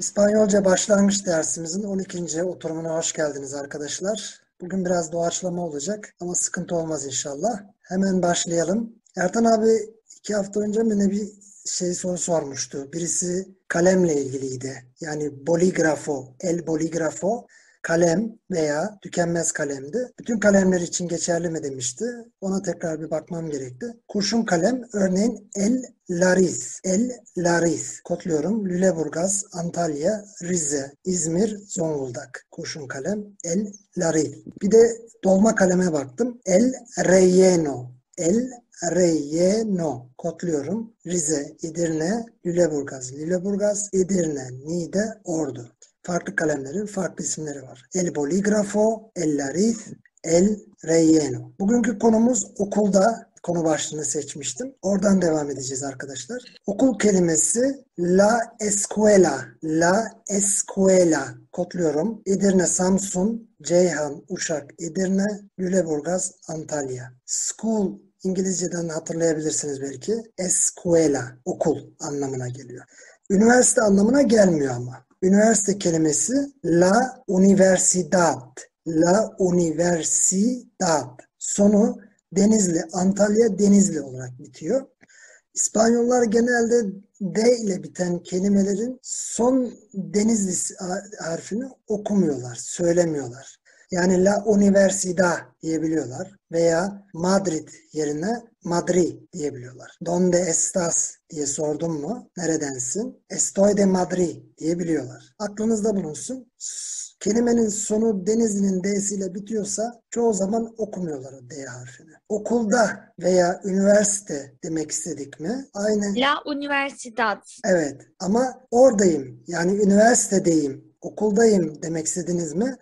İspanyolca başlangıç dersimizin 12. oturumuna hoş geldiniz arkadaşlar. Bugün biraz doğaçlama olacak ama sıkıntı olmaz inşallah. Hemen başlayalım. Ertan abi iki hafta önce ne bir şey soru sormuştu. Birisi kalemle ilgiliydi. Yani boligrafo, el boligrafo kalem veya tükenmez kalemdi. Bütün kalemler için geçerli mi demişti. Ona tekrar bir bakmam gerekti. Kurşun kalem örneğin El Laris, El Laris. Kodluyorum. Lüleburgaz, Antalya, Rize, İzmir, Zonguldak. Kurşun kalem El Laris. Bir de dolma kaleme baktım. El Relleno. El Relleno. Kodluyorum. Rize, Edirne, Lüleburgaz, Lüleburgaz, Edirne, Niğde, Ordu farklı kalemlerin farklı isimleri var. El Boligrafo, El Lariz, El Relleno. Bugünkü konumuz okulda konu başlığını seçmiştim. Oradan devam edeceğiz arkadaşlar. Okul kelimesi La Escuela, La Escuela kodluyorum. Edirne, Samsun, Ceyhan, Uşak, Edirne, Lüleburgaz, Antalya. School İngilizceden hatırlayabilirsiniz belki. Escuela, okul anlamına geliyor. Üniversite anlamına gelmiyor ama. Üniversite kelimesi la universidad. La universidad. Sonu Denizli, Antalya Denizli olarak bitiyor. İspanyollar genelde D ile biten kelimelerin son Denizli harfini okumuyorlar, söylemiyorlar. Yani La Universidad diyebiliyorlar veya Madrid yerine Madrid diyebiliyorlar. Donde estás diye sordum mu? Neredensin? Estoy de Madrid diyebiliyorlar. Aklınızda bulunsun. Kelimenin sonu Denizli'nin D'siyle bitiyorsa çoğu zaman okumuyorlar o D harfini. Okulda veya üniversite demek istedik mi? Aynen. La Universidad. Evet ama oradayım yani üniversitedeyim, okuldayım demek istediniz mi?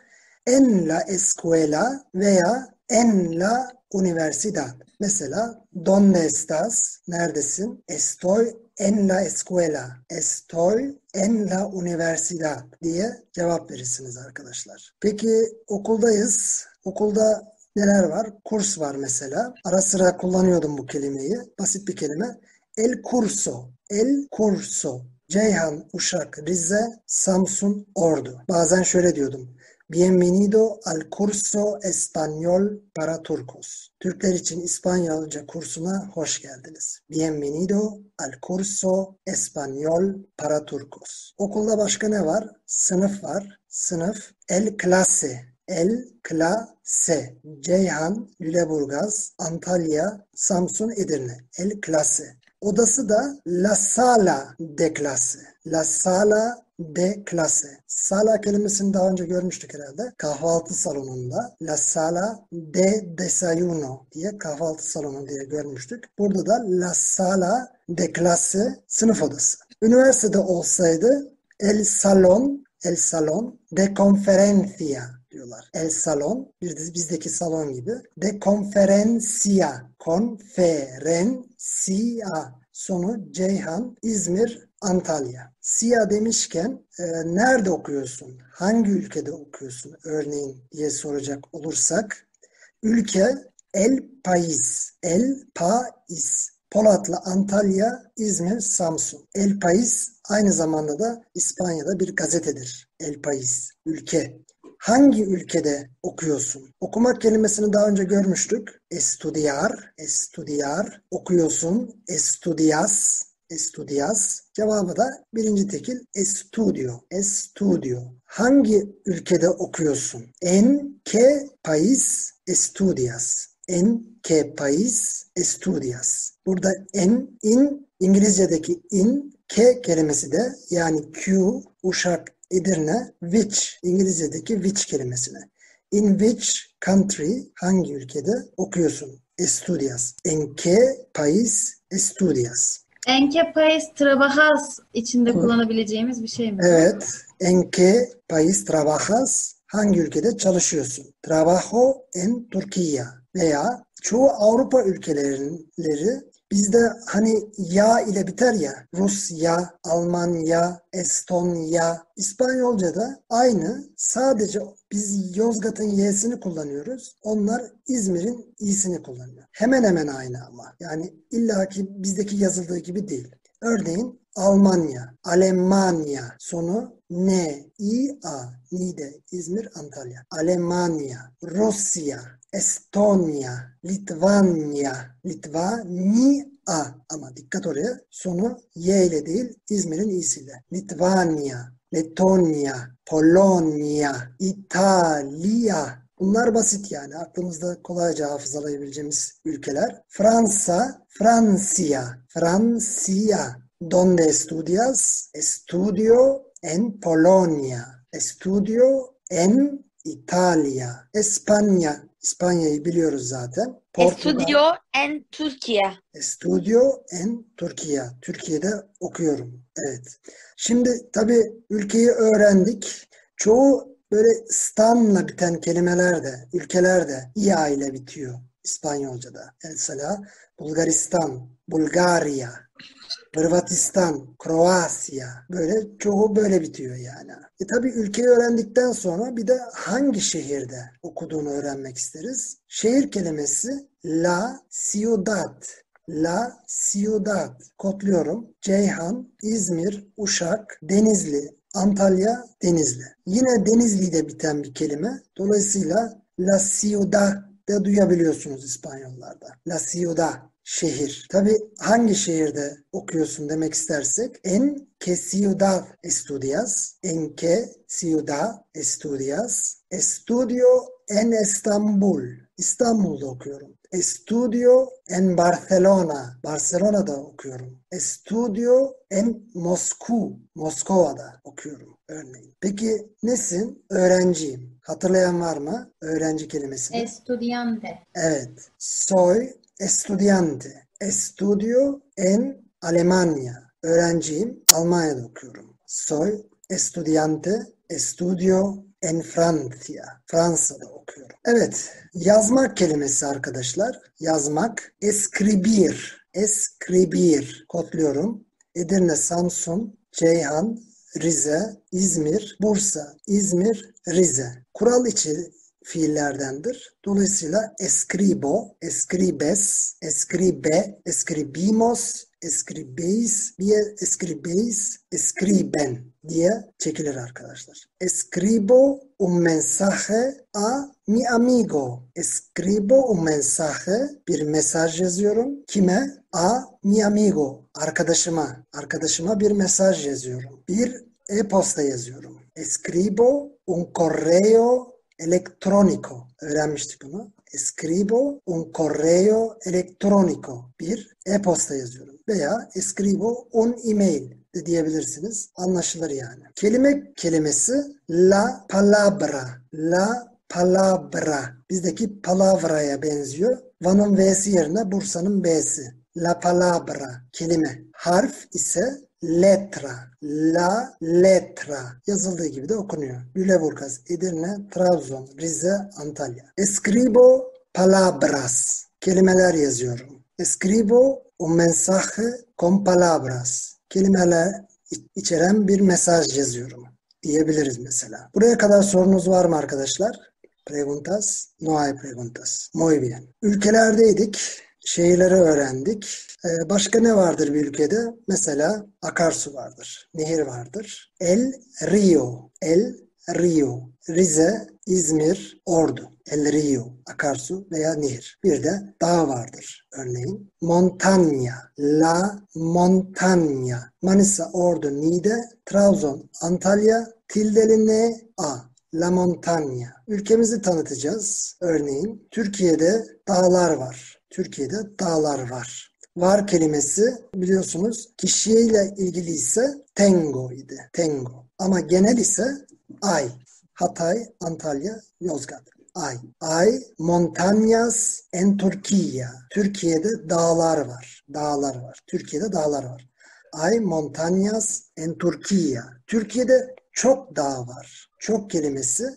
En la escuela veya en la universidad. Mesela, ¿dónde estás? Neredesin? Estoy en la escuela. Estoy en la universidad diye cevap verirsiniz arkadaşlar. Peki okuldayız. Okulda neler var? Kurs var mesela. Ara sıra kullanıyordum bu kelimeyi. Basit bir kelime. El curso. El curso. Ceyhan, Uşak, Rize, Samsun, Ordu. Bazen şöyle diyordum. Bienvenido al curso español para turcos. Türkler için İspanyolca kursuna hoş geldiniz. Bienvenido al curso español para turcos. Okulda başka ne var? Sınıf var. Sınıf el clase. El clase. Ceyhan, Lüleburgaz, Antalya, Samsun, Edirne. El clase. Odası da la sala de clase. La sala de clase. Sala kelimesini daha önce görmüştük herhalde. Kahvaltı salonunda La Sala de Desayuno diye kahvaltı salonu diye görmüştük. Burada da La Sala de clase sınıf odası. Üniversitede olsaydı El Salon, El Salon de Conferencia diyorlar. El salon, bir de bizdeki salon gibi. De conferencia, conferencia. Sonu Ceyhan, İzmir, Antalya. Siya demişken e, nerede okuyorsun? Hangi ülkede okuyorsun? Örneğin diye soracak olursak ülke El Pais. El Pais. Polatlı, Antalya, İzmir, Samsun. El Pais aynı zamanda da İspanya'da bir gazetedir. El Pais, ülke. Hangi ülkede okuyorsun? Okumak kelimesini daha önce görmüştük. Estudiar, estudiar, okuyorsun, estudias, estudias. Cevabı da birinci tekil estudio. Estudio. Hangi ülkede okuyorsun? En que país estudias? En que país estudias? Burada en, in, İngilizce'deki in, ke kelimesi de yani Q, Uşak, Edirne, which, İngilizce'deki which kelimesine. In which country, hangi ülkede okuyorsun? Estudias. En que país estudias? En que país trabajas içinde kullanabileceğimiz bir şey mi? Evet. En que país trabajas? Hangi ülkede çalışıyorsun? Trabajo en Turquía veya çoğu Avrupa ülkeleri bizde hani ya ile biter ya Rusya, Almanya, Estonya, İspanyolca'da aynı sadece biz Yozgat'ın y'sini kullanıyoruz. Onlar İzmir'in i'sini kullanıyor. Hemen hemen aynı ama. Yani illaki bizdeki yazıldığı gibi değil. Örneğin Almanya, Almanya sonu N, I, A, Niğde, İzmir, Antalya. Almanya, Rusya, Estonya, Litvanya, Litvanya ama dikkat oraya sonu Y ile değil İzmir'in İ'siyle. Litvanya, Letonya, Polonya, İtalya. Bunlar basit yani aklımızda kolayca hafızalayabileceğimiz ülkeler. Fransa, Francia, Francia. Donde estudias? Estudio en Polonia. Estudio en İtalya. Espanya. İspanya'yı biliyoruz zaten. Estudio en Türkiye. Estudio en Türkiye. Türkiye'de okuyorum. Evet. Şimdi tabii ülkeyi öğrendik. Çoğu böyle stanla biten kelimeler de, ülkeler de ia ile bitiyor İspanyolca'da. Mesela Bulgaristan, Bulgarya, Hırvatistan, Kroasya böyle çoğu böyle bitiyor yani. E tabi ülkeyi öğrendikten sonra bir de hangi şehirde okuduğunu öğrenmek isteriz. Şehir kelimesi la ciudad. La Ciudad. Kodluyorum. Ceyhan, İzmir, Uşak, Denizli, Antalya, Denizli. Yine Denizli'de biten bir kelime. Dolayısıyla La Ciudad de duyabiliyorsunuz İspanyollarda. La Ciudad şehir. Tabi hangi şehirde okuyorsun demek istersek en que ciudad estudias, en que ciudad estudias, estudio en İstanbul. İstanbul'da okuyorum. Estudio en Barcelona. Barcelona'da okuyorum. Estudio en Mosku. Moskova'da okuyorum örneğin. Peki nesin? Öğrenciyim. Hatırlayan var mı? Öğrenci kelimesini. Estudiante. Evet. Soy estudiante. Estudio en Alemanya. Öğrenciyim. Almanya'da okuyorum. Soy estudiante. Estudio en Francia. Fransa'da okuyorum. Evet. Yazmak kelimesi arkadaşlar. Yazmak. Escribir. Escribir. Kodluyorum. Edirne, Samsun, Ceyhan, Rize, İzmir, Bursa, İzmir, Rize. Kural içi fiillerdendir. Dolayısıyla escribo, escribes, escribe, escribimos, escribeis, diye escribeis, escriben diye çekilir arkadaşlar. Escribo un mensaje a mi amigo. Escribo un mensaje, bir mesaj yazıyorum. Kime? A mi amigo, arkadaşıma. Arkadaşıma bir mesaj yazıyorum. Bir e-posta yazıyorum. Escribo un correo electrónico. Öğrenmiştik bunu. Escribo un correo electrónico. Bir e-posta yazıyorum. Veya escribo un email de diyebilirsiniz. Anlaşılır yani. Kelime kelimesi la palabra. La palabra. Bizdeki palavraya benziyor. Van'ın V'si yerine Bursa'nın B'si. La palabra. Kelime. Harf ise letra, la letra yazıldığı gibi de okunuyor. Lüleburgaz, Edirne, Trabzon, Rize, Antalya. Escribo palabras. Kelimeler yazıyorum. Escribo un mensaje con palabras. Kelimeler içeren bir mesaj yazıyorum diyebiliriz mesela. Buraya kadar sorunuz var mı arkadaşlar? Preguntas? No hay preguntas. Muy bien. Ülkelerdeydik. Şehirleri öğrendik. Ee, başka ne vardır bir ülkede? Mesela akarsu vardır, nehir vardır. El Rio, El Rio. Rize, İzmir, Ordu. El Rio, akarsu veya nehir. Bir de dağ vardır örneğin. Montanya, La Montanya. Manisa, Ordu, Niğde, Trabzon, Antalya, Tildeli N, A. La Montanya. Ülkemizi tanıtacağız. Örneğin Türkiye'de dağlar var. Türkiye'de dağlar var. Var kelimesi biliyorsunuz kişiyle ilgili ise tengo idi. Tengo. Ama genel ise ay. Hatay, Antalya, Yozgat. Ay. Ay, montañas en Türkiye. Türkiye'de dağlar var. Dağlar var. Türkiye'de dağlar var. Ay, montañas en Türkiye. Türkiye'de çok dağ var. Çok kelimesi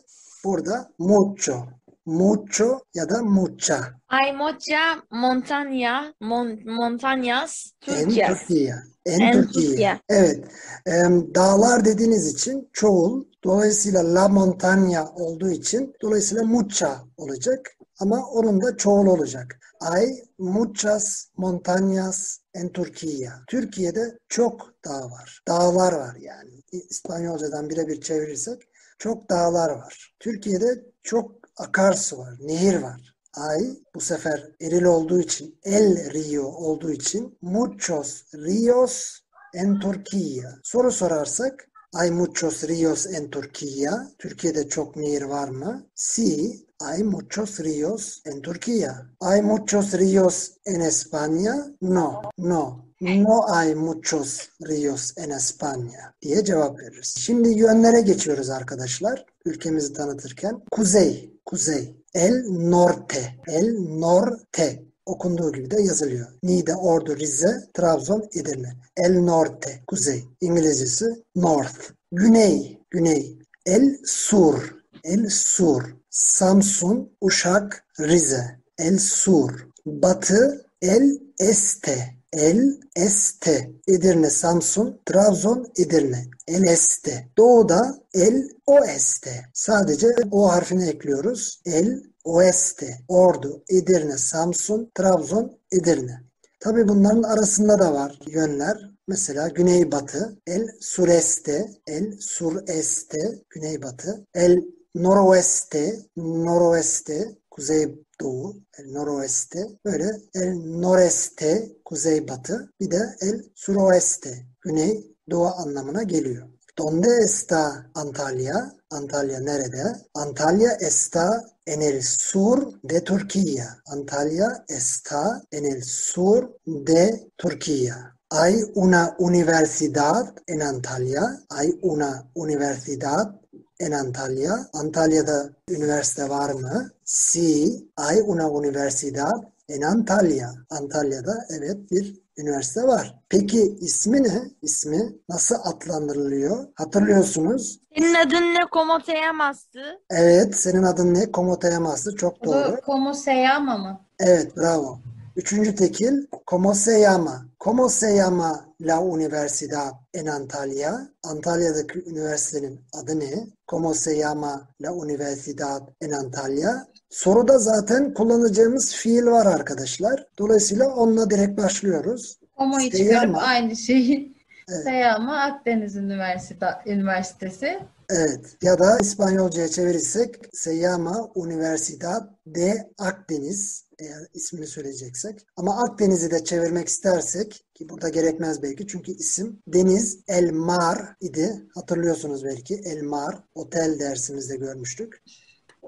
burada mucho. Mucho ya da mucha. Hay mucha montaña, mon, montañas, En Türkiye. Türkiye. En, En Türkiye. Türkiye. Evet. Em, dağlar dediğiniz için çoğul. Dolayısıyla la montaña olduğu için dolayısıyla mucha olacak. ama onun da çoğul olacak. Hay muchas montañas en Turquía. Türkiye'de çok dağ var. Dağlar var yani. İspanyolcadan birebir çevirirsek çok dağlar var. Türkiye'de çok akarsu var, nehir var. Ay bu sefer eril olduğu için, el rio olduğu için muchos ríos en Turquía. Soru sorarsak hay muchos ríos en Turquía. Türkiye'de çok nehir var mı? Sí, hay muchos ríos en Turquía. ¿Hay muchos ríos en España? No, no. No hay muchos ríos en España diye cevap veririz. Şimdi yönlere geçiyoruz arkadaşlar. Ülkemizi tanıtırken. Kuzey, kuzey. El norte, el norte okunduğu gibi de yazılıyor. Niğde, Ordu, Rize, Trabzon, Edirne. El norte, kuzey. İngilizcesi north. Güney, güney. El sur, el sur. Samsun, Uşak, Rize. El sur. Batı, el este. El este. Edirne, Samsun, Trabzon, Edirne. El este. Doğuda el oeste. Sadece o harfini ekliyoruz. El oeste. Ordu, Edirne, Samsun, Trabzon, Edirne. Tabi bunların arasında da var yönler. Mesela güneybatı, el sureste, el sureste, güneybatı, el noroeste, noroeste, kuzeydoğu, el noroeste, böyle el noreste, kuzeybatı, bir de el suroeste, güneydoğu anlamına geliyor. Donde está Antalya? Antalya nerede? Antalya está en el sur de Turquía. Antalya está en el sur de Turquía. Hay una universidad en Antalya. Hay una universidad en Antalya. Antalya'da üniversite var mı? Sí, hay una universidad en Antalya. Antalya'da evet bir üniversite var. Peki ismi ne? İsmi nasıl adlandırılıyor? Hatırlıyorsunuz. Senin adın ne? ¿Cómo te llamas'tı? Evet, senin adın ne? Como te llamas'tı. Çok doğru. Bu Como se llama mı? Evet, bravo. Üçüncü tekil, ¿cómo se llama? ¿Cómo se llama la universidad en Antalya? Antalya'daki üniversitenin adı ne? ¿Cómo se llama la universidad en Antalya? Soruda zaten kullanacağımız fiil var arkadaşlar. Dolayısıyla onunla direkt başlıyoruz. Como'yu Se çıkarıp llama. aynı şeyi. Evet. Se llama Akdeniz Üniversite, Üniversitesi. Evet. Ya da İspanyolcaya çevirirsek se llama Universidad de Akdeniz eğer ismini söyleyeceksek. Ama Akdeniz'i de çevirmek istersek ki burada gerekmez belki çünkü isim Deniz El Mar idi. Hatırlıyorsunuz belki El Mar otel dersimizde görmüştük.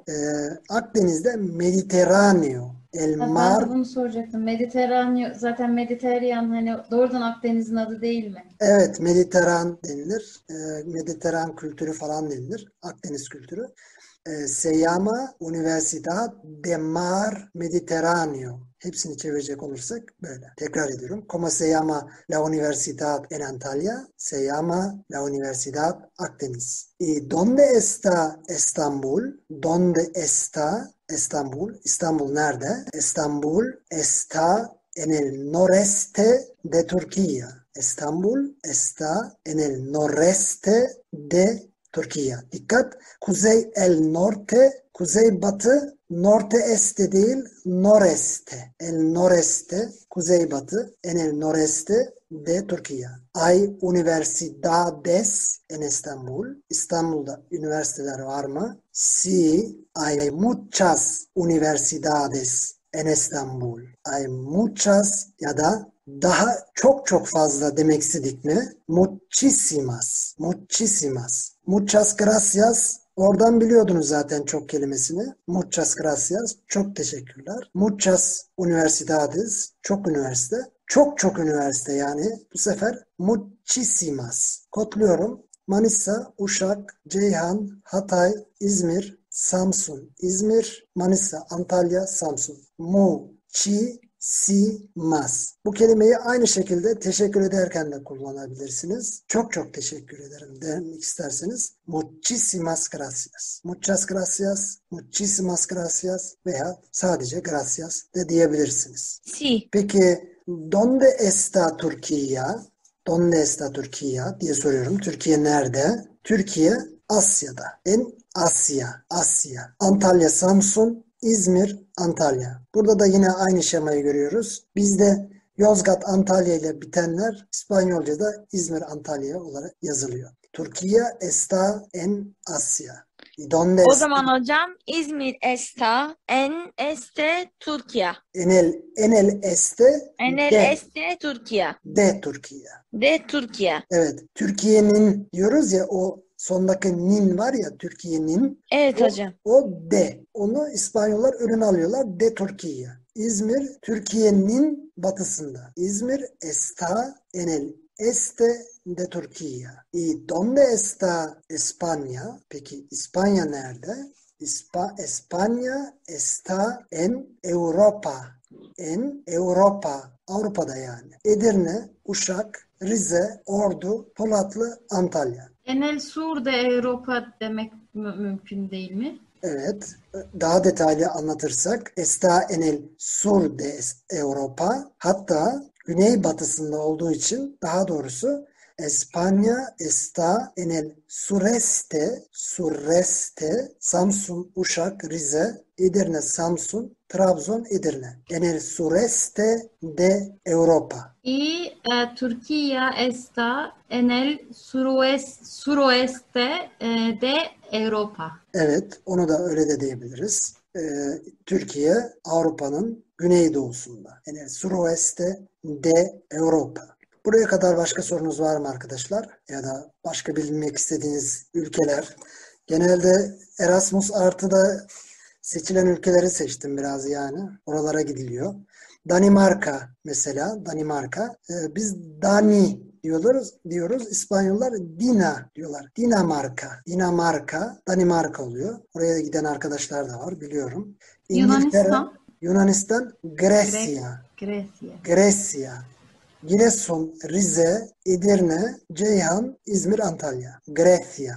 Ee, Akdeniz'de Mediterraneo El Mar Ben bunu soracaktım. Mediterranean, zaten Mediterranean hani doğrudan Akdeniz'in adı değil mi? Evet, Mediteran denilir. Ee, Mediteran kültürü falan denilir. Akdeniz kültürü. Ee, se llama Universidad de Mar Mediterráneo. Hepsini çevirecek olursak böyle. Tekrar ediyorum. ¿Cómo se llama la universidad en Antalya? Se llama la Universidad Akdeniz. ¿Y dónde está Estambul? ¿Dónde está Estambul? İstanbul nerede? Estambul está en el noreste de Turquía. Estambul está en el noreste de Türkiye. Dikkat. Kuzey el norte, kuzey batı, norte este değil, noreste. El noreste, kuzey batı, en el noreste de Türkiye. Hay universidades en İstanbul. İstanbul'da üniversiteler var mı? Sí, hay muchas universidades en İstanbul. Hay muchas ya da daha çok çok fazla demek istedik mi? Muchísimas. Muchísimas. Muchas gracias. Oradan biliyordunuz zaten çok kelimesini. Muchas gracias. Çok teşekkürler. Muchas universidades. Çok üniversite. Çok çok üniversite yani. Bu sefer muchísimas. Kodluyorum. Manisa, Uşak, Ceyhan, Hatay, İzmir, Samsun, İzmir, Manisa, Antalya, Samsun. Mu, çi, si, mas. Bu kelimeyi aynı şekilde teşekkür ederken de kullanabilirsiniz. Çok çok teşekkür ederim demek isterseniz muchísimas gracias. Muchas gracias, muchísimas gracias veya sadece gracias de diyebilirsiniz. Sí. Peki ¿dónde está Turquía? ¿Dónde está Turquía diye soruyorum. Türkiye nerede? Türkiye Asya'da. En Asya, Asya. Antalya, Samsun, İzmir, Antalya. Burada da yine aynı şemayı görüyoruz. Bizde Yozgat, Antalya ile bitenler İspanyolca'da İzmir, Antalya olarak yazılıyor. Türkiye está en Asya. Donde O está? zaman hocam İzmir está en este Türkiye. En el, en el este En el de, este Türkiye. de Türkiye. De Türkiye. Evet. Türkiye'nin diyoruz ya o sondaki nin var ya Türkiye'nin Evet o, hocam. o de. Onu İspanyollar önüne alıyorlar. De Türkiye. İzmir Türkiye'nin batısında. İzmir está en el este de Turquía. ¿Y dónde está España? Peki İspanya nerede? İspa, España está en Europa. En Europa. Avrupa'da yani. Edirne, Uşak, Rize, Ordu, Polatlı, Antalya. Enel Sur de Avrupa demek mü- mümkün değil mi? Evet, daha detaylı anlatırsak está en el sur de Europa hatta güneybatısında olduğu için daha doğrusu España está en el sureste, sureste, Samsun, Uşak, Rize, Edirne, Samsun, Trabzon, Edirne. En el sureste de Europa. Y eh, Turquía está en el suroes- suroeste eh, de Europa. Evet, onu da öyle de diyebiliriz. Ee, Türkiye Avrupa'nın güneydoğusunda. Yani suroeste de Europa. Buraya kadar başka sorunuz var mı arkadaşlar? Ya da başka bilmek istediğiniz ülkeler? Genelde Erasmus artıda seçilen ülkeleri seçtim biraz yani. Oralara gidiliyor. Danimarka mesela, Danimarka. Ee, biz Dani diyoruz, diyoruz. İspanyollar Dina diyorlar. Dinamarka, Dinamarka, Danimarka oluyor. Oraya giden arkadaşlar da var biliyorum. İngiltere, Yunanistan, Yunanistan, Grecia. Grecia. Grecia, Giresun, Rize, Edirne, Ceyhan, İzmir, Antalya. Grecia,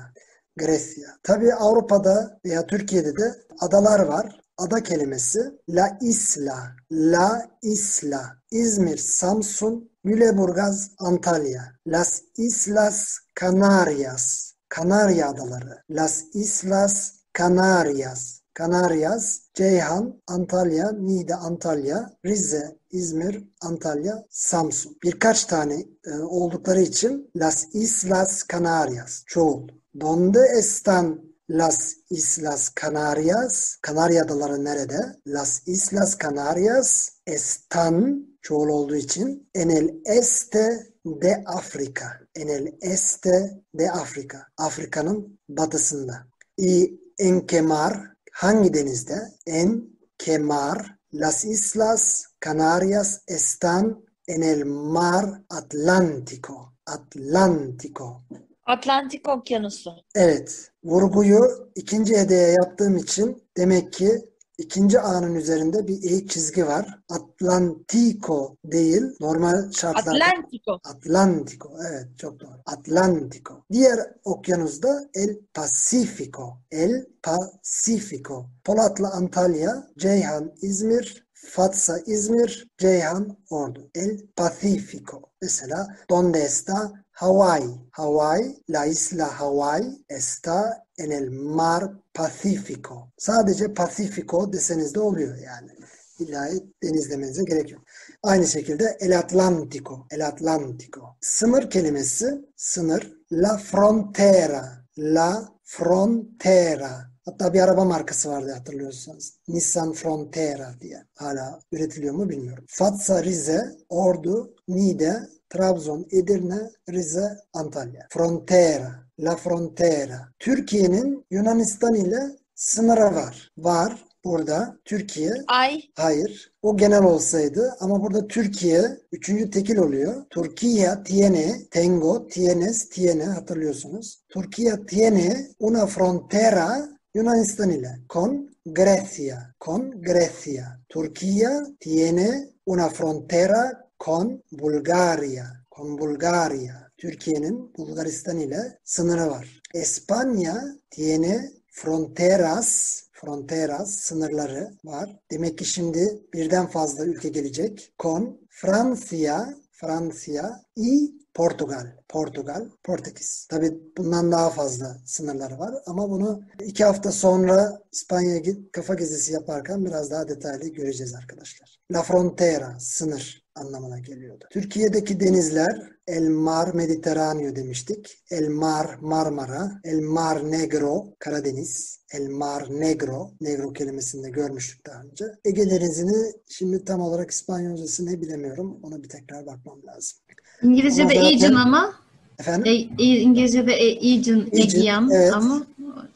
Grecia. Tabii Avrupa'da veya Türkiye'de de adalar var. Ada kelimesi La Isla, La Isla. İzmir, Samsun, Lüleburgaz, Antalya. Las Islas Canarias, Kanarya Adaları. Las Islas Canarias. Canarias, Ceyhan, Antalya, Niğde, Antalya, Rize, İzmir, Antalya, Samsun. Birkaç tane e, oldukları için Las Islas Canarias, çoğul. Donde están Las Islas Canarias? Kanarya Adaları nerede? Las Islas Canarias están, çoğul olduğu için, en el este de Afrika. En el este de Afrika. Afrika'nın batısında. Y en que mar, hangi denizde? En que mar, las Islas Canarias están en el mar Atlántico. Atlántico. Atlantik Okyanusu. Evet, vurguyu ikinci edeye yaptığım için demek ki ikinci A'nın üzerinde bir eğik çizgi var. Atlantico değil, normal şartlarda. Atlantiko. Atlantico. Evet çok doğru. Atlantico. Diğer okyanus da El Pacifico. El Pacifico. Polatlı Antalya, Ceyhan İzmir, Fatsa İzmir, Ceyhan Ordu. El Pacifico. Mesela donde está Hawaii? Hawaii, la isla Hawaii está en el mar Pacífico. Sadece Pacifico deseniz de oluyor yani. İlla deniz demenize gerek yok. Aynı şekilde El Atlántico, El Atlántico. Sınır kelimesi, sınır. La frontera, la frontera. Hatta bir araba markası vardı hatırlıyorsanız. Nissan Frontera diye. Hala üretiliyor mu bilmiyorum. Fatsa, Rize, Ordu, Niğde, Trabzon, Edirne, Rize, Antalya. Frontera, La Frontera. Türkiye'nin Yunanistan ile sınırı var. Var burada Türkiye Ay. Hayır. O genel olsaydı ama burada Türkiye üçüncü tekil oluyor. Türkiye tiene, tengo, tienes, tiene hatırlıyorsunuz. Türkiye tiene una frontera Yunanistan ile. Con Grecia. Con Grecia. Türkiye tiene una frontera con Bulgaria. Con Bulgaria. Türkiye'nin Bulgaristan ile sınırı var. España tiene fronteras fronteras sınırları var. Demek ki şimdi birden fazla ülke gelecek. Con Francia, Fransa y Portugal. Portugal, Portekiz. Tabii bundan daha fazla sınırları var ama bunu iki hafta sonra İspanya'ya kafa gezisi yaparken biraz daha detaylı göreceğiz arkadaşlar. La frontera, sınır anlamına geliyordu. Türkiye'deki denizler El Mar Mediterraneo demiştik. El Mar Marmara, El Mar Negro Karadeniz, El Mar Negro, Negro kelimesini de görmüştük daha önce. Ege Denizi'ni şimdi tam olarak İspanyolcası ne bilemiyorum. Ona bir tekrar bakmam lazım. İngilizce'de Ama zaten- Aegean ama Efendim? e, İngilizce'de Aegean, Aegean, Aegean evet. ama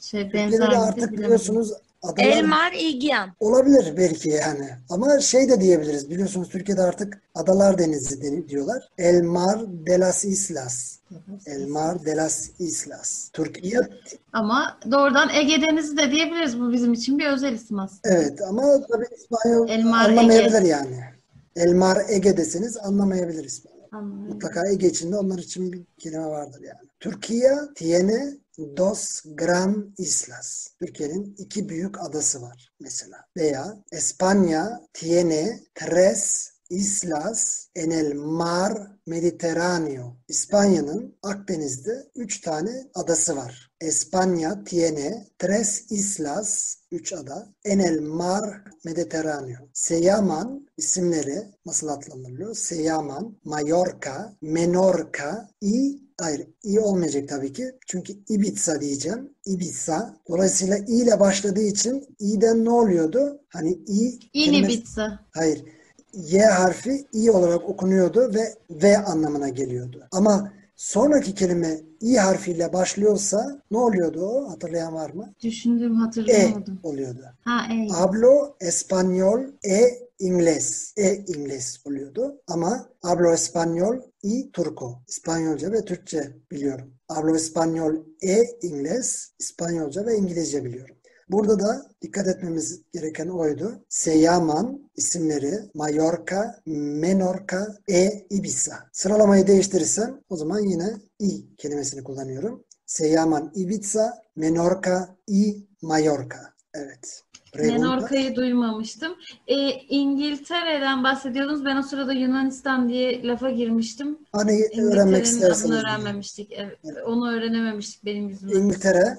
şey benzer mi artık bilemedim. biliyorsunuz adalar Elmar İgyan. olabilir belki yani. Ama şey de diyebiliriz. Biliyorsunuz Türkiye'de artık adalar denizi deni- diyorlar. El Mar de las Islas. El Mar de las Islas. Türkiye Ama doğrudan Ege Denizi de diyebiliriz. Bu bizim için bir özel isim aslında. evet ama tabii İspanyol El Mar anlamayabilir yani. El Mar Ege deseniz anlamayabilir İspanyol. Anladım. Mutlaka Ege içinde onlar için bir kelime vardır yani. Türkiye tiene dos gran islas. Türkiye'nin iki büyük adası var mesela. Veya España tiene tres islas en el mar Mediterráneo. İspanya'nın Akdeniz'de üç tane adası var. España tiene tres islas, üç ada, en el mar Mediterráneo. Se llaman isimleri nasıl adlandırılıyor? Se llaman Mallorca, Menorca y Hayır, i olmayacak tabii ki. Çünkü Ibiza diyeceğim. Ibiza. Dolayısıyla i ile başladığı için i'den ne oluyordu? Hani i Yine kelimesi- bitse. Hayır. Y harfi i olarak okunuyordu ve v anlamına geliyordu. Ama sonraki kelime i harfiyle başlıyorsa ne oluyordu o? Hatırlayan var mı? Düşündüğüm E hatırlayamadım. oluyordu. Ha e. Hablo español e inglés. E inglés oluyordu. Ama hablo español y turco. İspanyolca ve Türkçe biliyorum. Hablo español e inglés. İspanyolca ve İngilizce biliyorum. Burada da dikkat etmemiz gereken oydu. Se llaman isimleri Mallorca, Menorca, e Ibiza. Sıralamayı değiştirirsem o zaman yine i kelimesini kullanıyorum. Se llaman Ibiza, Menorca y Mallorca. Evet. Pregunta. Menorca'yı duymamıştım. E, İngiltere'den bahsediyordunuz. Ben o sırada Yunanistan diye lafa girmiştim. Hani öğrenmek isterseniz. adını öğrenmemiştik. Evet, onu öğrenememiştik benim yüzümden. İngiltere,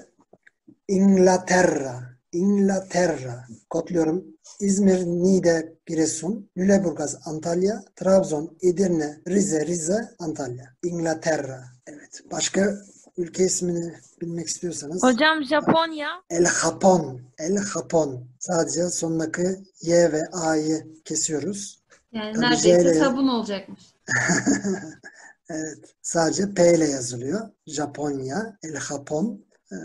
Inglaterra, Inglaterra. Kodluyorum. İzmir, Niğde, Giresun, Lüleburgaz, Antalya, Trabzon, Edirne, Rize, Rize, Antalya. Inglaterra. Evet. Başka ülke ismini bilmek istiyorsanız. Hocam Japonya. El Japon. El Japon. Sadece sonundaki Y ve A'yı kesiyoruz. Yani Tabii neredeyse sabun olacakmış. Evet. Sadece P ile yazılıyor. Japonya, El Japon. Ee,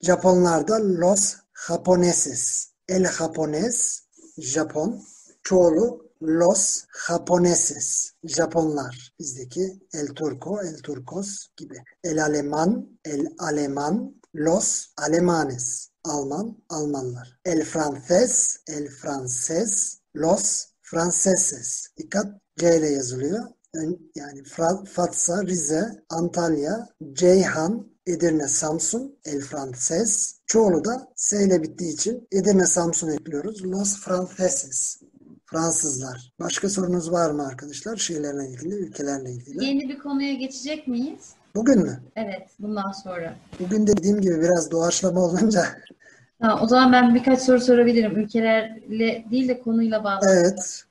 Japonlar da Los Japoneses. El Japones, Japon. Çoğulu Los Japoneses. Japonlar. Bizdeki El Turco, El Turcos gibi. El Aleman, El Aleman. Los Alemanes. Alman, Almanlar. El Frances, El Frances. Los Franceses. Dikkat C ile yazılıyor. Yani Fatsa, Rize, Antalya, Ceyhan, Edirne, Samsun, El Frances. Çoğulu da S ile bittiği için Edirne, Samsun ekliyoruz. Los Franceses. Fransızlar. Başka sorunuz var mı arkadaşlar? Şeylerle ilgili, ülkelerle ilgili. Yeni bir konuya geçecek miyiz? Bugün mü? Evet, bundan sonra. Bugün de dediğim gibi biraz doğaçlama olunca Ha, o zaman ben birkaç soru sorabilirim. Ülkelerle değil de konuyla bağlı. evet,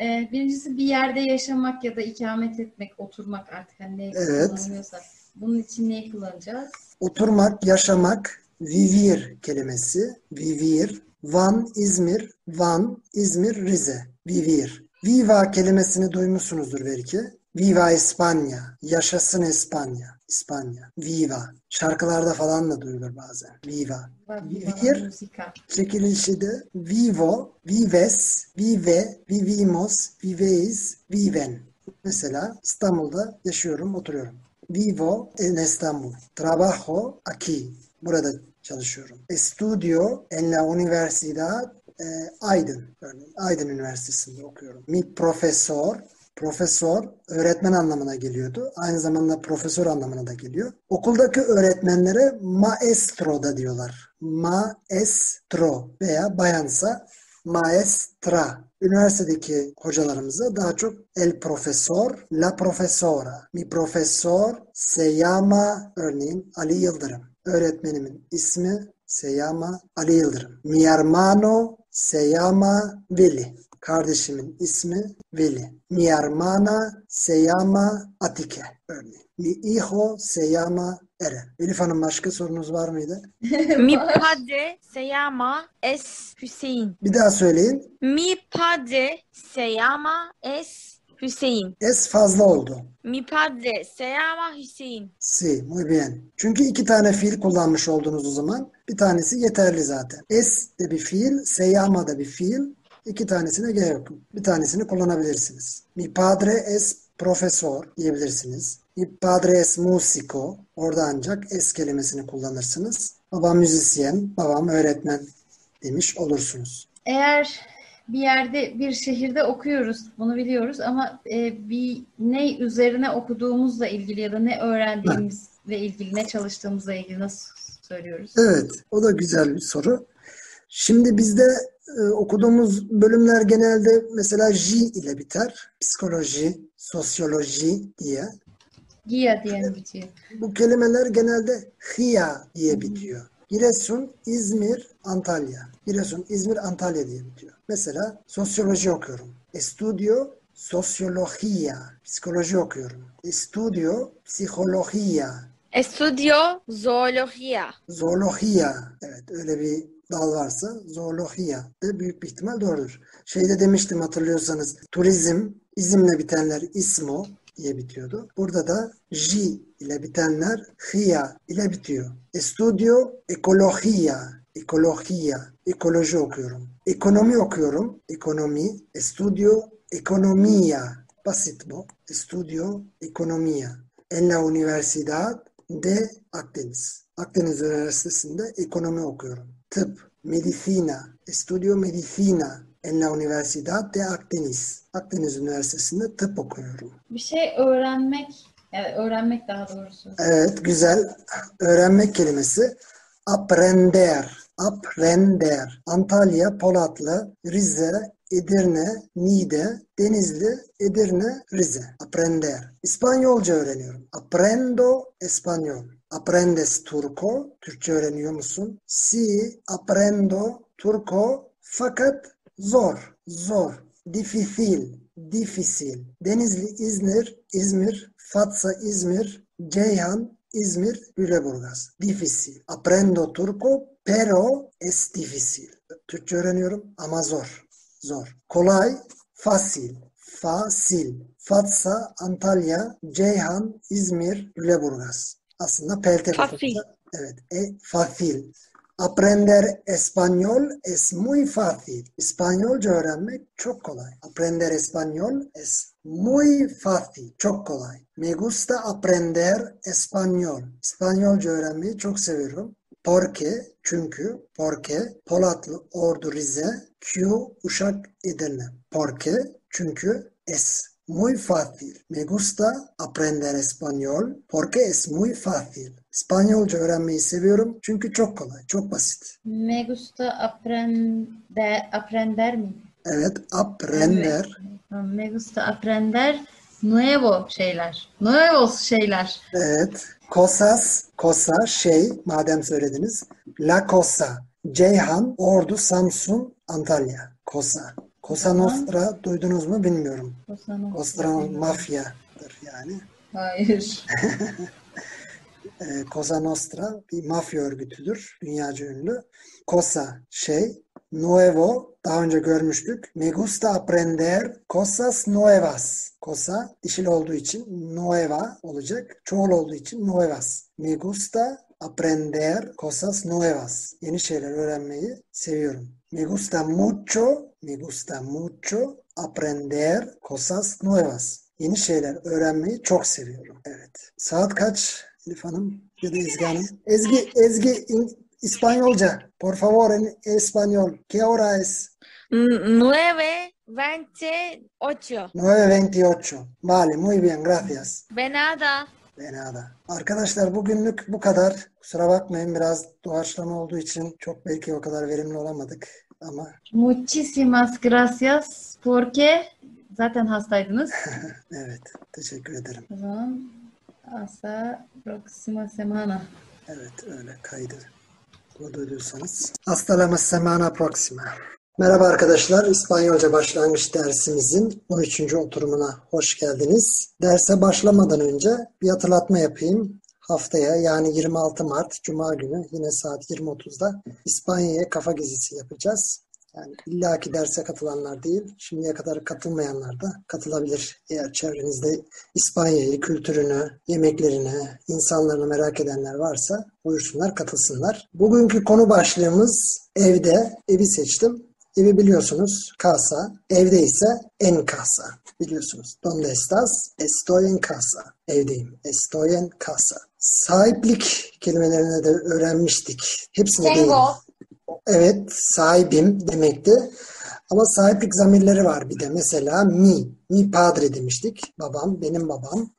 Ee, birincisi bir yerde yaşamak ya da ikamet etmek, oturmak artık hani ne Evet. kullanılıyorsa. Bunun için neyi kullanacağız? oturmak, yaşamak, vivir kelimesi, vivir. Van, İzmir, Van, İzmir, Rize, vivir. Viva kelimesini duymuşsunuzdur belki. Viva Espanya, yaşasın İspanya, İspanya, viva. Şarkılarda falan da duyulur bazen. Viva. Vivir. Çekilişi de vivo, vives, vive, vivimos, viveis, viven. Mesela İstanbul'da yaşıyorum, oturuyorum. Vivo en İstanbul. Trabajo aquí. Burada çalışıyorum. Estudio en la Universidad eh, Aydın. Örneğin Aydın Üniversitesi'nde okuyorum. Mi profesor, profesör öğretmen anlamına geliyordu. Aynı zamanda profesör anlamına da geliyor. Okuldaki öğretmenlere maestro da diyorlar. Maestro veya bayansa maestra. Üniversitedeki hocalarımıza daha çok el profesor, la profesora. Mi profesor se llama örneğin Ali Yıldırım. Öğretmenimin ismi se llama Ali Yıldırım. Mi hermano se llama Veli. Kardeşimin ismi Veli. Mi hermana se llama Atike örneğin. Mi hijo se llama Eren. Elif Hanım başka sorunuz var mıydı? Mi padre se llama es Hüseyin. Bir daha söyleyin. Mi padre se llama es Hüseyin. Es fazla oldu. Mi padre se llama Hüseyin. Si, muy bien. Çünkü iki tane fiil kullanmış oldunuz o zaman. Bir tanesi yeterli zaten. Es de bir fiil, se llama da bir fiil. İki tanesine gerek yok. Bir tanesini kullanabilirsiniz. Mi padre es profesor diyebilirsiniz. Mi padre es músico. Orada ancak es kelimesini kullanırsınız. Babam müzisyen, babam öğretmen demiş olursunuz. Eğer bir yerde bir şehirde okuyoruz, bunu biliyoruz ama e, bir ne üzerine okuduğumuzla ilgili ya da ne öğrendiğimizle ilgili, ne çalıştığımızla ilgili nasıl söylüyoruz? Evet, o da güzel bir soru. Şimdi bizde e, okuduğumuz bölümler genelde mesela J ile biter. Psikoloji, sosyoloji diye. Gia diye bitiyor? Bu kelimeler genelde HIA diye bitiyor. Giresun, İzmir, Antalya. Giresun, İzmir, Antalya diye bitiyor. Mesela sosyoloji okuyorum. Estudio Sociología. Psikoloji okuyorum. Estudio Psicología. Estudio zoología. Zoología. Evet öyle bir dal varsa zoología de büyük bir ihtimal doğrudur. Şeyde demiştim hatırlıyorsanız turizm, izimle bitenler ismo diye bitiyordu. Burada da J ile bitenler hia ile bitiyor. Estudio ecología. Ekologiya, ekoloji okuyorum. Ekonomi okuyorum. Ekonomi, estudio economía. Basit bu. Estudio economía. En la Universidad de Akdeniz. Akdeniz Üniversitesi'nde ekonomi okuyorum. Tıp, medicina, estudio medicina. En la Universidad de Akdeniz. Akdeniz Üniversitesi'nde tıp okuyorum. Bir şey öğrenmek, öğrenmek daha doğrusu. Evet, güzel. Öğrenmek kelimesi aprender. Aprender. Antalya, Polatlı, Rize, Edirne, Niğde, Denizli, Edirne, Rize. Aprender. İspanyolca öğreniyorum. Aprendo español. Aprendes turco. Türkçe öğreniyor musun? Si, aprendo turco. Fakat zor, zor. Difícil, difícil. Denizli, İzmir, İzmir, Fatsa, İzmir, Ceyhan, İzmir, Lüleburgaz. Difícil. Aprendo turco, pero es difícil. Türkçe öğreniyorum ama zor. Zor. Kolay, fasil. Fasil. Fatsa, Antalya, Ceyhan, İzmir, Lüleburgaz. Aslında pelte Fácil. Evet. E, fácil. Aprender español es muy fácil. İspanyolca öğrenmek çok kolay. Aprender español es muy fácil. Çok kolay. Me gusta aprender español. İspanyolca öğrenmeyi çok seviyorum. Porque, çünkü, porque, Polatlı, Ordu, Rize, Q, Uşak, Edirne. Porque, çünkü, es muy fácil. Me gusta aprender español porque es muy fácil. İspanyolca öğrenmeyi seviyorum çünkü çok kolay, çok basit. Me gusta aprender, aprender mi? Evet, aprender. Me gusta aprender nuevo şeyler. Nuevos şeyler. Evet. Cosas, cosa, şey, madem söylediniz. La Cosa, Ceyhan, Ordu, Samsun, Antalya. Cosa. Cosa Nostra duydunuz mu bilmiyorum. Cosa Nostra. Cosa mafyadır yani. Hayır. E, Cosa Nostra bir mafya örgütüdür. Dünyaca ünlü. Cosa şey, nuevo daha önce görmüştük. Me gusta aprender cosas nuevas. Cosa dişil olduğu için nueva olacak. Çoğul olduğu için nuevas. Me gusta aprender cosas nuevas. Yeni şeyler öğrenmeyi seviyorum. Me gusta mucho, me gusta mucho aprender cosas nuevas. Yeni şeyler öğrenmeyi çok seviyorum. Evet. Saat kaç Elif Hanım ya da Ezgi Hanım? Ezgi, Ezgi İspanyolca. Por favor en español. ¿Qué hora es? N- Nueve veintiocho. 9.28. Vale, muy bien, gracias. De nada. De nada. Arkadaşlar bugünlük bu kadar. Kusura bakmayın biraz doğaçlama olduğu için çok belki o kadar verimli olamadık. ama Muchísimas gracias porque zaten hastaydınız. evet teşekkür ederim. O zaman hasta próxima semana. Evet öyle kaydı. Bunu. Hasta la semana próxima. Merhaba arkadaşlar. İspanyolca başlangıç dersimizin 13. oturumuna hoş geldiniz. Derse başlamadan önce bir hatırlatma yapayım. Haftaya yani 26 Mart Cuma günü yine saat 20.30'da İspanya'ya kafa gezisi yapacağız. Yani illaki derse katılanlar değil, şimdiye kadar katılmayanlar da katılabilir. Eğer çevrenizde İspanya'yı, kültürünü, yemeklerini, insanlarını merak edenler varsa buyursunlar, katılsınlar. Bugünkü konu başlığımız evde. Evi seçtim. Evi biliyorsunuz casa. Evde ise en casa. Biliyorsunuz. Donde estás? Estoy en casa. Evdeyim. Estoy en casa. Sahiplik kelimelerini de öğrenmiştik. Hepsini değil. Evet, sahibim demekti. Ama sahiplik zamirleri var bir de. Mesela mi, mi padre demiştik. Babam, benim babam.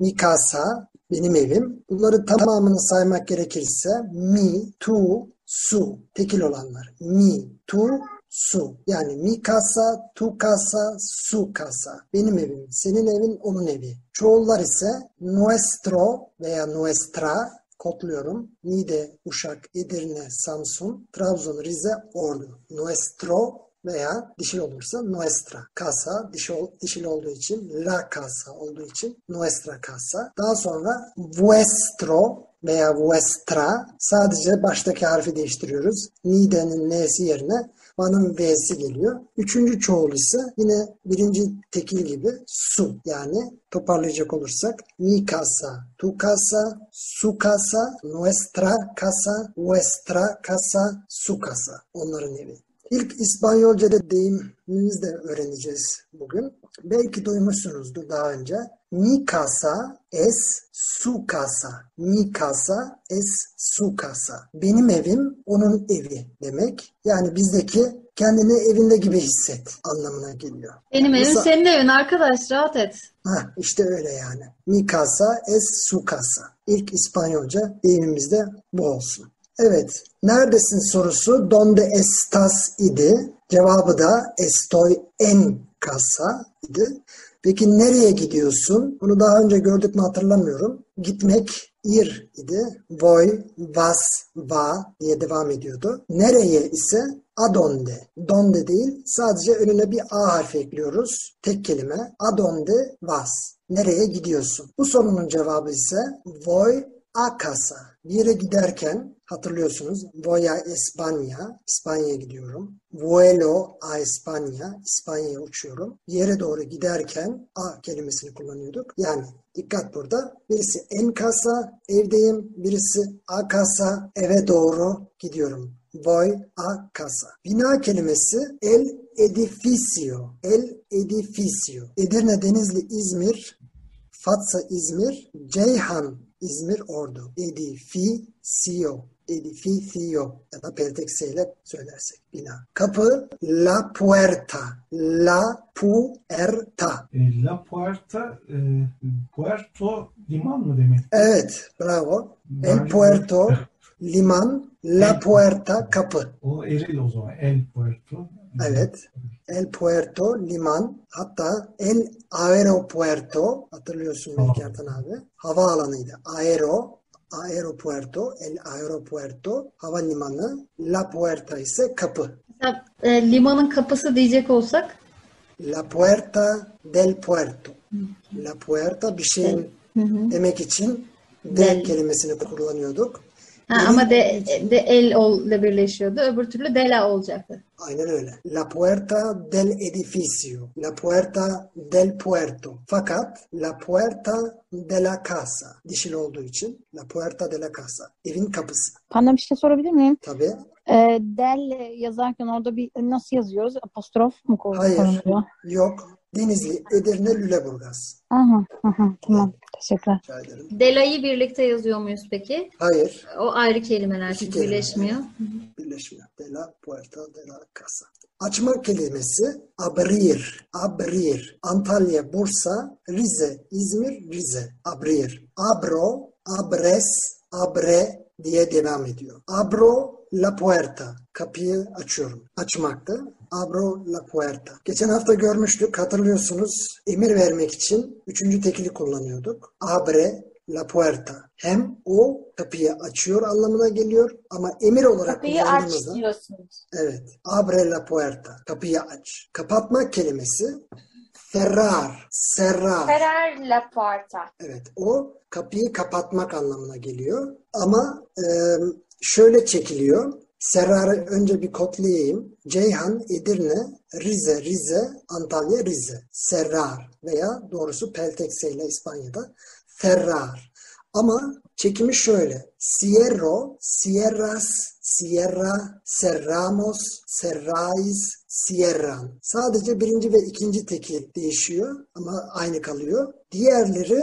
Mi casa, benim evim. Bunları tamamını saymak gerekirse mi, tu, su. Tekil olanlar. Mi, tu, su. Yani mi casa, tu casa, su casa. Benim evim, senin evin, onun evi. Çoğullar ise nuestro veya nuestra kodluyorum. Niğde, Uşak, Edirne, Samsun, Trabzon, Rize, Ordu. Nuestro veya dişil olursa nuestra. Casa dişil, dişil olduğu için la casa olduğu için nuestra casa. Daha sonra vuestro veya vuestra sadece baştaki harfi değiştiriyoruz. Niğde'nin n'si yerine Van'ın V'si geliyor. Üçüncü çoğul ise yine birinci tekil gibi su. Yani toparlayacak olursak mi casa, tu casa, su casa, nuestra casa, vuestra casa, su casa. Onların evi. İlk İspanyolca'da deyimimizi de öğreneceğiz bugün. Belki duymuşsunuzdur daha önce. Mi casa es su casa. Mi casa es su casa. Benim evim onun evi demek. Yani bizdeki kendini evinde gibi hisset anlamına geliyor. Benim evim Mesela- senin evin arkadaş rahat et. Ha işte öyle yani. Mi casa es su casa. İlk İspanyolca deyimimiz de bu olsun. Evet. Neredesin sorusu donde estás idi. Cevabı da estoy en casa idi. Peki nereye gidiyorsun? Bunu daha önce gördük mü hatırlamıyorum. Gitmek ir idi. Voy, vas, va diye devam ediyordu. Nereye ise adonde. Donde değil sadece önüne bir a harfi ekliyoruz. Tek kelime. Adonde vas. Nereye gidiyorsun? Bu sorunun cevabı ise voy a casa. Bir yere giderken hatırlıyorsunuz voy a España, İspanya'ya gidiyorum. Vuelo a España, İspanya'ya uçuyorum. Yere doğru giderken a kelimesini kullanıyorduk. Yani dikkat burada. Birisi en casa, evdeyim. Birisi a casa, eve doğru gidiyorum. Voy a casa. Bina kelimesi el edificio. El edificio. Edirne, Denizli, İzmir, Fatsa, İzmir, Ceyhan, İzmir, Ordu. Edificio. Edificio ya da peltekse ile söylersek bina. Kapı la puerta. La puerta. E, La Puerta, e, Puerto liman mı demek? Evet, bravo. El Bence- puerto, liman, la puerta, kapı. O eril o zaman. El Puerto. Evet. El Puerto, liman. Hatta El Aeropuerto, hatırlıyorsun Tamam. Ertan abi. Havaalanıydı. Aero, Aeropuerto, El Aeropuerto, havalimanı. La Puerta ise kapı. Mesela, e, limanın kapısı diyecek olsak La Puerta del Puerto. La Puerta bir şeyin demek için del Del. kelimesini kullanıyorduk. Ha, ama de, de el ol ile birleşiyordu. Öbür türlü dela olacaktı. Aynen öyle. La puerta del edificio. La puerta del puerto. Fakat la puerta de la casa. Dişil olduğu için la puerta de la casa. Evin kapısı. Bana bir şey sorabilir miyim? Tabii. Ee, del yazarken orada bir nasıl yazıyoruz? Apostrof mu koy- Hayır. Yok. Denizli, Edirne, Lüleburgaz. Aha, aha, tamam. Teşekkürler. Rica ederim. Dela'yı birlikte yazıyor muyuz peki? Hayır. O ayrı kelimeler çünkü kelime. birleşmiyor. Birleşmiyor. De la puerta de la casa. Açma kelimesi abrir, abrir. Antalya, Bursa, Rize, İzmir, Rize. Abrir. Abro, abres, abre diye devam ediyor. Abro la puerta. Kapıyı açıyorum. Açmakta. Abro la puerta. Geçen hafta görmüştük. Hatırlıyorsunuz. Emir vermek için üçüncü tekili kullanıyorduk. Abre la puerta. Hem o kapıyı açıyor anlamına geliyor ama emir olarak Kapıyı aç diyorsunuz. Evet. Abre la puerta. Kapıyı aç. Kapatmak kelimesi ferrar, serrar. Ferrar la puerta. Evet. O kapıyı kapatmak anlamına geliyor. Ama e, şöyle çekiliyor. Serrar'ı önce bir kodlayayım. Ceyhan, Edirne, Rize, Rize, Antalya, Rize. Serrar veya doğrusu Peltekse ile İspanya'da Ferrar. Ama çekimi şöyle. Cierro, cierras, cierra, cerramos, cerrais, cierran. Sadece birinci ve ikinci teki değişiyor ama aynı kalıyor. Diğerleri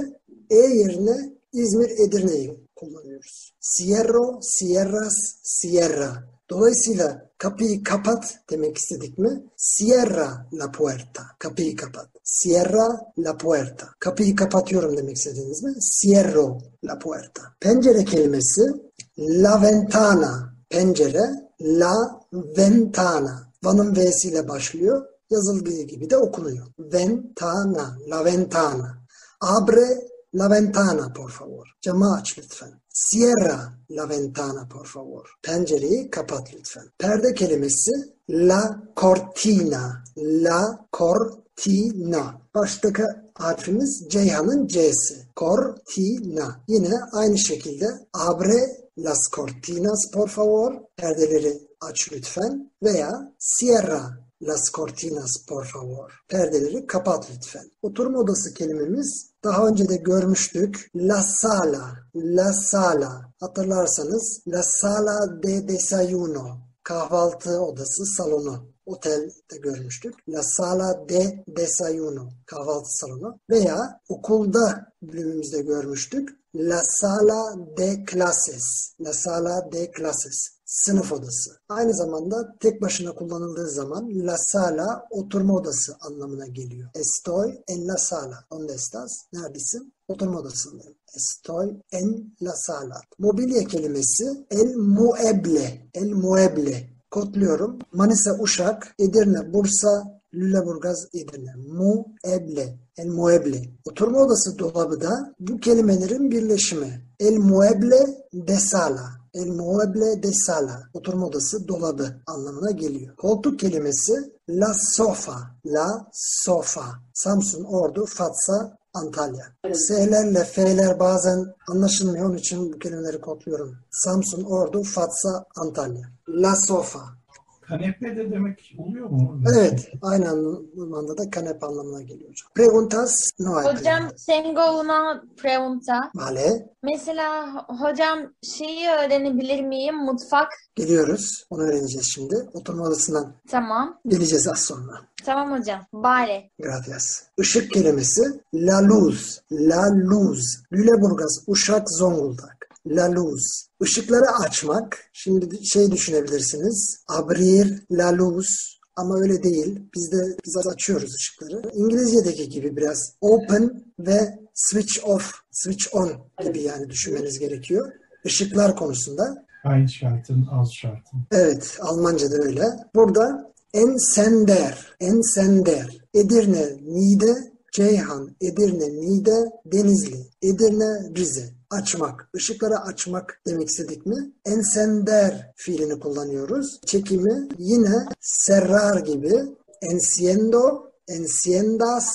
E yerine İzmir, Edirne'yi kullanıyoruz. Cierro, cierras, cierra. Dolayısıyla kapıyı kapat demek istedik mi? Cierra la puerta. Kapıyı kapat. Cierra la puerta. Kapıyı kapatıyorum demek istediniz mi? Cierro la puerta. Pencere kelimesi la ventana. Pencere la ventana. Van'ın V'siyle başlıyor. Yazıldığı gibi de okunuyor. Ventana, la ventana. Abre la ventana por favor. Camı aç lütfen. Cierra la ventana por favor. Pencereyi kapat lütfen. Perde kelimesi la cortina. La cortina. Baştaki harfimiz Ceyhan'ın C'si. Cortina. Yine aynı şekilde abre las cortinas por favor. Perdeleri aç lütfen. Veya cierra Las cortinas por favor. Perdeleri kapat lütfen. Oturma odası kelimemiz daha önce de görmüştük. La sala, la sala. Hatırlarsanız la sala de desayuno. Kahvaltı odası, salonu. Otelde görmüştük. La sala de desayuno. Kahvaltı salonu. Veya okulda bölümümüzde görmüştük. La sala de clases. La sala de clases. Sınıf odası. Aynı zamanda tek başına kullanıldığı zaman la sala oturma odası anlamına geliyor. Estoy en la sala. Donde estás? Neredesin? Oturma odasındayım. Estoy en la sala. Mobilya kelimesi el mueble. El mueble. Kodluyorum. Manisa, Uşak, Edirne, Bursa, Lüleburgaz, Edirne. Mueble. El mueble. Oturma odası dolabı da bu kelimelerin birleşimi. El mueble de sala. El mueble de sala. Oturma odası dolabı anlamına geliyor. Koltuk kelimesi la sofa. La sofa. Samsun, Ordu, Fatsa, Antalya. S'lerle F'ler bazen anlaşılmıyor. Onun için bu kelimeleri kodluyorum. Samsun, Ordu, Fatsa, Antalya. La sofa. Kanepe de demek oluyor mu? Evet. Aynı anlamda da kanepe anlamına geliyor hocam. Preguntas no hay. Hocam tengo una pregunta. Vale. Mesela hocam şeyi öğrenebilir miyim? Mutfak. Geliyoruz. Onu öğreneceğiz şimdi. Oturma odasından Tamam. geleceğiz az sonra. Tamam hocam. Bari. Gracias. Işık kelimesi la luz. La luz. Lüleburgaz, Uşak, Zonguldak. La luz. Işıkları açmak. Şimdi şey düşünebilirsiniz. Abrir la luz. Ama öyle değil. Biz de biz açıyoruz ışıkları. İngilizce'deki gibi biraz open ve switch off, switch on gibi yani düşünmeniz gerekiyor. Işıklar konusunda. Einschalten, ausschalten. Evet, Almanca'da öyle. Burada ensender, ensender. Edirne, Niğde, Ceyhan, Edirne, Niğde, Denizli, Edirne, Rize. Açmak, ışıkları açmak demek istedik mi? Ensender fiilini kullanıyoruz. Çekimi yine serrar gibi enciendo, enciendas,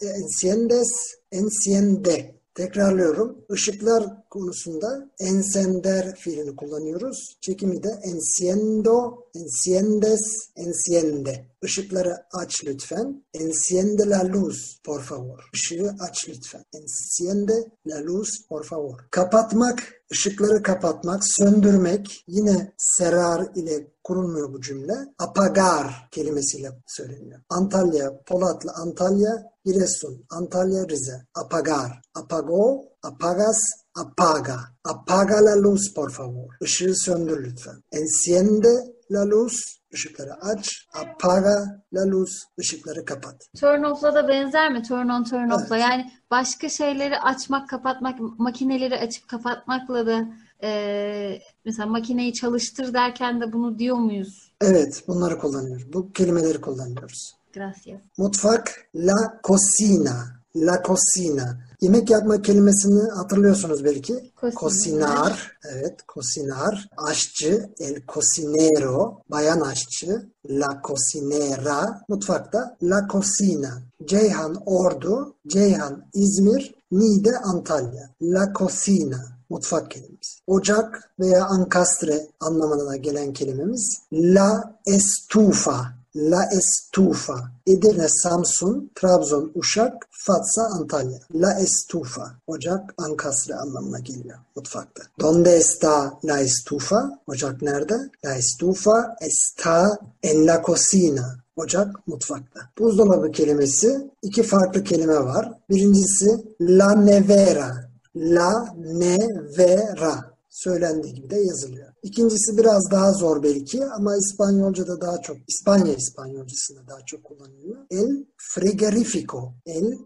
enciendes, enciende. Tekrarlıyorum. Işıklar konusunda encender fiilini kullanıyoruz. Çekimi de enciendo, enciendes, enciende. Işıkları aç lütfen. Enciende la luz, por favor. Işığı aç lütfen. Enciende la luz, por favor. Kapatmak, ışıkları kapatmak, söndürmek yine serar ile kurulmuyor bu cümle. Apagar kelimesiyle söyleniyor. Antalya, Polatlı, Antalya, Giresun, Antalya, Rize. Apagar. Apago, apagas, apaga. Apaga la luz por favor. Işığı söndür lütfen. Enciende la luz. Işıkları aç. Apaga la luz. Işıkları kapat. Turn off'la da benzer mi? Turn on, turn off'la. Evet. Yani başka şeyleri açmak, kapatmak, makineleri açıp kapatmakla da e, mesela makineyi çalıştır derken de bunu diyor muyuz? Evet, bunları kullanıyoruz. Bu kelimeleri kullanıyoruz. Gracias. Mutfak, la cocina. La cocina. Yemek yapma kelimesini hatırlıyorsunuz belki. Cocinar. Evet, cocinar. Aşçı, el cocinero. Bayan aşçı. La cocinera. Mutfakta la cocina. Ceyhan Ordu. Ceyhan İzmir. Niğde Antalya. La cocina. Mutfak kelimesi. Ocak veya ankastre anlamına gelen kelimemiz la estufa. La Estufa. Edirne, Samsun, Trabzon, Uşak, Fatsa, Antalya. La Estufa. Ocak, ankastre anlamına geliyor mutfakta. Donde está la estufa? Ocak nerede? La estufa está en la cocina. Ocak mutfakta. Buzdolabı kelimesi iki farklı kelime var. Birincisi la nevera. La nevera söylendiği gibi de yazılıyor. İkincisi biraz daha zor belki ama İspanyolca'da daha çok, İspanya İspanyolcasında daha çok kullanılıyor. El frigorifico. El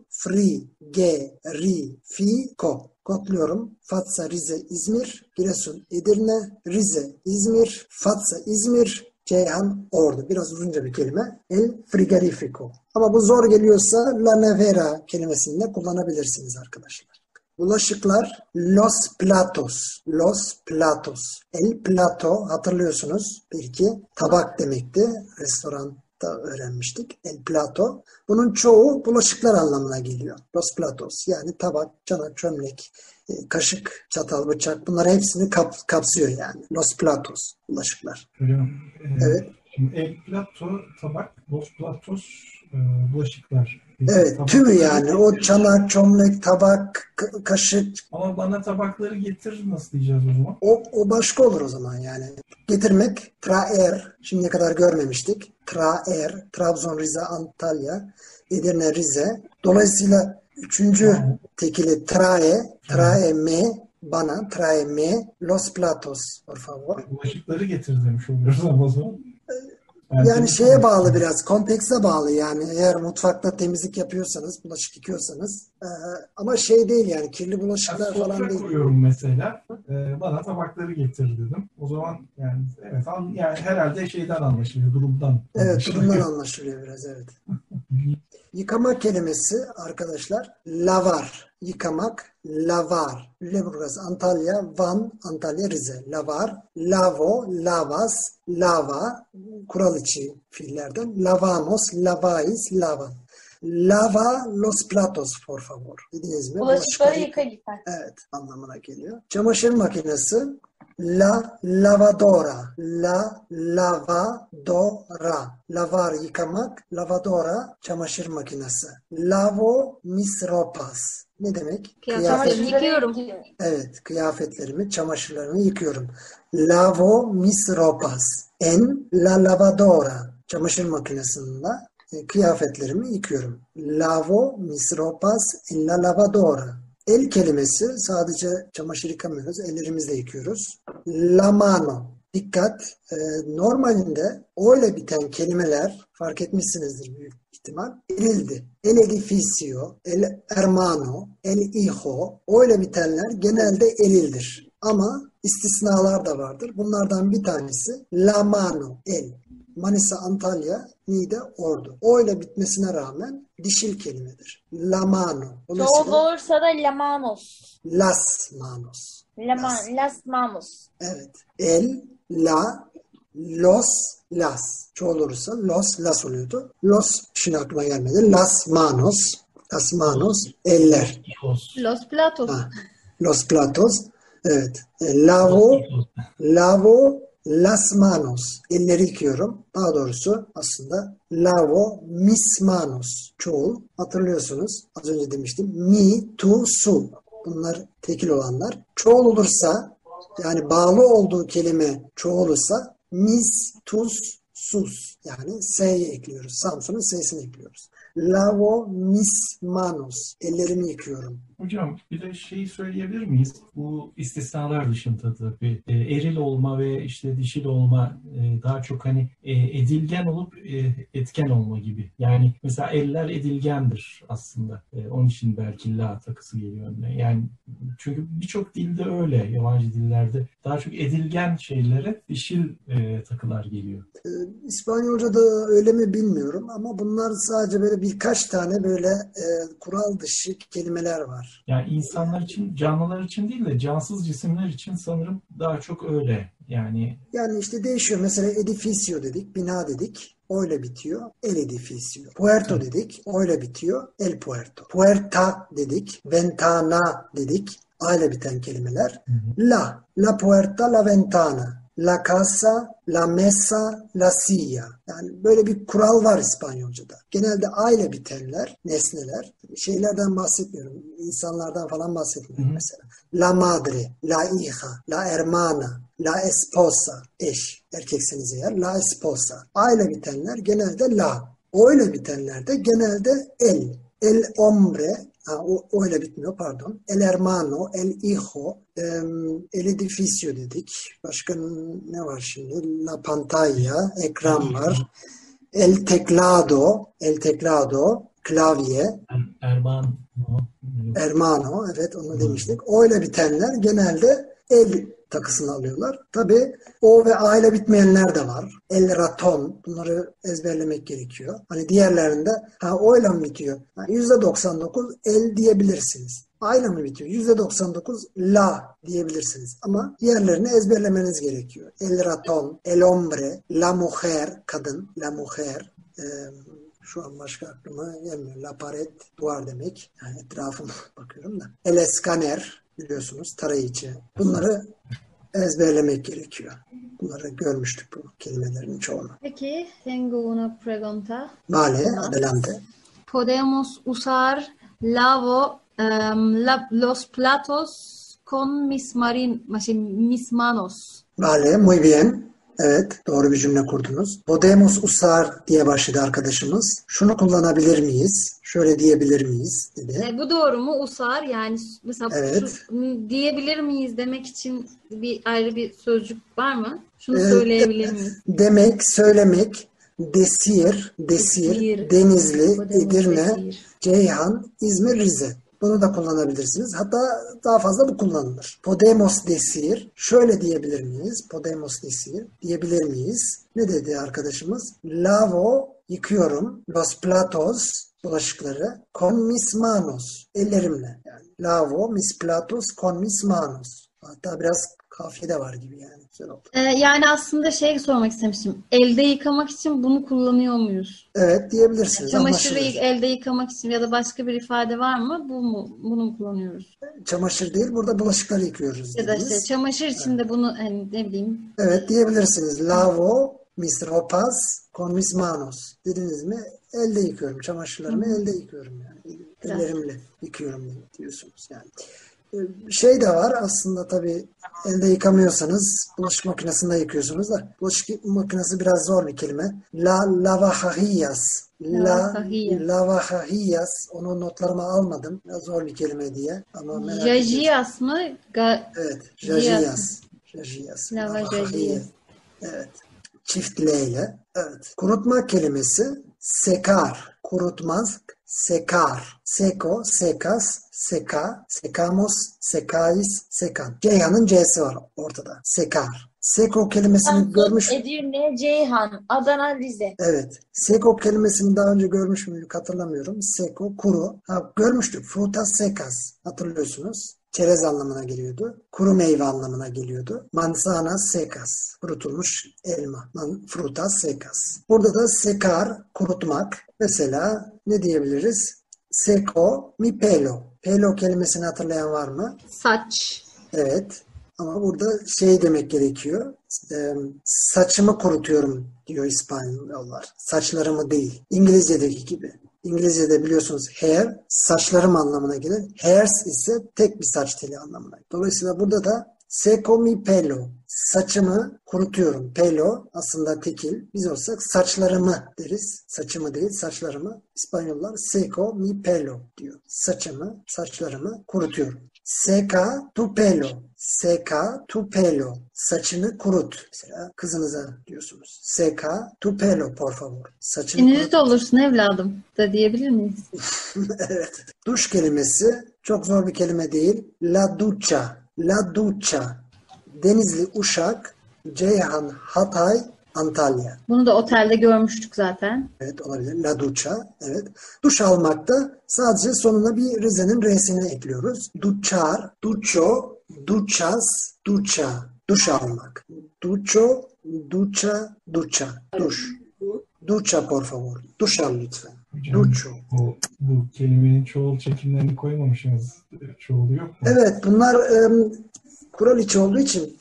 frigorifico. Kodluyorum. Fatsa, Rize, İzmir, Giresun, Edirne, Rize, İzmir, Fatsa, İzmir, Ceyhan, Ordu. Biraz uzunca bir kelime. El frigorifico. Ama bu zor geliyorsa la nevera kelimesini de kullanabilirsiniz arkadaşlar. Bulaşıklar los platos. Los platos. El plato hatırlıyorsunuz belki tabak demekti. Restoranda öğrenmiştik. El plato. Bunun çoğu bulaşıklar anlamına geliyor. Los platos yani tabak, çanak, çömlek, e, kaşık, çatal, bıçak bunlar hepsini kap, kapsıyor yani. Los platos. Bulaşıklar. Hocam, e, Evet. Şimdi el plato, tabak, los platos, e, bulaşıklar. Evet Tabak- tümü yani o çanak, çömlek, tabak, ka- kaşık Ama bana tabakları getir nasıl diyeceğiz o zaman? O, o başka olur o zaman yani. Getirmek, traer, şimdiye kadar görmemiştik. Traer, Trabzon, Rize, Antalya, Edirne, Rize. Dolayısıyla üçüncü Tamam. tekili trae, trae me, bana, trae me, los platos, por favor. Bulaşıkları getir demiş oluyoruz ama o zaman. Yani şeye bağlı biraz, kontekste bağlı yani. Eğer mutfakta temizlik yapıyorsanız, bulaşık yıkıyorsanız. eee, ama şey değil yani, kirli bulaşıklar falan sofra değil. kuruyorum mesela. Ee, bana tabakları getir dedim. O zaman yani evet an, yani herhalde şeyden anlaşılıyor, durumdan. Evet, anlaşılıyor. durumdan anlaşılıyor biraz, evet. Yıkama kelimesi arkadaşlar lavar. Yıkamak, lavar. Lüleburgaz, Antalya, Van, Antalya, Rize. Lavar, lavo, lavas, lava. Kural içi fiillerden. Lavamos, lavais, lava. Lava los platos por favor. Dediniz mi? Bulaşıkları yıka lütfen. Evet anlamına geliyor. Çamaşır makinesi la lavadora la lavadora lavar yıkamak lavadora çamaşır makinesi lavo mis ropas ne demek? Kıyafet. Yıkıyorum. Evet, kıyafetlerimi, çamaşırlarımı yıkıyorum. Lavo mis ropas en la lavadora çamaşır makinesinde kıyafetlerimi yıkıyorum. Lavo mis ropas en la lavadora. El kelimesi sadece çamaşır yıkamıyoruz, ellerimizle yıkıyoruz. La mano. Dikkat, e, normalinde o biten kelimeler fark etmişsinizdir büyük ihtimal. Elildi. El edificio, el hermano, el hijo. O bitenler genelde elildir. Ama istisnalar da vardır. Bunlardan bir tanesi la mano, el. Manisa, Antalya, Niğde, Ordu. O ile bitmesine rağmen dişil kelimedir. La mano. Çoğul olursa da la manos. las manos. La ma las manos. Evet. El, la, los, las. Çoğul olursa los, las oluyordu. Los şimdi aklıma gelmedi. Las manos. Las manos. Eller. Los platos. Ha. Los platos. Evet. E, Lavo, lavo las manos. Elleri yıkıyorum. Daha doğrusu aslında lavo mis manos. Çoğul. Hatırlıyorsunuz. Az önce demiştim. Mi, tu, su. Bunlar tekil olanlar. Çoğul olursa yani bağlı olduğu kelime çoğul olursa mis, tus, sus. Yani s'yi ekliyoruz. Samsun'un s'sini ekliyoruz. Lavo mis manos. Ellerimi yıkıyorum. Hocam bir de şeyi söyleyebilir miyiz? Bu istisnalar dışında tabii e, eril olma ve işte dişil olma e, daha çok hani e, edilgen olup e, etken olma gibi. Yani mesela eller edilgendir aslında. E, onun için belki la takısı geliyor önüne. Yani çünkü birçok dilde öyle. Yabancı dillerde daha çok edilgen şeylere dişil e, takılar geliyor. İspanyolca'da öyle mi bilmiyorum ama bunlar sadece böyle birkaç tane böyle e, kural dışı kelimeler var. Yani insanlar için, canlılar için değil de cansız cisimler için sanırım daha çok öyle. Yani Yani işte değişiyor. Mesela edificio dedik, bina dedik. Öyle bitiyor. El edificio. Puerto dedik. Öyle bitiyor. El puerto. Puerta dedik. Ventana dedik. Aile biten kelimeler. La. La puerta, la ventana. La casa, la mesa, la silla. Yani böyle bir kural var İspanyolca'da. Genelde aile bitenler, nesneler, şeylerden bahsetmiyorum. İnsanlardan falan bahsetmiyorum Hı hı. mesela. La madre, la hija, la hermana, la esposa, eş, erkekseniz eğer, la esposa. Aile bitenler genelde la. Öyle bitenler de genelde el. El hombre, o öyle bitmiyor pardon. El hermano, el hijo, el edificio dedik. Başka ne var şimdi? La pantalla, ekran var. El teclado, el teclado, klavye, Er- Erman o, hermano, evet onu demiştik. O ile bitenler genelde el takısını alıyorlar. Tabii o ve aile bitmeyenler de var. El raton. Bunları ezberlemek gerekiyor. Hani diğerlerinde ha o ile mi bitiyor? Ha, %99 el diyebilirsiniz. Aile mi bitiyor? %99 la diyebilirsiniz. Ama diğerlerini ezberlemeniz gerekiyor. El raton, el hombre, la mujer, kadın, la mujer, eee, şu an başka aklıma gelmiyor. La pared, duvar demek. Yani etrafıma bakıyorum da. El escaner, biliyorsunuz tarayıcı. Bunları ezberlemek gerekiyor. Bunları görmüştük bu kelimelerin çoğunu. Peki, tengo una pregunta. Vale, adelante. ¿Podemos usar lavo em, la- los platos con mis marin, mis manos? Vale, muy bien. Evet, doğru bir cümle kurdunuz. Podemos usar diye başladı arkadaşımız. Şunu kullanabilir miyiz? Şöyle diyebilir miyiz? dedi. E, bu doğru mu? Usar yani mesela Evet. şu, diyebilir miyiz demek için bir ayrı bir sözcük var mı? Şunu Evet. söyleyebilir miyiz? Demek, söylemek, desir, desir, Desir. Denizli, Edirne. Ceyhan, İzmir, Rize. Bunu da kullanabilirsiniz. Hatta daha fazla bu kullanılır. Podemos decir. Şöyle diyebilir miyiz? Podemos decir. Diyebilir miyiz? Ne dedi arkadaşımız? Lavo yıkıyorum. Los platos bulaşıkları con mis manos. Ellerimle. Yani lavo mis platos con mis manos. Hatta biraz kafiye de var gibi yani. Güzel oldu. E, yani aslında şey sormak istemiştim. Elde yıkamak için bunu kullanıyor muyuz? Evet diyebilirsiniz. Çamaşırı Anlaşılır. elde yıkamak için ya da başka bir ifade var mı? Bu mu? Bunu mu kullanıyoruz? Çamaşır değil burada bulaşıkları yıkıyoruz Ya da işte çamaşır için de bunu hani ne bileyim Evet diyebilirsiniz. Lavo mis ropas con mis manos. Dediniz mi? Elde yıkıyorum. Çamaşırlarımı elde yıkıyorum yani. Ellerimle yıkıyorum diyorsunuz yani. Şey de var aslında tabii elde yıkamıyorsanız bulaşık makinesinde yıkıyorsunuz da bulaşık makinesi biraz zor bir kelime. La lavajillas. La lavajillas. Onu notlarıma almadım. Biraz zor bir kelime diye. Ama merak. Jajias mı? Ga- Evet. Jiyas. Jajiyas. Jajiyas. Lava Lavajillas. jajiyas. Evet. Çift L ile. Evet. Kurutma kelimesi sekar. Kurutmaz. Sekar. Seko, sekas, seka, sekamos, sekais, sekan. Ceyhan'ın C'si var ortada. Sekar. Seko kelimesini görmüş Edirne, Ceyhan, Adana, Rize. Evet. Seko kelimesini daha önce görmüş müydük hatırlamıyorum. Seko, kuru. Ha, görmüştük. Frutas secas. Hatırlıyorsunuz. Çerez anlamına geliyordu. Kuru meyve anlamına geliyordu. Manzana secas. Kurutulmuş elma. Man, frutas secas. Burada da sekar, kurutmak. Mesela ne diyebiliriz? Seko mi pelo. Pelo kelimesini hatırlayan var mı? saç. Evet. Ama burada şey demek gerekiyor. E, saçımı kurutuyorum diyor İspanyollar. Saçlarımı değil. İngilizce'deki gibi. İngilizce'de biliyorsunuz hair saçlarım anlamına gelir. Hairs ise tek bir saç teli anlamına. Dolayısıyla burada da Seco mi pelo. Saçımı kurutuyorum. Pelo aslında tekil. Biz olsak saçlarımı deriz. Saçımı değil saçlarımı. İspanyollar seco mi pelo diyor. Saçımı, saçlarımı kurutuyorum. Seca tu pelo. Seca tu pelo. Saçını kurut. Mesela kızınıza diyorsunuz. Seca tu pelo por favor. Saçını kurut. İngiliz olursun evladım da diyebilir miyiz? evet. Duş kelimesi çok zor bir kelime değil. La ducha. La ducha. Denizli, Uşak, Ceyhan, Hatay, Antalya. Bunu da otelde görmüştük zaten. Evet olabilir. La ducha. Evet. Duş almakta sadece sonuna bir Rize'nin R'sini ekliyoruz. Duchar, ducho, duchas, ducha. Duş almak. Ducho, ducha, ducha. Duş. Ducha por favor. Duş al lütfen. Hocam, Ducho. bu, bu kelimenin çoğul çekimlerini koymamışsınız. Çoğulu yok mu? Evet bunlar em, kural içi olduğu için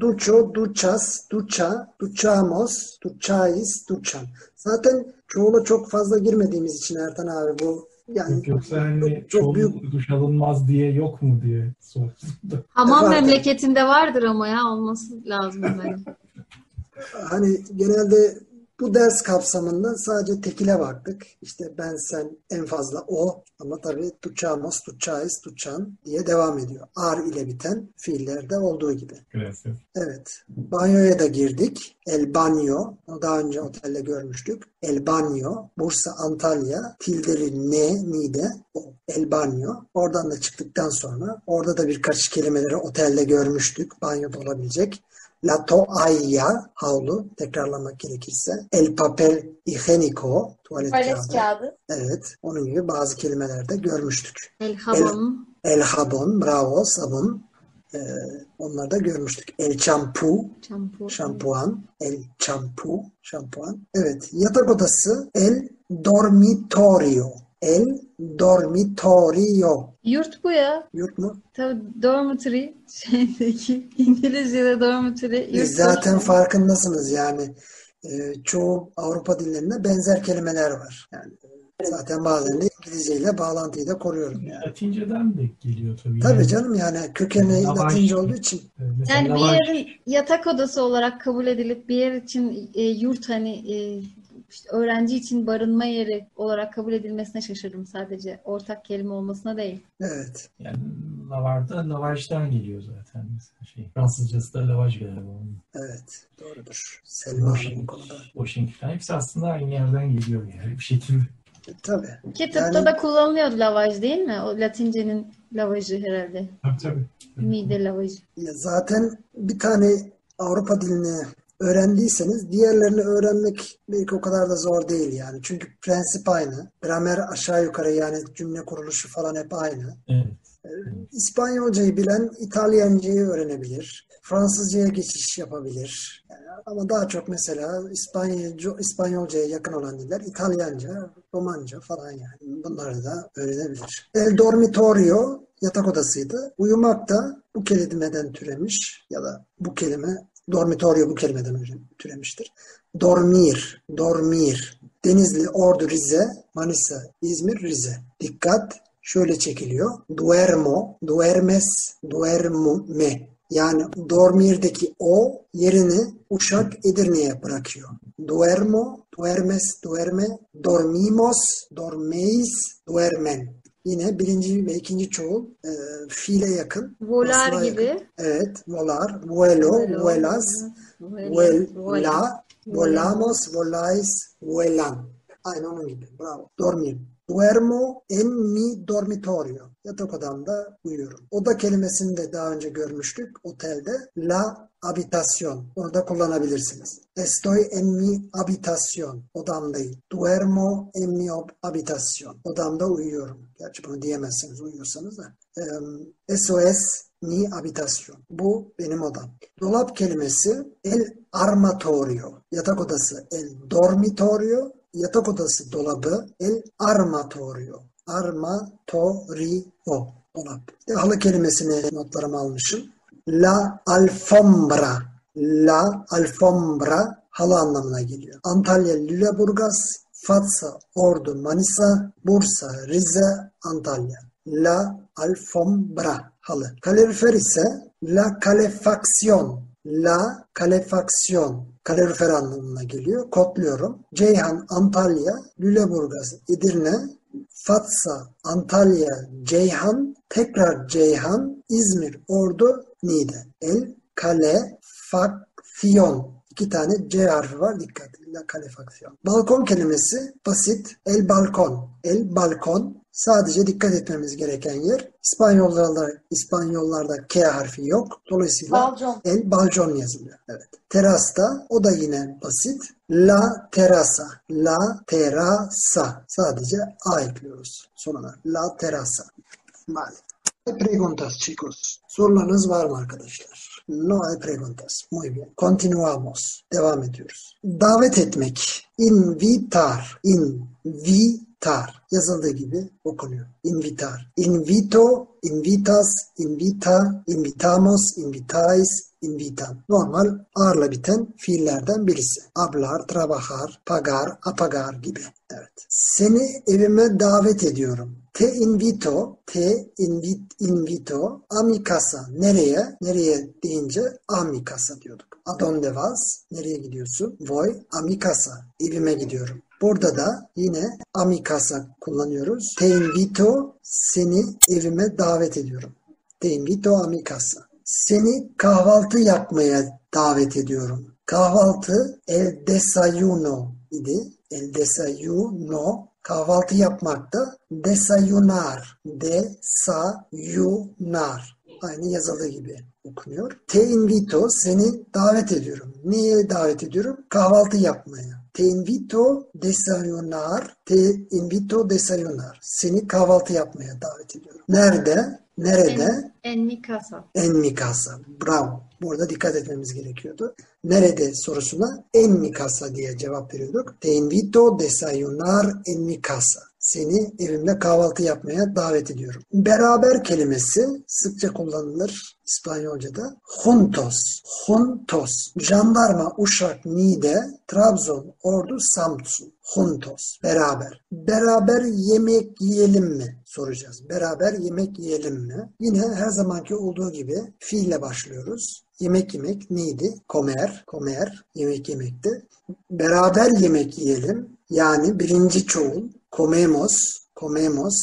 ducho, duchas, ducha, duchamos, duchais, duchan. Zaten çoğula çok fazla girmediğimiz için Ertan abi bu yani Yok, yoksa hani çok, çok büyük duş alınmaz diye yok mu diye sordum da. Hamam memleketinde vardır ama ya olması lazım bence. hani genelde bu ders kapsamında sadece tekile baktık. İşte ben, sen, en fazla o ama tabii duchamos, duchais, duchan diye devam ediyor. Ar ile biten fiillerde olduğu gibi. Gracias. Evet. Banyoya da girdik. El Banyo. Daha önce otelde görmüştük. El Banyo. Bursa, Antalya. Tildeli ne, ni'de o. El Banyo. Oradan da çıktıktan sonra orada da birkaç kelimeleri otelde görmüştük. Banyoda olabilecek. La toalla, havlu, tekrarlamak gerekirse. El papel higienico, tuvalet kağıdı. kağıdı. Evet, onun gibi bazı kelimelerde görmüştük. El hamam. El jabon, bravo, sabun. Ee, onları da görmüştük. El çampu, Şampu. şampuan. El çampu, şampuan. Evet, yatak odası. El dormitorio. El dormitorio. Yurt bu ya. Yurt mu? Tabii dormitory şeydeki İngilizce'de dormitory yurt. zaten farkındasınız yani. e, çoğu Avrupa dillerinde benzer kelimeler var. Yani e, zaten bazen de İngilizce ile bağlantıyı da koruyorum yani. Latince'den de geliyor tabii. Tabii Yani, canım yani kökeni Lavaş. Latince olduğu için. mesela Yani bir yerin yatak odası olarak kabul edilip bir yer için e, yurt hani e, işte öğrenci için barınma yeri olarak kabul edilmesine şaşırdım sadece. Ortak kelime olmasına değil. Evet. Yani lavarda lavajdan geliyor zaten. Mesela şey, Fransızcası da lavaj galiba. onun. Evet. Doğrudur. Selma bu Washing, konuda. Washington. Hepsi aslında aynı yerden geliyor yani bir şekilde. Tabii. Ki tıpta Yani- da kullanılıyordu lavaj değil mi? O Latince'nin lavajı herhalde. Tabii tabii. Mide lavajı. Ya zaten bir tane Avrupa dilini öğrendiyseniz diğerlerini öğrenmek belki o kadar da zor değil yani. Çünkü prensip aynı. Gramer aşağı yukarı yani cümle kuruluşu falan hep aynı. Evet. İspanyolcayı bilen İtalyancayı öğrenebilir. Fransızcaya geçiş yapabilir. Yani ama daha çok mesela İspanyolca, İspanyolcaya yakın olan diller İtalyanca, Romanca falan yani. Bunları da öğrenebilir. El dormitorio yatak odasıydı. Uyumak da bu kelimeden türemiş ya da bu kelime dormitorio bu kelimeden türemiştir. Dormir, dormir. Denizli, Ordu, Rize, Manisa, İzmir, Rize. Dikkat şöyle çekiliyor. Duermo, duermes, duerme. Yani dormirdeki o yerini Uşak Edirne'ye bırakıyor. Duermo, duermes, duerme, dormimos, dormeis, duermen. Yine birinci ve ikinci çoğul e, fiile yakın. Volar gibi. yakın. Evet, volar, vuelo, vuelas, vuela, vuela, volamos, volais, vuelan. Aynı onun gibi. Bravo. Dormir. Duermo en mi dormitorio. Yatak odamda uyuyorum. Oda kelimesini de daha önce görmüştük otelde. La habitación. Orada kullanabilirsiniz. Estoy en mi habitación. Odamdayım. Duermo en mi habitación. Odamda uyuyorum. Gerçi bunu diyemezsiniz uyuyorsanız da. Em, Eso es mi habitación. Bu benim odam. Dolap kelimesi el armatorio. Yatak odası el dormitorio. Yatak odası dolabı el armatorio. Armatorio. Dolap. Halı kelimesini notlarıma almışım. La alfombra. La alfombra halı anlamına geliyor. Antalya, Lüleburgaz, Fatsa, Ordu, Manisa, Bursa, Rize, Antalya. La alfombra halı. Kalorifer ise la calefacción. La calefacción. Kalorifer anlamına geliyor. Kodluyorum. Ceyhan, Antalya, Lüleburgaz, Edirne, Fatsa, Antalya, Ceyhan, tekrar Ceyhan, İzmir, Ordu, Niğde. El calefacción. İki tane C harfi var. Dikkat. La calefacción. Balkon kelimesi basit. El balkon. El balkon. Sadece dikkat etmemiz gereken yer İspanyollarda İspanyollarda K harfi yok. Dolayısıyla Balcon. el balcon yazılıyor. Evet. Terasta o da yine basit. La terasa. La terasa. Sadece A ekliyoruz sonuna. La terasa. Vale. Preguntas chicos. Sorularınız var mı arkadaşlar? No hay preguntas. Muy bien. Continuamos. Devam ediyoruz. Davet etmek. Invitar. Invitar. Yazıldığı gibi okunuyor. Invitar. Invito, invitas, invita, invitamos, invitais, invitan. Normal ağırla biten fiillerden birisi. Hablar, trabajar, pagar, apagar gibi. Evet. Seni evime davet ediyorum. Te invito, te invit, invito a casa. Nereye? Nereye deyince a mi casa diyorduk. A donde vas? Nereye gidiyorsun? Voy a mi casa. Evime gidiyorum. Burada da yine a mi casa kullanıyoruz. Te invito, seni evime davet ediyorum. Te invito a mi casa. Seni kahvaltı yapmaya davet ediyorum. Kahvaltı el desayuno idi. El desayuno kahvaltı yapmakta desayunar. Desayunar. Aynı yazıldığı gibi okunuyor. Te invito seni davet ediyorum. Niye davet ediyorum? Kahvaltı yapmaya. Te invito desayunar. Te invito desayunar. Seni kahvaltı yapmaya davet ediyorum. Nerede? Nerede? En, en mi casa. En mi casa. Bravo. Burada dikkat etmemiz gerekiyordu. Nerede sorusuna en mi casa diye cevap veriyorduk. Te invito desayunar en mi casa. Seni evimde kahvaltı yapmaya davet ediyorum. Beraber kelimesi sıkça kullanılır İspanyolca'da. Juntos. Juntos. Jandarma, Uşak, Niğde, Trabzon, Ordu, Samsun. Juntos. Beraber. Beraber yemek yiyelim mi? Soracağız. Beraber yemek yiyelim mi? Yine her zamanki olduğu gibi fiille başlıyoruz. Yemek yemek neydi? Comer, comer, yemek yemekti. Beraber yemek yiyelim. Yani birinci çoğul. Comemos, comemos,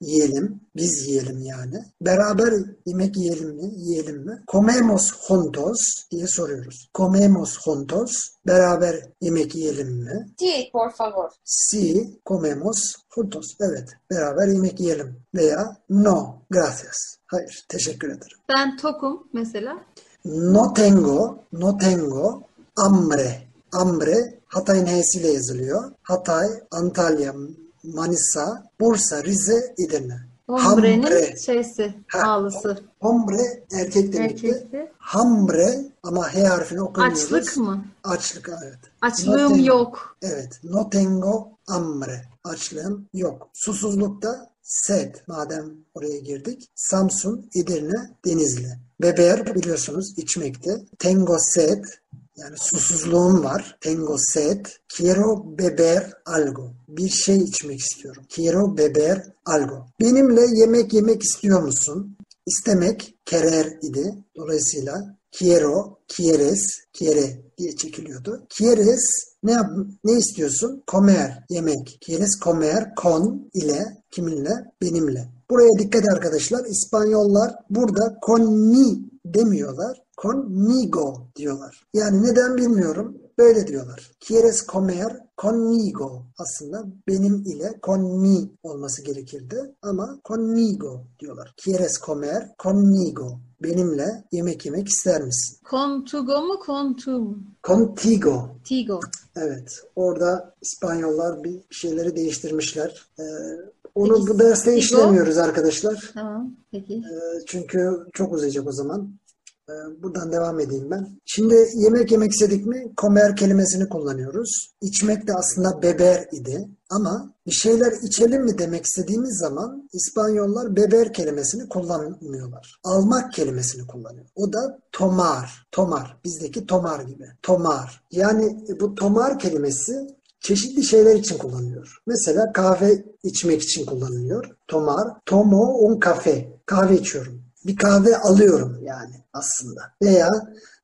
yiyelim. Biz yiyelim yani. Beraber yemek yiyelim mi? Yiyelim mi? Comemos juntos diye soruyoruz. Comemos juntos. Beraber yemek yiyelim mi? Sí, por favor. Si comemos juntos. Evet. Beraber yemek yiyelim. Veya no, gracias. Hayır, teşekkür ederim. Ben tokum mesela. No tengo, no tengo hambre. Hambre Hatay'ın H'siyle yazılıyor. Hatay, Antalya, Manisa, Bursa, Rize, Edirne. Hombre'nin Hambre. şeysi, ağlısı. Hombre erkek demekti. Erkekti. Hambre ama H harfini okumuyoruz. Açlık mı? Açlık evet. Açlığım No yok. Evet. No tengo hambre. Açlığım yok. Susuzlukta sed. Madem oraya girdik. Samsun, Edirne, Denizli. Beber biliyorsunuz içmekte. Tengo sed. Yani susuzluğum var. Tengo sed. Quiero beber algo. Bir şey içmek istiyorum. Quiero beber algo. Benimle yemek yemek istiyor musun? İstemek querer idi. Dolayısıyla quiero, quieres, quiere diye çekiliyordu. Quieres ne yap ne istiyorsun? Comer, yemek. Quieres comer con ile kiminle? Benimle. Buraya dikkat arkadaşlar. İspanyollar burada con ni demiyorlar. Conmigo diyorlar. Yani neden bilmiyorum. Böyle diyorlar. Quieres comer conmigo. Aslında benim ile con mi olması gerekirdi. Ama conmigo diyorlar. Quieres comer conmigo. Benimle yemek yemek ister misin? Contugo mu contu mu? Contigo. Tigo. Evet. Orada İspanyollar bir şeyleri değiştirmişler. Ee, onu Peki, bu derste işlemiyoruz arkadaşlar. Tamam. Peki. Ee, Çünkü çok uzayacak o zaman. Ee, Buradan devam edeyim ben. Şimdi yemek yemek istedik mi comer kelimesini kullanıyoruz. İçmek de aslında beber idi. Ama bir şeyler içelim mi demek istediğimiz zaman İspanyollar beber kelimesini kullanmıyorlar. Almak kelimesini kullanıyor. O da tomar. Tomar. Bizdeki tomar gibi. Tomar. Yani bu tomar kelimesi çeşitli şeyler için kullanılıyor. Mesela kahve içmek için kullanılıyor. Tomar. Tomo un café. Kahve içiyorum. Bir kahve alıyorum yani aslında. Veya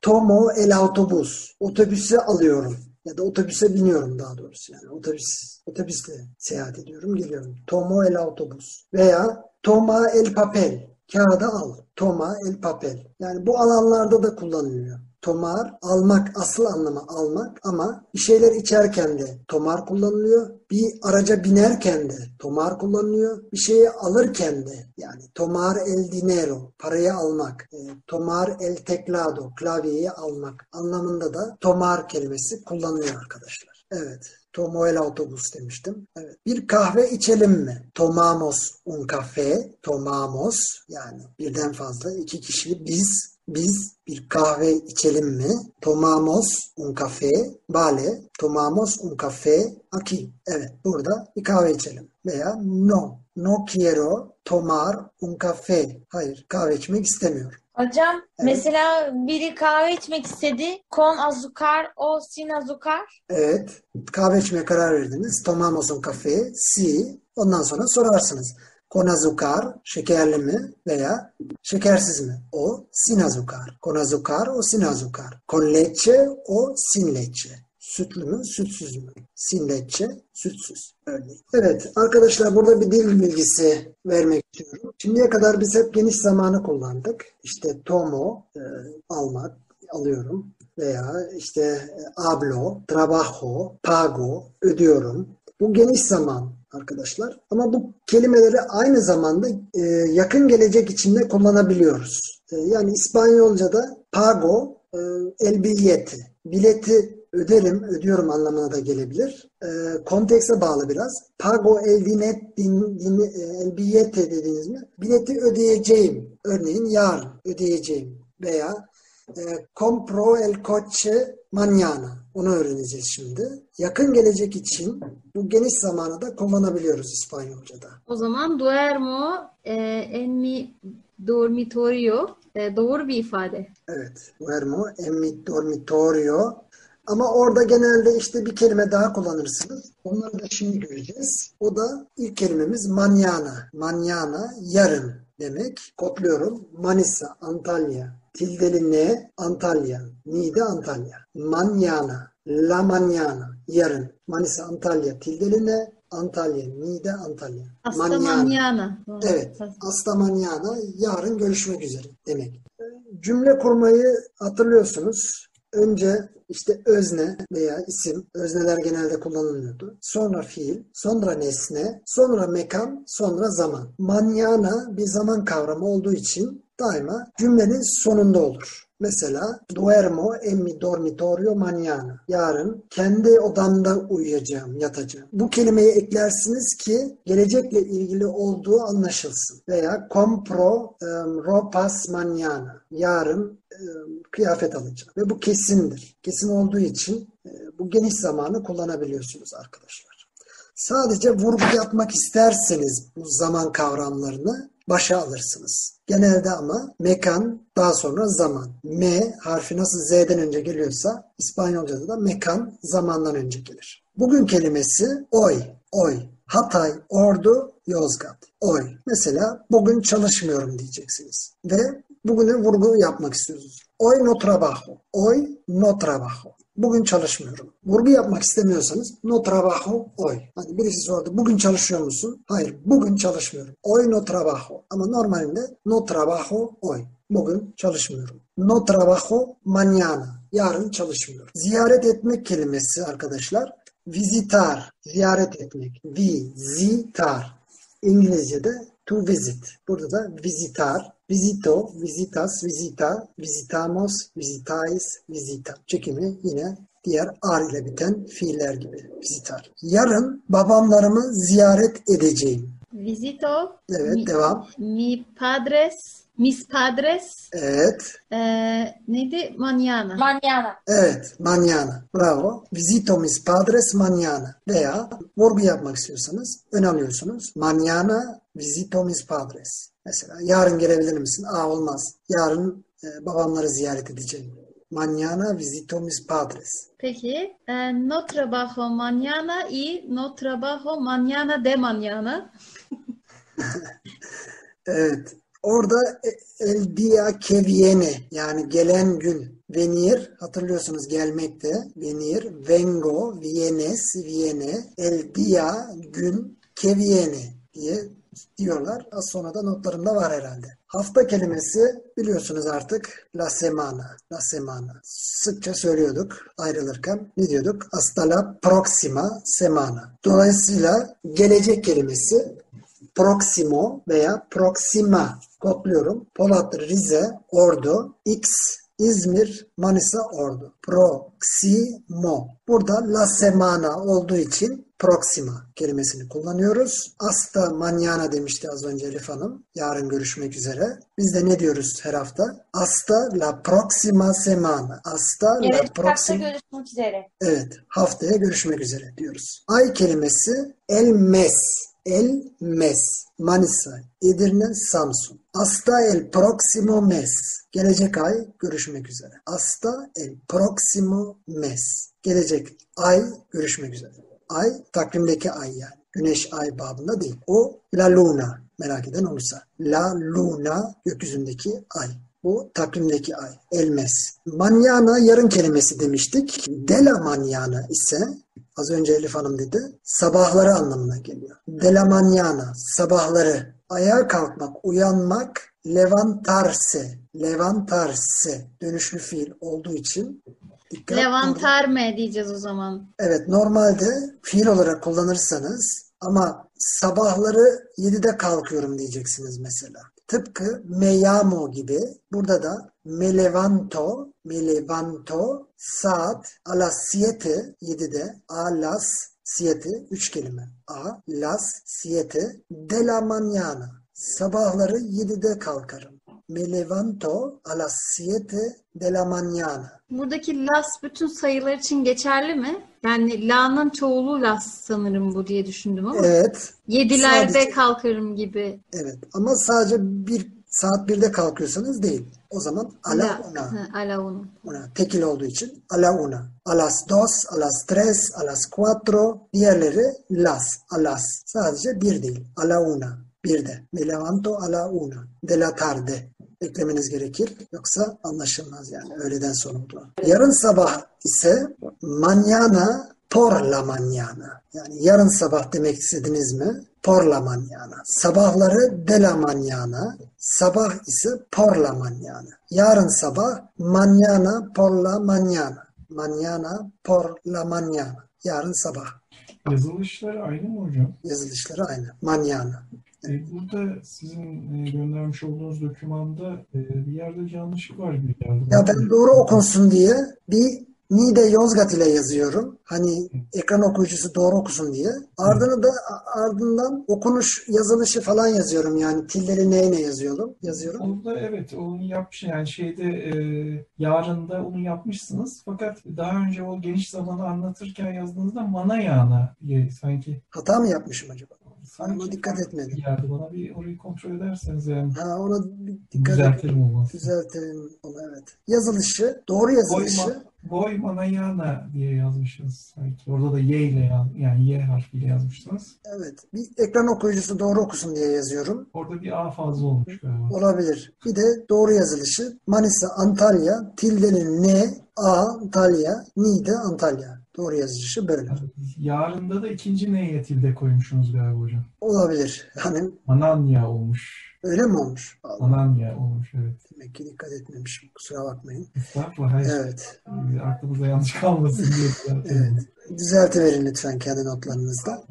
tomo el autobus. Otobüse alıyorum. Ya da otobüse biniyorum daha doğrusu yani. Otobüs, otobüsle seyahat ediyorum, geliyorum. Tomo el autobus. Veya toma el papel. Kağıda al. Toma el papel. Yani bu alanlarda da kullanılıyor. Tomar almak asıl anlamı almak ama bir şeyler içerken de tomar kullanılıyor. Bir araca binerken de tomar kullanılıyor. Bir şeyi alırken de yani tomar el dinero parayı almak. E, tomar el teclado klavyeyi almak anlamında da tomar kelimesi kullanılıyor arkadaşlar. Evet. Tomo el autobus demiştim. Evet. Bir kahve içelim mi? Tomamos un café. Tomamos yani birden fazla iki kişi biz biz bir kahve içelim mi? Tomamos un café. Vale. Tomamos un café aquí. Evet. Burada bir kahve içelim. Veya no. No quiero tomar un café. Hayır. Kahve içmek istemiyorum. Hocam Evet. mesela biri kahve içmek istedi. Con azúcar o sin azúcar. Evet. Kahve içmeye karar verdiniz. Tomamos un café. Si. Ondan sonra sorarsınız. Con azúcar, şekerli mi veya şekersiz mi? O sin azúcar. Con azúcar o sin azúcar. Con leche o sin leche. Sütlü mü, sütsüz mü? Sin leche, sütsüz. Örneğin. Evet arkadaşlar burada bir dil bilgisi vermek istiyorum. Şimdiye kadar biz hep geniş zamanı kullandık. İşte tomo, e, almak, alıyorum. Veya işte e, hablo, trabajo, pago, ödüyorum. Bu geniş zaman arkadaşlar. Ama bu kelimeleri aynı zamanda e, yakın gelecek içinde kullanabiliyoruz. E, yani İspanyolca'da pago, e, el billete, bileti öderim, ödüyorum anlamına da gelebilir. E, kontekse bağlı biraz. Pago el dinet, din, din, e, el billete dediğiniz mi? Bileti ödeyeceğim. Örneğin yarın ödeyeceğim. Veya e, compro el coche mañana. Onu öğreneceğiz şimdi. Yakın gelecek için bu geniş zamanı da kullanabiliyoruz İspanyolca'da. O zaman duermo e, en mi dormitorio e, doğru bir ifade. Evet. Duermo en mi dormitorio. Ama orada genelde işte bir kelime daha kullanırsınız. Onları da şimdi göreceğiz. O da ilk kelimemiz mañana. Mañana yarın demek. Kodluyorum. Manisa, Antalya. Tildeli ne? Antalya. Niğde Antalya. Mañana. La mañana. Yarın. Manisa, Antalya. Tildeli ne? Antalya. Niğde Antalya. Doğru. Evet. Hasta mañana yarın görüşmek üzere demek. Cümle kurmayı hatırlıyorsunuz. Önce işte özne veya isim, özneler genelde kullanılıyordu. Sonra fiil, sonra nesne, sonra mekan, sonra zaman. Mañana bir zaman kavramı olduğu için daima cümlenin sonunda olur. Mesela duermo en mi dormitorio mañana. Yarın kendi odamda uyuyacağım, yatacağım. Bu kelimeyi eklersiniz ki gelecekle ilgili olduğu anlaşılsın. Veya compro em, ropas mañana. Yarın em, kıyafet alacağım. Ve bu kesindir. Kesin olduğu için e, bu geniş zamanı kullanabiliyorsunuz arkadaşlar. Sadece vurgu yapmak isterseniz bu zaman kavramlarını başa alırsınız. Genelde ama mekan daha sonra zaman. M harfi nasıl Z'den önce geliyorsa İspanyolca'da da mekan zamandan önce gelir. Bugün kelimesi oy, oy. Hatay, Ordu, Yozgat. Oy. Mesela bugün çalışmıyorum diyeceksiniz. Ve bugüne vurgu yapmak istiyorsunuz. Hoy no trabajo. Hoy no trabajo. Bugün çalışmıyorum. Vurgu yapmak istemiyorsanız no trabajo hoy. Hani birisi sordu bugün çalışıyor musun? Hayır bugün çalışmıyorum. Hoy no trabajo. Ama normalinde no trabajo hoy. Bugün çalışmıyorum. No trabajo mañana. Yarın çalışmıyorum. Ziyaret etmek kelimesi arkadaşlar. Visitar. Ziyaret etmek. Visitar. İngilizce'de to visit. Burada da visitar, visito, visitas, visita, visitamos, visitais, visita. Çekimi yine diğer ar ile biten fiiller gibi. Visitar. Yarın babamlarımı ziyaret edeceğim. Visito Evet mi, devam. mi padres, mis padres Evet. e, neydi? Mañana. Mañana. Evet. Mañana. Bravo. Visito mis padres mañana. Veya vurgu yapmak istiyorsanız öne alıyorsunuz. Mañana visito mis padres. Mesela yarın gelebilir misin? Aa olmaz. Yarın e, babamları ziyaret edeceğim. Mañana visito mis padres. Peki. e, no trabajo mañana y no trabajo mañana de mañana. Evet. Orada e- el día que viene yani gelen gün. Venir hatırlıyorsunuz gelmekte. Venir, vengo, vienes, viene. El día gün que viene diye diyorlar. Az sonra da notlarımda var herhalde. Hafta kelimesi biliyorsunuz artık la semana, la semana. Sıkça söylüyorduk ayrılırken. Ne diyorduk? Hasta la próxima semana. Dolayısıyla gelecek kelimesi proximo veya proxima kodluyorum. Polat, Rize, Ordu, X, İzmir, Manisa, Ordu. Proximo. Burada la semana olduğu için proxima kelimesini kullanıyoruz. Hasta mañana demişti az önce Elif Hanım. Yarın görüşmek üzere. Biz de ne diyoruz her hafta? Hasta la próxima semana. Hasta la Evet, hafta próxima... görüşmek üzere. Evet, haftaya görüşmek üzere diyoruz. Ay kelimesi el mes, el mes, Manisa, Edirne, Samsun. Hasta el próximo mes. Gelecek ay görüşmek üzere. Hasta el próximo mes. Gelecek ay görüşmek üzere. Ay takvimdeki ay yani. Güneş ay babında değil. O la luna merak eden olursa. La luna gökyüzündeki ay. Bu takvimdeki ay. Elmes. Manyana yarın kelimesi demiştik. Dela manyana ise az önce Elif Hanım dedi. Sabahları anlamına geliyor. Manyana sabahları. Ayağa kalkmak, uyanmak levantarse. Levantarse. Dönüşlü fiil olduğu için dikkat. Levantarme diyeceğiz o zaman. Evet normalde fiil olarak kullanırsanız ama sabahları 7'de kalkıyorum diyeceksiniz mesela. Tıpkı me llamo gibi burada da me levanto, saat a las 7 7'de a las 7 üç kelime. A las 7 de la mañana. Sabahları 7'de kalkarım. Me levanto a las 7 de la mañana. Buradaki las bütün sayılar için geçerli mi? Yani la'nın çoğulu las sanırım bu diye düşündüm ama. Evet, Yedilerde Sadece- kalkarım gibi. Evet ama sadece bir saat birde kalkıyorsanız değil. O zaman a la una. Hı, ala unu. una. Tekil olduğu için a la una. A las dos, a las tres, a las cuatro. Diğerleri las, a las. Sadece bir değil. A la una. Bir de. Me levanto a la una. De la tarde. Eklemeniz gerekir. Yoksa anlaşılmaz yani. Öğleden sonra olduğu. Yarın sabah ise mañana por la mañana. Yani yarın sabah demek istediniz mi? Por la mañana. Sabahları de la mañana. Sabah ise por la mañana. Yarın sabah mañana por la mañana. Mañana por la mañana. Yarın sabah. Yazılışları aynı mı hocam? Yazılışları aynı. Mañana. E, Burada sizin e, göndermiş olduğunuz dokümanda e, bir yerde yanlışlık var gibi geldi. Ya ben doğru okunsun diye bir Niğde Yozgat ile yazıyorum. Hani ekran okuyucusu doğru okusun diye. Ardını da ardından okunuş yazılışı falan yazıyorum. Yani tilleri neyine yazıyorum. Yazıyorum. Orada evet onu yapmış yani şeyde e, yarında onu yapmışsınız fakat daha önce o geniş zamanı anlatırken yazdığınızda mana yağına diye sanki Hata mı yapmışım acaba? Sanki Ona dikkat etmedim. geldi bana bir orayı kontrol ederseniz yani Ha ona bir dikkat düzeltirim olmaz. Düzeltelim onu evet. Yazılışı, doğru yazılışı. Boy, boy manayana diye yazmışsınız sanki. Orada da Y ile yaz, yani Y harfiyle yazmışsınız. Evet. Bir ekran okuyucusu doğru okusun diye yazıyorum. Orada bir A fazla olmuş galiba. Olabilir. Bir de doğru yazılışı. Manisa, Antalya, tildenin N, A, Antalya, Niğde, Antalya. Doğru yazılışı böyle. Yarında da ikinci N'ye tilde koymuşsunuz galiba hocam. Olabilir. Yani Mananya olmuş. öyle mi olmuş? Allah, Mananya olmuş evet. demek ki dikkat etmemişim. Kusura bakmayın. Estağfurullah. Hayır. Evet. Ee, Aklımıza yanlış kalmasın diye. Evet. Düzeltiverin lütfen kendi notlarınızda.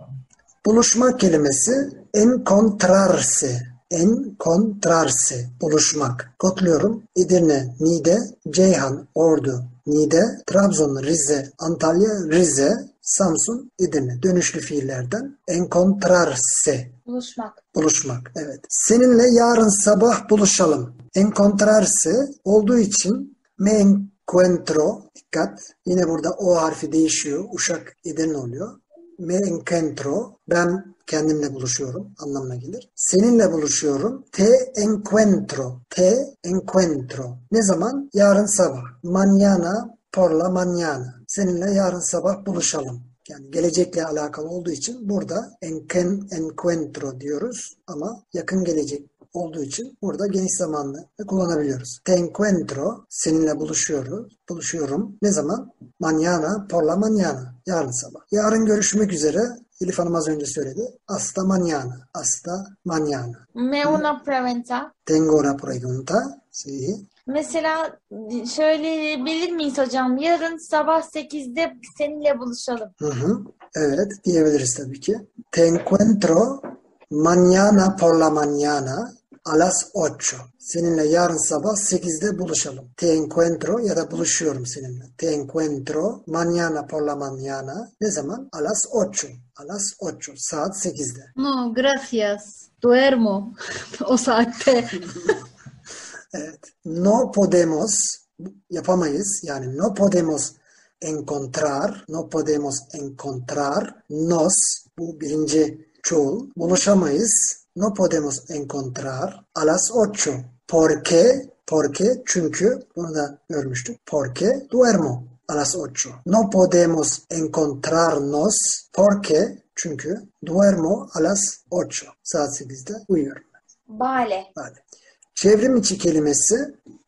Buluşmak kelimesi encontrarse. Encontrarse. Buluşmak. Kodluyorum. Edirne, Niğde, Ceyhan, Ordu, Niğde, Trabzon, Rize, Antalya, Rize, Samsun, Edirne. Dönüşlü fiillerden. Encontrarse. Buluşmak. Buluşmak. Evet. Seninle yarın sabah buluşalım. Encontrarse olduğu için me encuentro. Dikkat. Yine burada o harfi değişiyor. Uşak Edirne oluyor. Me encuentro. Ben kendimle buluşuyorum anlamına gelir. Seninle buluşuyorum. Te encuentro. Te encuentro. Ne zaman? Yarın sabah. Mañana por la mañana. Seninle yarın sabah buluşalım. Yani gelecekle alakalı olduğu için burada enken, encuentro diyoruz ama yakın gelecek olduğu için burada geniş zamanlı kullanabiliyoruz. Te encuentro seninle buluşuyoruz. Buluşuyorum. Ne zaman? Mañana por la mañana. Yarın sabah. Yarın görüşmek üzere. Elif Hanım az önce söyledi. Hasta mañana. Hasta mañana. Me una pregunta. Tengo una pregunta. Sí. Mesela şöyle bilir miyiz hocam? Yarın sabah 8'de seninle buluşalım. Hı hı. Evet diyebiliriz tabii ki. Te encuentro mañana por la mañana a las 8. Seninle yarın sabah 8'de buluşalım. Te encuentro ya da buluşuyorum seninle. Te encuentro mañana por la mañana. Ne zaman? A las 8. A las 8. Saat 8'de. No, gracias. Duermo o saatte. Evet. No podemos yapamayız. Yani no podemos encontrar, no podemos encontrar, nos bu birinci çoğul. Buluşamayız. No podemos encontrar a las ocho. Porque, porque çünkü bunu da görmüştük. Porque duermo a las ocho. No podemos encontrarnos porque çünkü duermo a las ocho. Saat 8'de uyuyorum. Vale. Vale. Çevrim içi kelimesi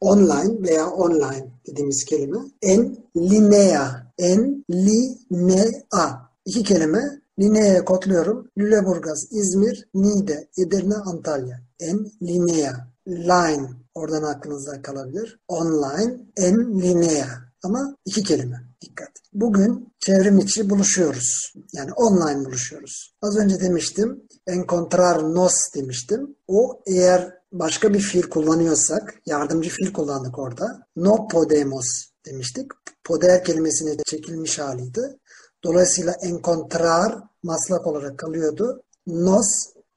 online veya online dediğimiz kelime en linea. En linea. İki kelime. Linea'ya kodluyorum. Lüleburgaz, İzmir, Niğde, Edirne, Antalya. En linea. Line. Oradan aklınızda kalabilir. Online. En linea. Ama iki kelime. Dikkat. Bugün çevrim içi buluşuyoruz. Yani online buluşuyoruz. Az önce demiştim. Encontrarnos demiştim. O eğer başka bir fiil kullanıyorsak, yardımcı fiil kullandık orada. No podemos demiştik. Poder kelimesine çekilmiş haliydi. Dolayısıyla encontrar maslak olarak kalıyordu. Nos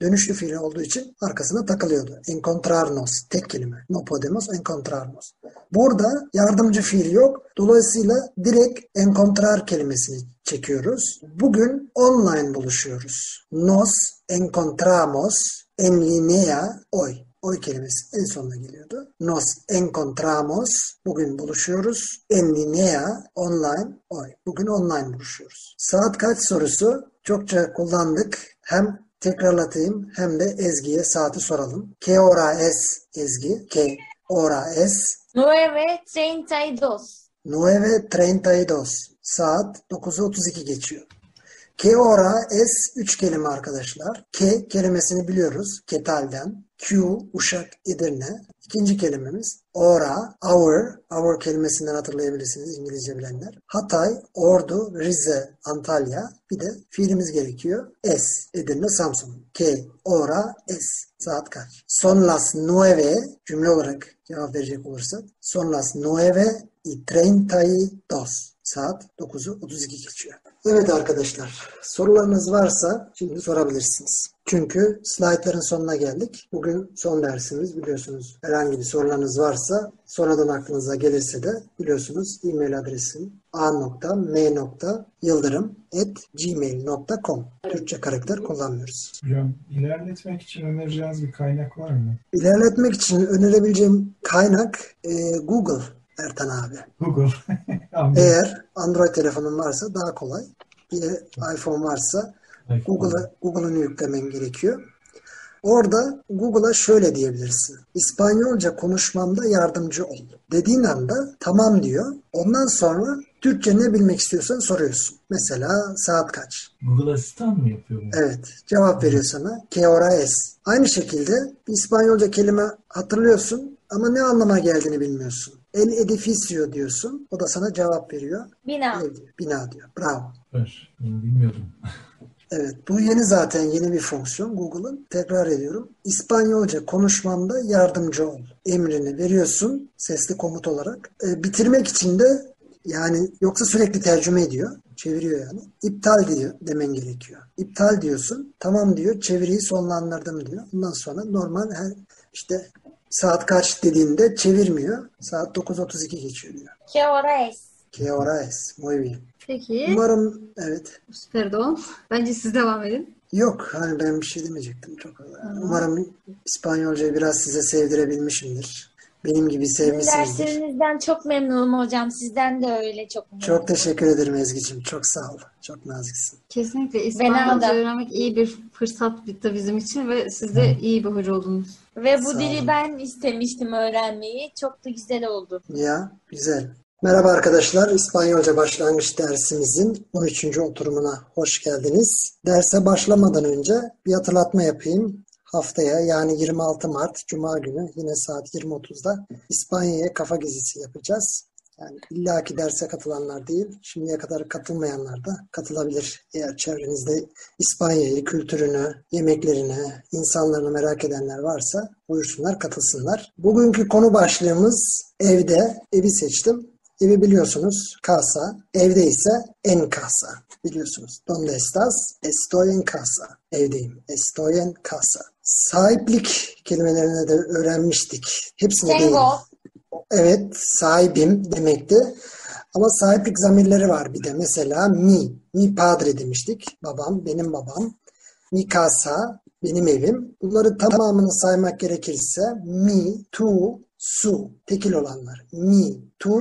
dönüşlü fiil olduğu için arkasına takılıyordu. Encontrarnos tek kelime. No podemos encontrarnos. Burada yardımcı fiil yok. Dolayısıyla direkt encontrar kelimesini çekiyoruz. Bugün online buluşuyoruz. Nos encontramos en línea hoy. Hoy kelimesi en sonuna geliyordu. Nos encontramos. Bugün buluşuyoruz. En línea online hoy. Bugün online buluşuyoruz. Saat kaç sorusu çokça kullandık. Hem tekrarlatayım hem de Ezgi'ye saati soralım. Que hora es Ezgi? Que hora es? 9.32. 9.32. Saat 9'u 32 geçiyor. Que hora es 3 kelime arkadaşlar. Que kelimesini biliyoruz. Ketal'den. Q, Uşak, Edirne. İkinci kelimemiz ora, hour, hour kelimesinden hatırlayabilirsiniz İngilizce bilenler. Hatay, Ordu, Rize, Antalya. Bir de fiilimiz gerekiyor. Es, Edirne, Samsun. Que, ora, es. Saat kaç? Son las nueve, cümle olarak cevap verecek olursak. Son las nueve y treinta y dos. Saat 9'u 32 geçiyor. Evet arkadaşlar, sorularınız varsa şimdi sorabilirsiniz. Çünkü slaytların sonuna geldik. Bugün son dersimiz biliyorsunuz. Herhangi bir sorularınız varsa sonradan aklınıza gelirse de biliyorsunuz e-mail adresim a.m.yıldırım.gmail.com Türkçe karakter kullanmıyoruz. Hocam ilerletmek için önereceğiniz bir kaynak var mı? İlerletmek için önerebileceğim kaynak e, Google Ertan abi. Google. Eğer Android telefonun varsa daha kolay. Bir de iPhone varsa Google'ını yüklemen gerekiyor. Orada Google'a şöyle diyebilirsin. İspanyolca konuşmamda yardımcı ol. Dediğin anda tamam diyor. Ondan sonra Türkçe ne bilmek istiyorsan soruyorsun. Mesela saat kaç? Google Asistan mı yapıyor bunu? Evet. Cevap veriyor sana. Que hora es? Aynı şekilde bir İspanyolca kelime hatırlıyorsun ama ne anlama geldiğini bilmiyorsun. El edificio diyorsun. O da sana cevap veriyor. Bina. Ev diyor, Bina diyor. Bravo. Bunu bilmiyordum. Evet, bu yeni zaten yeni bir fonksiyon Google'ın. Tekrar ediyorum. İspanyolca konuşmamda yardımcı ol. Emrini veriyorsun sesli komut olarak. E, bitirmek için de yani yoksa sürekli tercüme ediyor. Çeviriyor yani. İptal diyor demen gerekiyor. İptal diyorsun. Tamam diyor. Çeviriyi sonlandırdım diyor. Ondan sonra normal her işte saat kaç dediğinde çevirmiyor. Saat 9.32 geçiyor diyor. Que hora es? Que hora es? Muy bien. Peki. Umarım evet. Pardon. Bence siz devam edin. Yok hani ben bir şey demeyecektim çok. Umarım İspanyolcayı biraz size sevdirebilmişimdir. Benim gibi sevmişsinizdir. derslerinizden çok memnunum hocam. Sizden de öyle çok memnunum. Çok teşekkür ederim Ezgi'cim. Çok sağ ol. Çok naziksin. Kesinlikle İspanyolca öğrenmek iyi bir fırsat bitti bizim için ve siz de iyi bir hoca oldunuz. Ve bu Sağ dili olun. ben istemiştim öğrenmeyi. Çok da güzel oldu. Ya güzel. Merhaba arkadaşlar. İspanyolca başlangıç dersimizin 13. oturumuna hoş geldiniz. Derse başlamadan önce bir hatırlatma yapayım. Haftaya yani 26 Mart Cuma günü yine saat 20.30'da İspanya'ya kafa gezisi yapacağız. Yani illaki derse katılanlar değil, şimdiye kadar katılmayanlar da katılabilir. Eğer çevrenizde İspanya'yı, kültürünü, yemeklerini, insanlarını merak edenler varsa buyursunlar, katılsınlar. Bugünkü konu başlığımız evde. Evi seçtim. Evi biliyorsunuz casa. Evde ise en casa. Biliyorsunuz. Donde estás? Estoy en casa. Evdeyim. Estoy en casa. Sahiplik kelimelerini de öğrenmiştik. Hepsini değil. Tengo. Evet, sahibim demekti. Ama sahiplik zamirleri var bir de. Mesela mi, mi padre demiştik. Babam, benim babam. Mi casa, benim evim. Bunları tamamını saymak gerekirse mi, tu, su. Tekil olanlar. Mi, tu,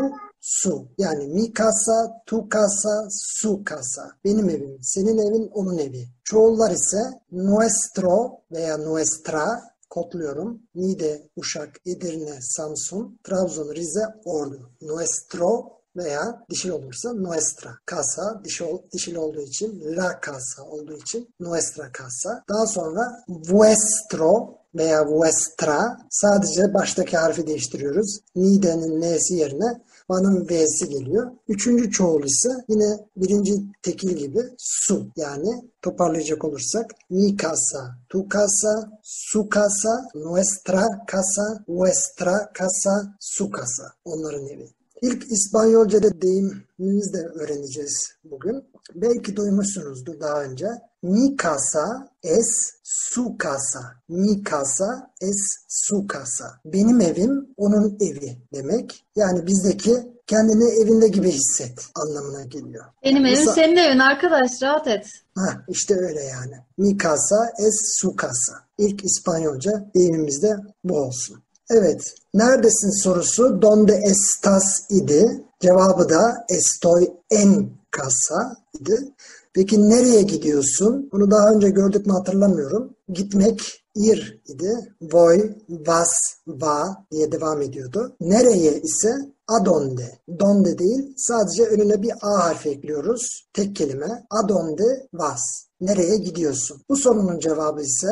su. Yani mi casa, tu casa, su casa. Benim evim, senin evin, onun evi. Çoğullar ise nuestro veya nuestra kodluyorum. Niğde, Uşak, Edirne, Samsun, Trabzon, Rize, Ordu. Nuestro veya dişil olursa nuestra. Casa dişi, ol- dişil olduğu için la casa olduğu için nuestra casa. Daha sonra vuestro veya vuestra sadece baştaki harfi değiştiriyoruz. Niğde'nin n'si yerine Van'ın V'si geliyor. Üçüncü çoğul ise yine birinci tekil gibi su. Yani toparlayacak olursak mi casa, tu casa, su casa, nuestra casa, vuestra casa, su casa. Onların evi. İlk İspanyolca'da deyimimizi de öğreneceğiz bugün. Belki duymuşsunuzdur daha önce. Mi casa es su casa. Mi casa es su casa. Benim evim onun evi demek. Yani bizdeki kendini evinde gibi hisset anlamına geliyor. Benim evim Mesela- senin evin arkadaş rahat et. Ha işte öyle yani. Mi casa es su casa. İlk İspanyolca deyimimizde bu olsun. Evet. Neredesin sorusu donde estás idi. Cevabı da estoy en casa idi. Peki nereye gidiyorsun? Bunu daha önce gördük mü hatırlamıyorum. Gitmek ir idi. Voy, vas, va diye devam ediyordu. Nereye ise adonde. Donde değil sadece önüne bir a harfi ekliyoruz. Tek kelime. Adonde vas. Nereye gidiyorsun? Bu sorunun cevabı ise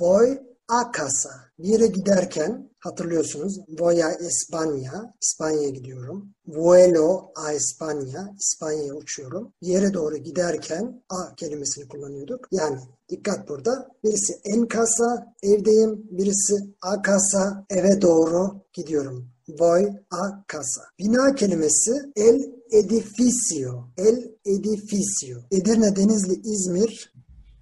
voy a casa. Bir yere giderken hatırlıyorsunuz voy a España. İspanya'ya gidiyorum. Vuelo a España. İspanya'ya uçuyorum. Yere doğru giderken a kelimesini kullanıyorduk. Yani dikkat burada. Birisi en casa evdeyim. Birisi a casa eve doğru gidiyorum. Voy a casa. Bina kelimesi el edificio. El edificio. Edirne, Denizli, İzmir,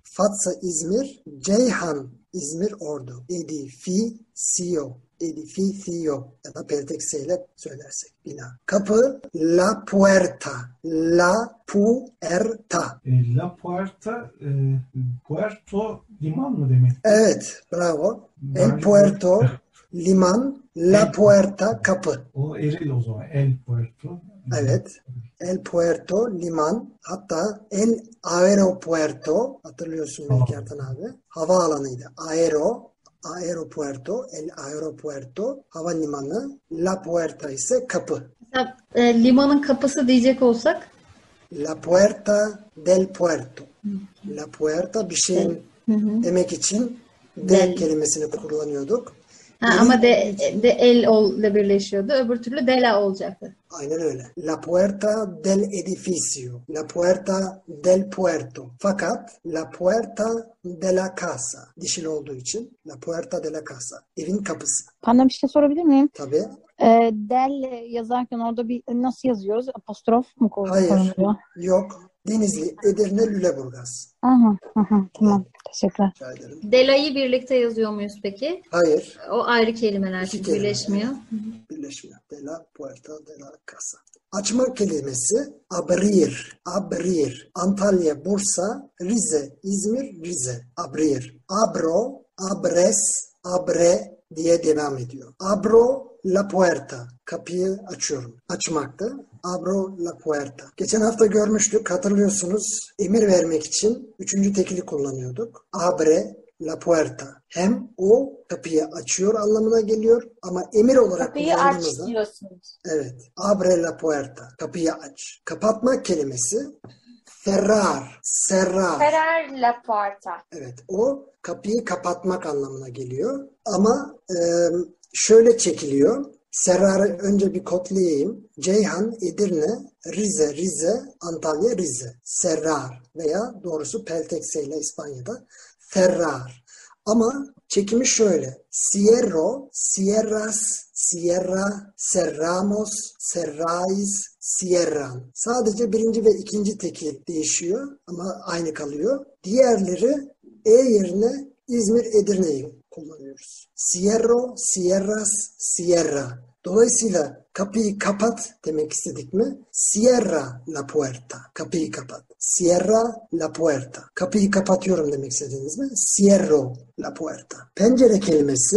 Fatsa, İzmir, Ceyhan, İzmir, Ordu. Edificio. Edificio ya da peltekse ile söylersek bina. Kapı la puerta. La puerta. E, La Puerta, e, Puerto liman mı demek? Evet, bravo. El puerto, liman, la puerta, kapı. O eril o zaman. El Puerto. Evet. El Puerto, liman. Hatta El Aeropuerto, hatırlıyorsun belki Ertan abi. Havaalanıydı. Aero, Aeropuerto, El Aeropuerto, havalimanı. La Puerta ise kapı. Mesela, e, limanın kapısı diyecek olsak La Puerta del Puerto. La Puerta bir şeyin demek için del Del. kelimesini kullanıyorduk. Ha, ama de, de el ol ile birleşiyordu. Öbür türlü dela olacaktı. Aynen öyle. La puerta del edificio. La puerta del puerto. Fakat la puerta de la casa. Dişil olduğu için la puerta de la casa. Evin kapısı. Pardon bir şey sorabilir miyim? Tabii. Ee, del yazarken orada bir nasıl yazıyoruz? Apostrof mu koy- Hayır. Yok. Denizli, Edirne, Lüleburgaz. Aha, aha, tamam. Teşekkürler. Dela'yı birlikte yazıyor muyuz peki? Hayır. O ayrı kelimeler İki çünkü kelime. birleşmiyor. Birleşmiyor. De la puerta de la casa. Açma kelimesi abrir, abrir. Antalya, Bursa, Rize, İzmir, Rize. Abrir. Abro, abres, abre diye devam ediyor. Abro la puerta. Kapıyı açıyorum. Açmaktı. Abro la puerta. Geçen hafta görmüştük. Hatırlıyorsunuz. Emir vermek için üçüncü tekili kullanıyorduk. Abre la puerta. Hem o kapıyı açıyor anlamına geliyor ama emir olarak Kapıyı aç kullandığımızda diyorsunuz. Evet. Abre la puerta. Kapıyı aç. Kapatmak kelimesi ferrar, serrar. Ferrar la puerta. Evet. O kapıyı kapatmak anlamına geliyor. Ama e, şöyle çekiliyor. Serrar'ı önce bir kodlayayım. Ceyhan, Edirne, Rize, Rize, Antalya, Rize. Serrar veya doğrusu Peltekse ile İspanya'da Ferrar. Ama çekimi şöyle. Cierro, cierras, cierra, cerramos, cerrais, cierran. Sadece birinci ve ikinci tekil değişiyor ama aynı kalıyor. Diğerleri E yerine İzmir, Edirne'yi kullanıyoruz. Cierro, cierras, cierra. Dolayısıyla kapıyı kapat demek istedik mi? Cierra la puerta. Kapıyı kapat. Cierra la puerta. Kapıyı kapatıyorum demek istediniz mi? Cierro la puerta. Pencere kelimesi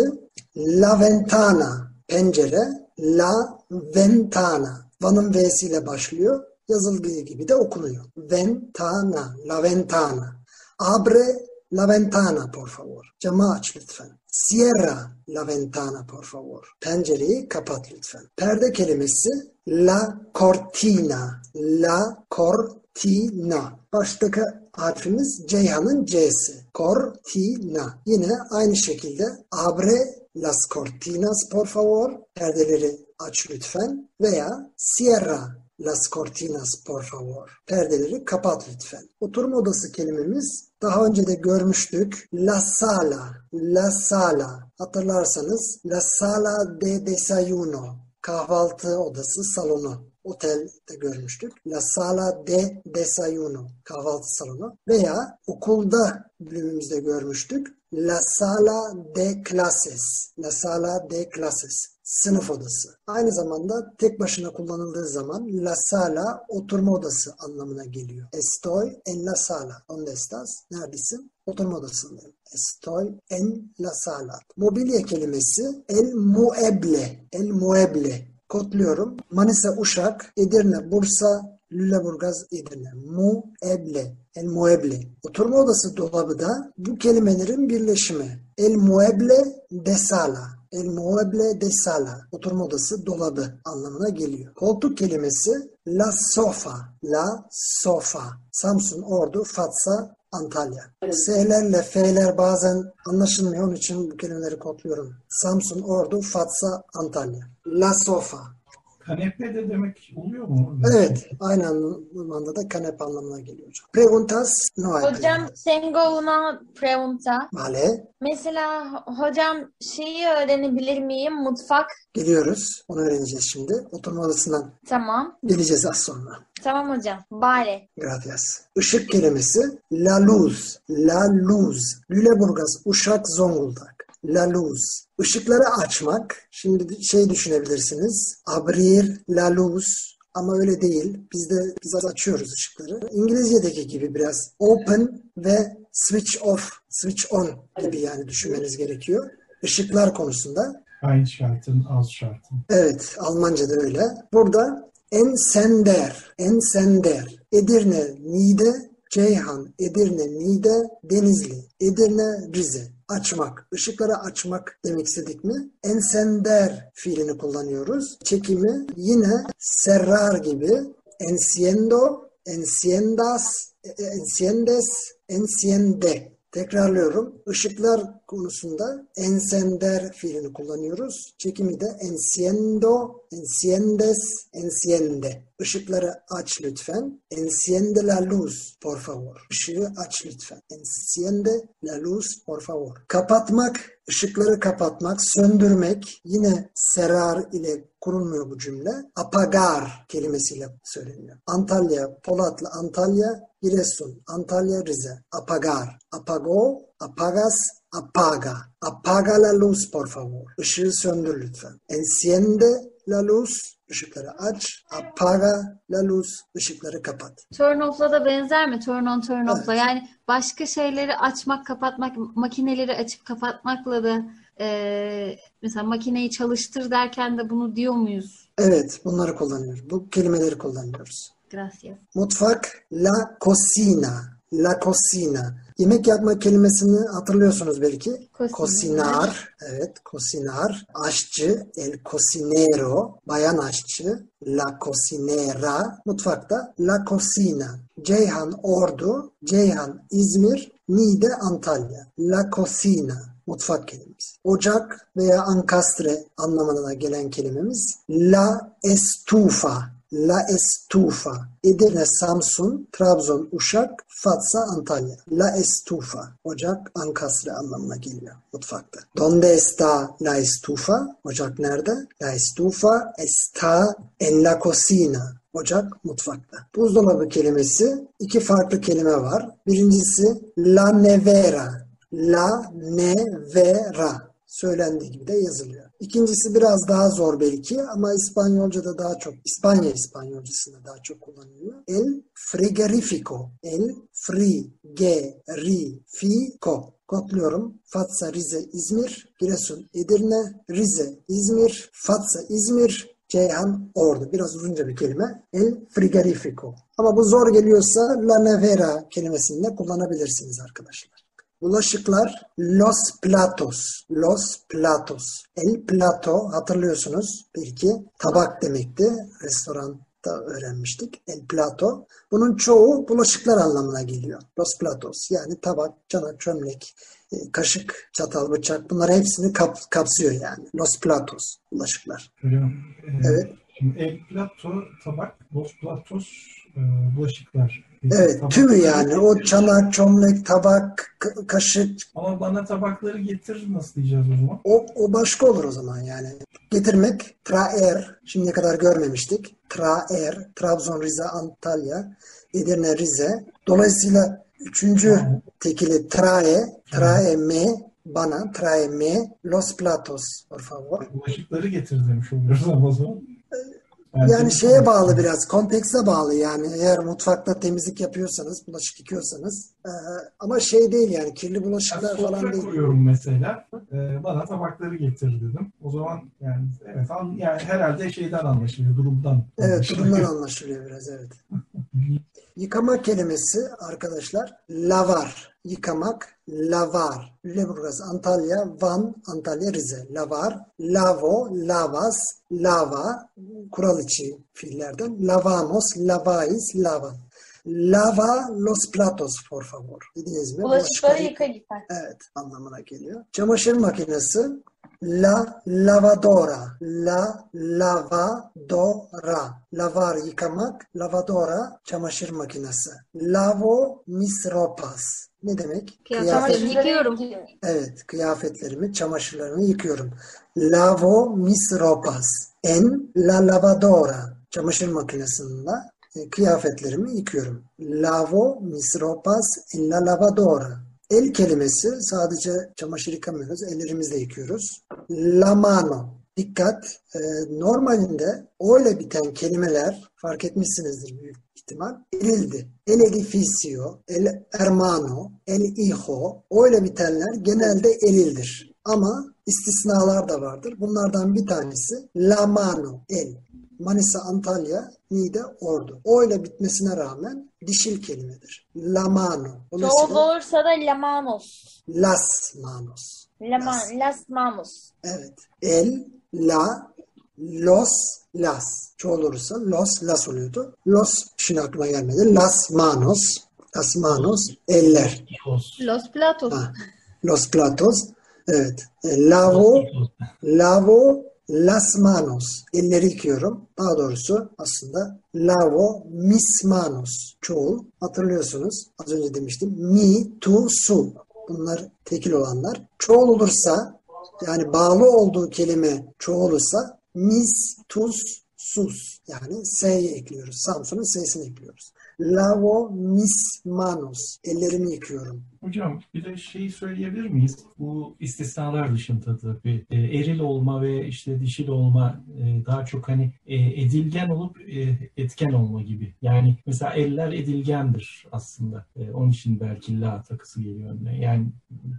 la ventana. Pencere la ventana. Van'ın V'siyle başlıyor. Yazıldığı gibi de okunuyor. Ventana, la ventana. Abre la ventana por favor. Camı aç lütfen. Cierra la ventana por favor. Pencereyi kapat lütfen. Perde kelimesi la cortina. La cortina. Baştaki harfimiz Ceyhan'ın C'si. Cortina. Yine aynı şekilde abre las cortinas por favor. Perdeleri aç lütfen. Veya cierra Las cortinas por favor. Perdeleri kapat lütfen. Oturma odası kelimemiz daha önce de görmüştük. La sala, la sala. Hatırlarsanız la sala de desayuno. Kahvaltı odası salonu. Otelde görmüştük. La sala de desayuno. Kahvaltı salonu. Veya okulda bölümümüzde görmüştük. La sala de clases. La sala de clases sınıf odası. Aynı zamanda tek başına kullanıldığı zaman la sala oturma odası anlamına geliyor. Estoy en la sala. Donde estás? Neredesin? Oturma odasındayım. Estoy en la sala. Mobilya kelimesi el mueble. El mueble. Kodluyorum. Manisa, Uşak, Edirne, Bursa, Lüleburgaz, Edirne. Mueble. El mueble. Oturma odası dolabı da bu kelimelerin birleşimi. El mueble de sala. El mueble de sala. Oturma odası dolabı anlamına geliyor. Koltuk kelimesi la sofa. La sofa. Samsun, Ordu, Fatsa, Antalya. S'lerle F'ler bazen anlaşılmıyor. Onun için bu kelimeleri kodluyorum. Samsun, Ordu, Fatsa, Antalya. La sofa. Kanepe de demek oluyor mu? Evet. Aynı anlamda da kanepe anlamına geliyor hocam. Preguntas no hay. Hocam tengo una pregunta. Vale. Mesela hocam şeyi öğrenebilir miyim? Mutfak. Geliyoruz. Onu öğreneceğiz şimdi. Oturma odasından Tamam. geleceğiz az sonra. Tamam hocam. Bale. Gracias. Işık kelimesi la luz. La luz. Lüleburgaz, Uşak, Zonguldak. La luz. Işıkları açmak. Şimdi şey düşünebilirsiniz. Abrir la luz. Ama öyle değil. Biz de biz açıyoruz ışıkları. İngilizce'deki gibi biraz open ve switch off, switch on gibi yani düşünmeniz gerekiyor. Işıklar konusunda. Einschalten, ausschalten. Evet, Almanca'da öyle. Burada ensender, ensender. Edirne, Niğde, Ceyhan, Edirne, Niğde, Denizli, Edirne, Rize. Açmak, ışıkları açmak demek istedik mi? Ensender fiilini kullanıyoruz. Çekimi yine serrar gibi enciendo, enciendas, enciendes, enciende. Tekrarlıyorum. Işıklar konusunda encender fiilini kullanıyoruz. Çekimi de enciendo, enciendes, enciende. Işıkları aç lütfen. Enciende la luz, por favor. Işığı aç lütfen. Enciende la luz, por favor. Kapatmak, ışıkları kapatmak, söndürmek. Yine serar ile kurulmuyor bu cümle. Apagar kelimesiyle söyleniyor. Antalya, Polatlı Antalya, Giresun, Antalya, Rize. Apagar. Apago, apagas, apaga. Apaga la luz por favor. Işığı söndür lütfen. Enciende la luz. Işıkları aç. Apaga la luz. Işıkları kapat. Turn off'la da benzer mi? Turn on, turn off'la. Evet. Yani başka şeyleri açmak, kapatmak, makineleri açıp kapatmakla da Ee, mesela makineyi çalıştır derken de bunu diyor muyuz? Evet, bunları kullanıyoruz. Bu kelimeleri kullanıyoruz. Gracias. Mutfak, la cocina. La cocina. Yemek yapma kelimesini hatırlıyorsunuz belki. Cocinar. Evet, cocinar. Aşçı, el cocinero. Bayan aşçı. La cocinera. Mutfakta la cocina. Ceyhan Ordu. Ceyhan İzmir. Niğde Antalya. La cocina. Mutfak kelimesi. Ocak veya ankastre anlamına gelen kelimemiz la estufa. La Estufa. Edirne, Samsun, Trabzon, Uşak, Fatsa, Antalya. La Estufa. Ocak, ankastre anlamına geliyor mutfakta. Donde está la estufa? Ocak nerede? La estufa está en la cocina. Ocak mutfakta. Buzdolabı kelimesi iki farklı kelime var. Birincisi la nevera. La nevera söylendiği gibi de yazılıyor. İkincisi biraz daha zor belki ama İspanyolca'da daha çok, İspanya İspanyolcasında daha çok kullanılıyor. El frigerifico. El frigerifico. Kodluyorum. Fatsa, Rize, İzmir, Giresun, Edirne, Rize, İzmir, Fatsa, İzmir, Ceyhan, Ordu. Biraz uzunca bir kelime. El frigerifico. Ama bu zor geliyorsa la nevera kelimesini de kullanabilirsiniz arkadaşlar. Bulaşıklar los platos. Los platos. El plato hatırlıyorsunuz belki tabak demekti. Restoranda öğrenmiştik. El plato. Bunun çoğu bulaşıklar anlamına geliyor. Los platos yani tabak, çanak, çömlek, e, kaşık, çatal, bıçak bunları hepsini kap, kapsıyor yani. Los platos. Bulaşıklar. Hocam, e, Evet. şimdi el plato, tabak, los platos, e, bulaşıklar. Evet tümü yani. O çanak, çömlek, tabak, ka- kaşık Ama bana tabakları getir nasıl diyeceğiz o zaman? O, o başka olur o zaman yani. Getirmek, traer, şimdiye kadar görmemiştik. Traer, Trabzon, Rize, Antalya, Edirne, Rize. Dolayısıyla üçüncü tekili trae, trae me, bana, trae me, los platos, por favor. Bulaşıkları getir demiş oluyoruz ama o zaman. Yani şeye bağlı biraz, kontekste bağlı yani. Eğer mutfakta temizlik yapıyorsanız, bulaşık yıkıyorsanız. eee, ama şey değil yani, kirli bulaşıklar falan sofra değil. kuruyorum mesela. E, bana tabakları getir dedim. O zaman yani evet an- yani herhalde şeyden anlaşılıyor, durumdan. Evet, durumdan anlaşılıyor biraz, evet. Yıkama kelimesi arkadaşlar lavar. Yıkamak, lavar. Lüleburgaz, Antalya, Van, Antalya, Rize. Lavar, lavo, lavas, lava. Kural içi fiillerden. Lavamos, lavais, lavan. Lava los platos, por favor. Dediniz mi? Bulaşıkları yıka lütfen. Evet, anlamına geliyor. Çamaşır makinesi la lavadora, la lavadora. Lavar yıkamak, lavadora çamaşır makinesi. Lavo mis ropas. Ne demek? Kıyafetlerimi Kıyafet- yıkıyorum. Evet, kıyafetlerimi, çamaşırlarımı yıkıyorum. Lavo mis ropas. En la lavadora. Çamaşır makinesinde kıyafetlerimi yıkıyorum. Lavo mis ropas en la lavadora. El kelimesi sadece çamaşır yıkamıyoruz, ellerimizle yıkıyoruz. La mano. Dikkat, e, normalinde o biten kelimeler fark etmişsinizdir büyük ihtimal. Erildi. El edificio, el hermano, el hijo, o bitenler genelde erildir. Ama istisnalar da vardır. Bunlardan bir tanesi la mano, el. Manisa, Antalya, Niğde, Ordu. O ile bitmesine rağmen dişil kelimedir. La mano. Çoğul Dolayısıyla olursa da lamanos. las manos. Lama, las manos. Evet. El, la, los, las. Çoğul olursa los, las oluyordu. Los şimdi aklıma gelmedi. Las manos. Las manos. Eller. Los platos. Ha. Los platos. Evet. E, lavo, lavo las manos. Elleri yıkıyorum. Daha doğrusu aslında lavo mis manos. Çoğul. Hatırlıyorsunuz. Az önce demiştim. Mi, tu, su. Bunlar tekil olanlar. Çoğul olursa yani bağlı olduğu kelime çoğul olursa mis, tuz, sus. Yani s'yi ekliyoruz. Samsun'un s'sini ekliyoruz. Lavo mis manos. Ellerimi yıkıyorum. Hocam bir de şeyi söyleyebilir miyiz? Bu istisnalar dışında tabii e, eril olma ve işte dişil olma e, daha çok hani e, edilgen olup e, etken olma gibi. Yani mesela eller edilgendir aslında. E, onun için belki la takısı geliyor önüne. Yani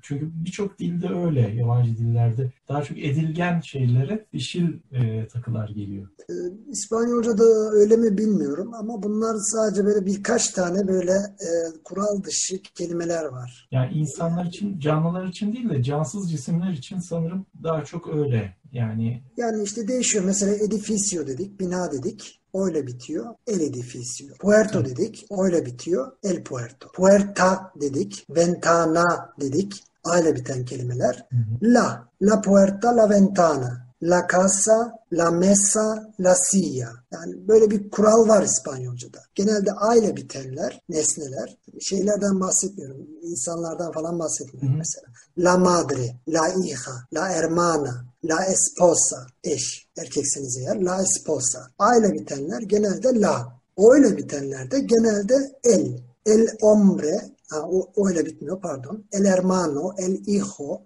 çünkü birçok dilde öyle yabancı dillerde daha çok edilgen şeylere dişil e, takılar geliyor. Ee, İspanyolca'da öyle mi bilmiyorum ama bunlar sadece böyle birkaç tane böyle e, kural dışı kelimeler var. Yani insanlar için, canlılar için değil de cansız cisimler için sanırım daha çok öyle. Yani Yani işte değişiyor. Mesela edificio dedik, bina dedik. Öyle bitiyor. El edificio. Puerto dedik. Öyle bitiyor. El puerto. Puerta dedik. Ventana dedik. A ile biten kelimeler. La. La puerta, la ventana. La casa, la mesa, la silla. Yani böyle bir kural var İspanyolca'da. Genelde A ile bitenler, nesneler. Şeylerden bahsetmiyorum. insanlardan falan bahsetmiyorum Hı hı. mesela. La madre, la hija, la hermana, la esposa, eş. Erkekseniz eğer, la esposa. A ile bitenler genelde la. O ile bitenler de genelde el. El hombre, ha, o, o ile bitmiyor pardon. El hermano, el hijo,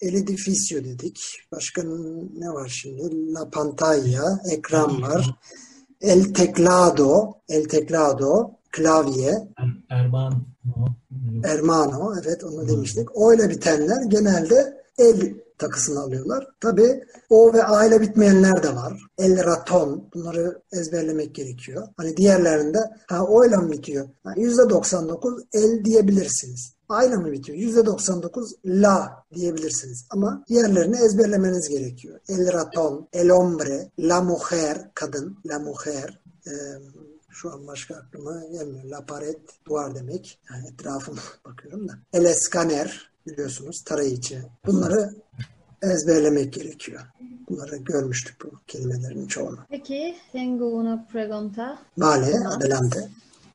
el edificio dedik. Başka ne var şimdi? La pantalla, ekran var. El teclado, el teclado, klavye. Er- Erman o, Hermano, evet onu demiştik. O ile bitenler genelde el takısını alıyorlar. Tabi O ve A ile bitmeyenler de var. El raton. Bunları ezberlemek gerekiyor. Hani diğerlerinde ha O ile mi bitiyor? Ha, %99 el diyebilirsiniz. A ile mi bitiyor? %99 la diyebilirsiniz. Ama diğerlerini ezberlemeniz gerekiyor. El raton, el hombre, la mujer, kadın, la mujer, eee, şu an başka aklıma gelmiyor. La pared, duvar demek. Yani etrafıma bakıyorum da. El eskaner biliyorsunuz tarayıcı. Bunları ezberlemek gerekiyor. Bunları görmüştük bu kelimelerin çoğunu. Peki, tengo una pregunta. Vale, adelante.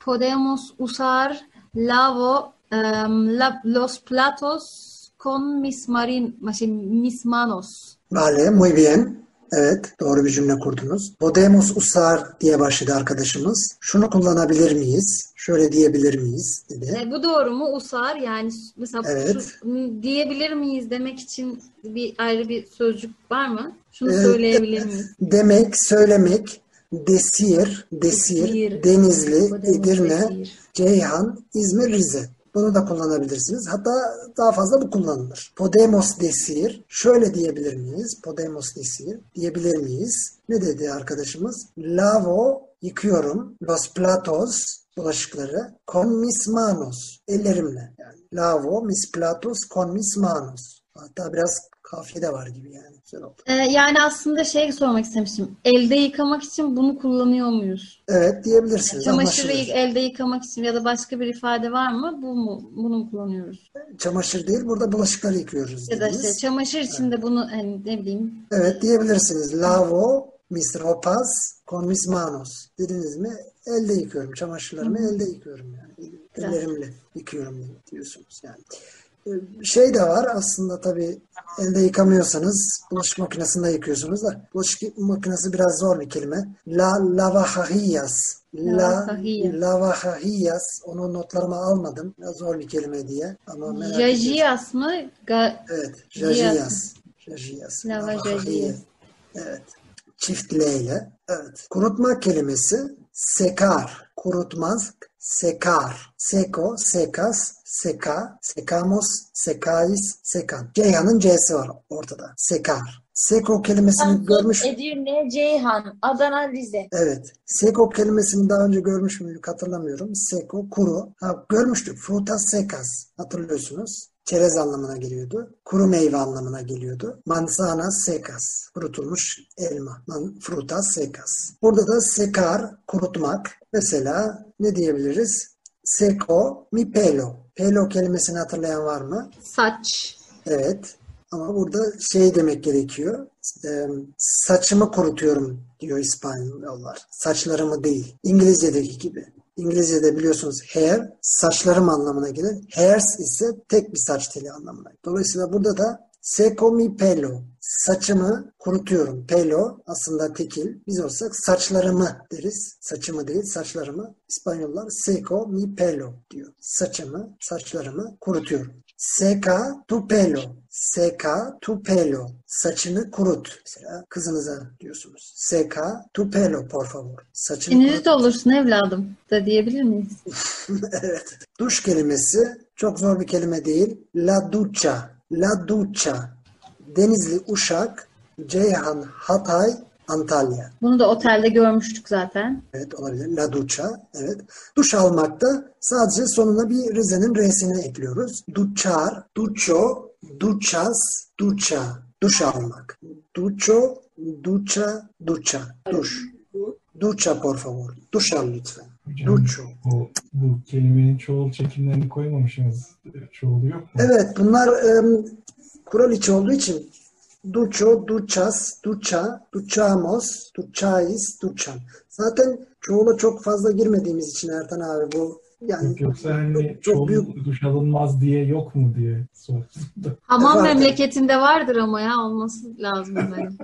¿Podemos usar lavo em, la- los platos con mis, marin, mis manos? Vale, muy bien. Evet, doğru bir cümle kurdunuz. Podemos usar diye başladı arkadaşımız. Şunu kullanabilir miyiz? Şöyle diyebilir miyiz? dedi. E, bu doğru mu? Usar yani mesela Evet. şu- diyebilir miyiz demek için bir ayrı bir sözcük var mı? Şunu Evet. söyleyebilir miyiz? Demek, söylemek, desir, desir, Desir. Denizli, Podemos Edirne, decir. Ceyhan, İzmir, Rize. Bunu da kullanabilirsiniz. Hatta daha fazla bu kullanılır. Podemos decir. Şöyle diyebilir miyiz? Podemos decir. Diyebilir miyiz? Ne dedi arkadaşımız? Lavo, yıkıyorum. Los platos, bulaşıkları. Con mis manos. Ellerimle. Yani lavo, mis platos, con mis manos. Hatta biraz kafiye de var gibi yani. Güzel oldu. E, yani aslında şey sormak istemiştim. Elde yıkamak için bunu kullanıyor muyuz? Evet diyebilirsiniz. Çamaşırı Anlaşılır. elde yıkamak için ya da başka bir ifade var mı? Bu mu? Bunu mu kullanıyoruz? Çamaşır değil, burada bulaşıkları yıkıyoruz Ya da işte çamaşır için de bunu hani ne bileyim Evet diyebilirsiniz. Lavo mis ropas con mis manos. Dediniz mi? Elde yıkıyorum. Çamaşırlarımı elde yıkıyorum yani. Ellerimle yıkıyorum diyorsunuz yani. Ee, Şey de var aslında tabii elde yıkamıyorsanız bulaşık makinesinde yıkıyorsunuz da bulaşık makinesi biraz zor bir kelime. La lavavajillas. La lavavajillas. Onu notlarıma almadım. Biraz zor bir kelime diye. Ama merak. Jajias mı? Ga Evet. Jiyas. Jajiyas. Jajiyas. Jajiyas. Evet. Çift L ile. Evet. Kurutma kelimesi sekar. Kurutmaz. Sekar. Seko, sekas, seka, sekamos, sekais, sekan. Ceyhan'ın C'si var ortada. Sekar. Seko kelimesini Samsun, görmüş. Edirne, Ceyhan, Adana, Rize. Evet. Seko kelimesini daha önce görmüş müydük hatırlamıyorum. Seko, kuru. Ha, görmüştük. Frutas secas. Hatırlıyorsunuz. Çerez anlamına geliyordu. Kuru meyve anlamına geliyordu. Manzana secas. Kurutulmuş elma. Man, frutas secas. Burada da sekar, kurutmak. Mesela ne diyebiliriz? Seko mi pelo. Pelo kelimesini hatırlayan var mı? saç. Evet. Ama burada şey demek gerekiyor. Eee, saçımı kurutuyorum diyor İspanyollar. Saçlarımı değil. İngilizce'deki gibi. İngilizce'de biliyorsunuz hair saçlarım anlamına gelir. Hairs ise tek bir saç teli anlamına. Dolayısıyla burada da Seco mi pelo. Saçımı kurutuyorum. Pelo aslında tekil. Biz olsak saçlarımı deriz. Saçımı değil saçlarımı. İspanyollar seco mi pelo diyor. Saçımı, saçlarımı kurutuyorum. Seca tu pelo. Seca tu pelo. Saçını kurut. Mesela kızınıza diyorsunuz. Seca tu pelo por favor. Saçını İngiliz kurut. de olursun evladım da diyebilir miyiz? evet. Duş kelimesi çok zor bir kelime değil. La ducha. La ducha. Denizli, Uşak, Ceyhan, Hatay, Antalya. Bunu da otelde görmüştük zaten. Evet olabilir. La ducha. Evet. Duş almakta sadece sonuna bir Rize'nin R'sini ekliyoruz. Duchar, ducho, duchas, ducha. Duş almak. Ducho, ducha, ducha. Duş. Ducha por favor. Duş al lütfen. Hocam, Ducho. bu, bu kelimenin çoğul çekimlerini koymamışsınız. Çoğulu yok mu? Evet bunlar kural içi olduğu için ducho, duchas, ducha, duchamos, duchais, duchan. Zaten çoğula çok fazla girmediğimiz için Ertan abi bu yani Yok, Yoksa hani çok, çok büyük duş alınmaz diye yok mu diye sordum. Hamam Vardır. memleketinde vardır ama ya olması lazım benim.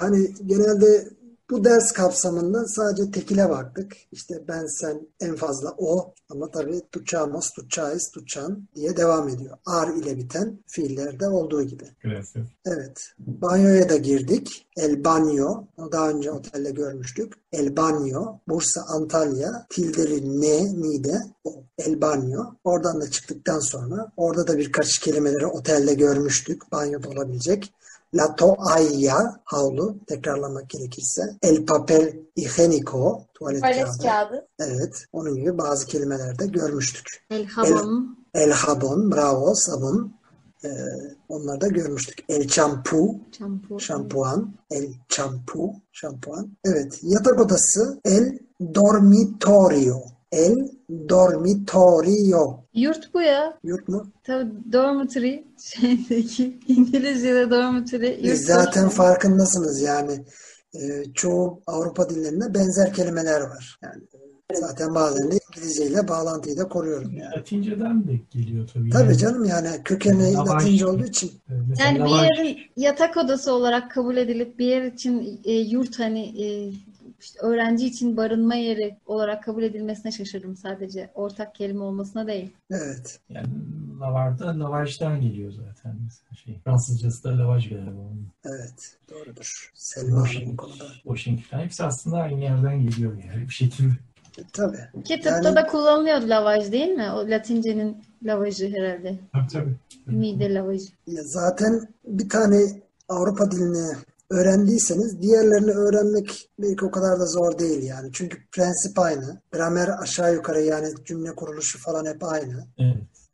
hani genelde bu ders kapsamında sadece tekile baktık. İşte ben, sen, en fazla o ama tabii duchamos, duchais, duchan diye devam ediyor. Ar ile biten fiillerde olduğu gibi. Gracias. Evet. Banyoya da girdik. El Banyo. Daha önce otelde görmüştük. El Banyo. Bursa, Antalya. Tildeli ne, ni'de o. El Banyo. Oradan da çıktıktan sonra orada da birkaç kelimeleri otelde görmüştük. Banyoda olabilecek. La toalla, havlu, tekrarlamak gerekirse. El papel higiénico, tuvalet Tuvalet kağıdı. kağıdı. Evet, onun gibi bazı kelimelerde görmüştük. El hamam. El jabón, bravo, sabun. Ee, onları da görmüştük. El champú, Şampuan. şampuan. El champú, şampuan. Evet, yatak odası. El dormitorio. El dormitorio. Yurt bu ya. Yurt mu? Tabii dormitory şeydeki İngilizce'de dormitory yurt. Biz zaten boş. farkındasınız yani. e, çoğu Avrupa dillerinde benzer kelimeler var. Yani e, zaten bazen de İngilizce ile bağlantıyı da koruyorum yani. Latinceden de geliyor tabii. Tabii Yani, canım yani kökeni Lavaş. Latince olduğu için. e, mesela Yani bir yerin yatak odası olarak kabul edilip bir yer için e, yurt hani e, işte öğrenci için barınma yeri olarak kabul edilmesine şaşırdım sadece. Ortak kelime olmasına değil. Evet. Yani lavarda lavajdan geliyor zaten. Mesela şey, Fransızcası da lavaj galiba. onun. Evet. Doğrudur. Selma Hanım bu Washing, konuda. washing falan. Hepsi aslında aynı yerden geliyor yani bir şekilde. Tabii. Ki tıpta Yani- da kullanılıyordu lavaj değil mi? O Latince'nin lavajı herhalde. Tabii tabii. Mide lavajı. Ya zaten bir tane Avrupa dilini öğrendiyseniz diğerlerini öğrenmek belki o kadar da zor değil yani. Çünkü prensip aynı. Gramer aşağı yukarı yani cümle kuruluşu falan hep aynı.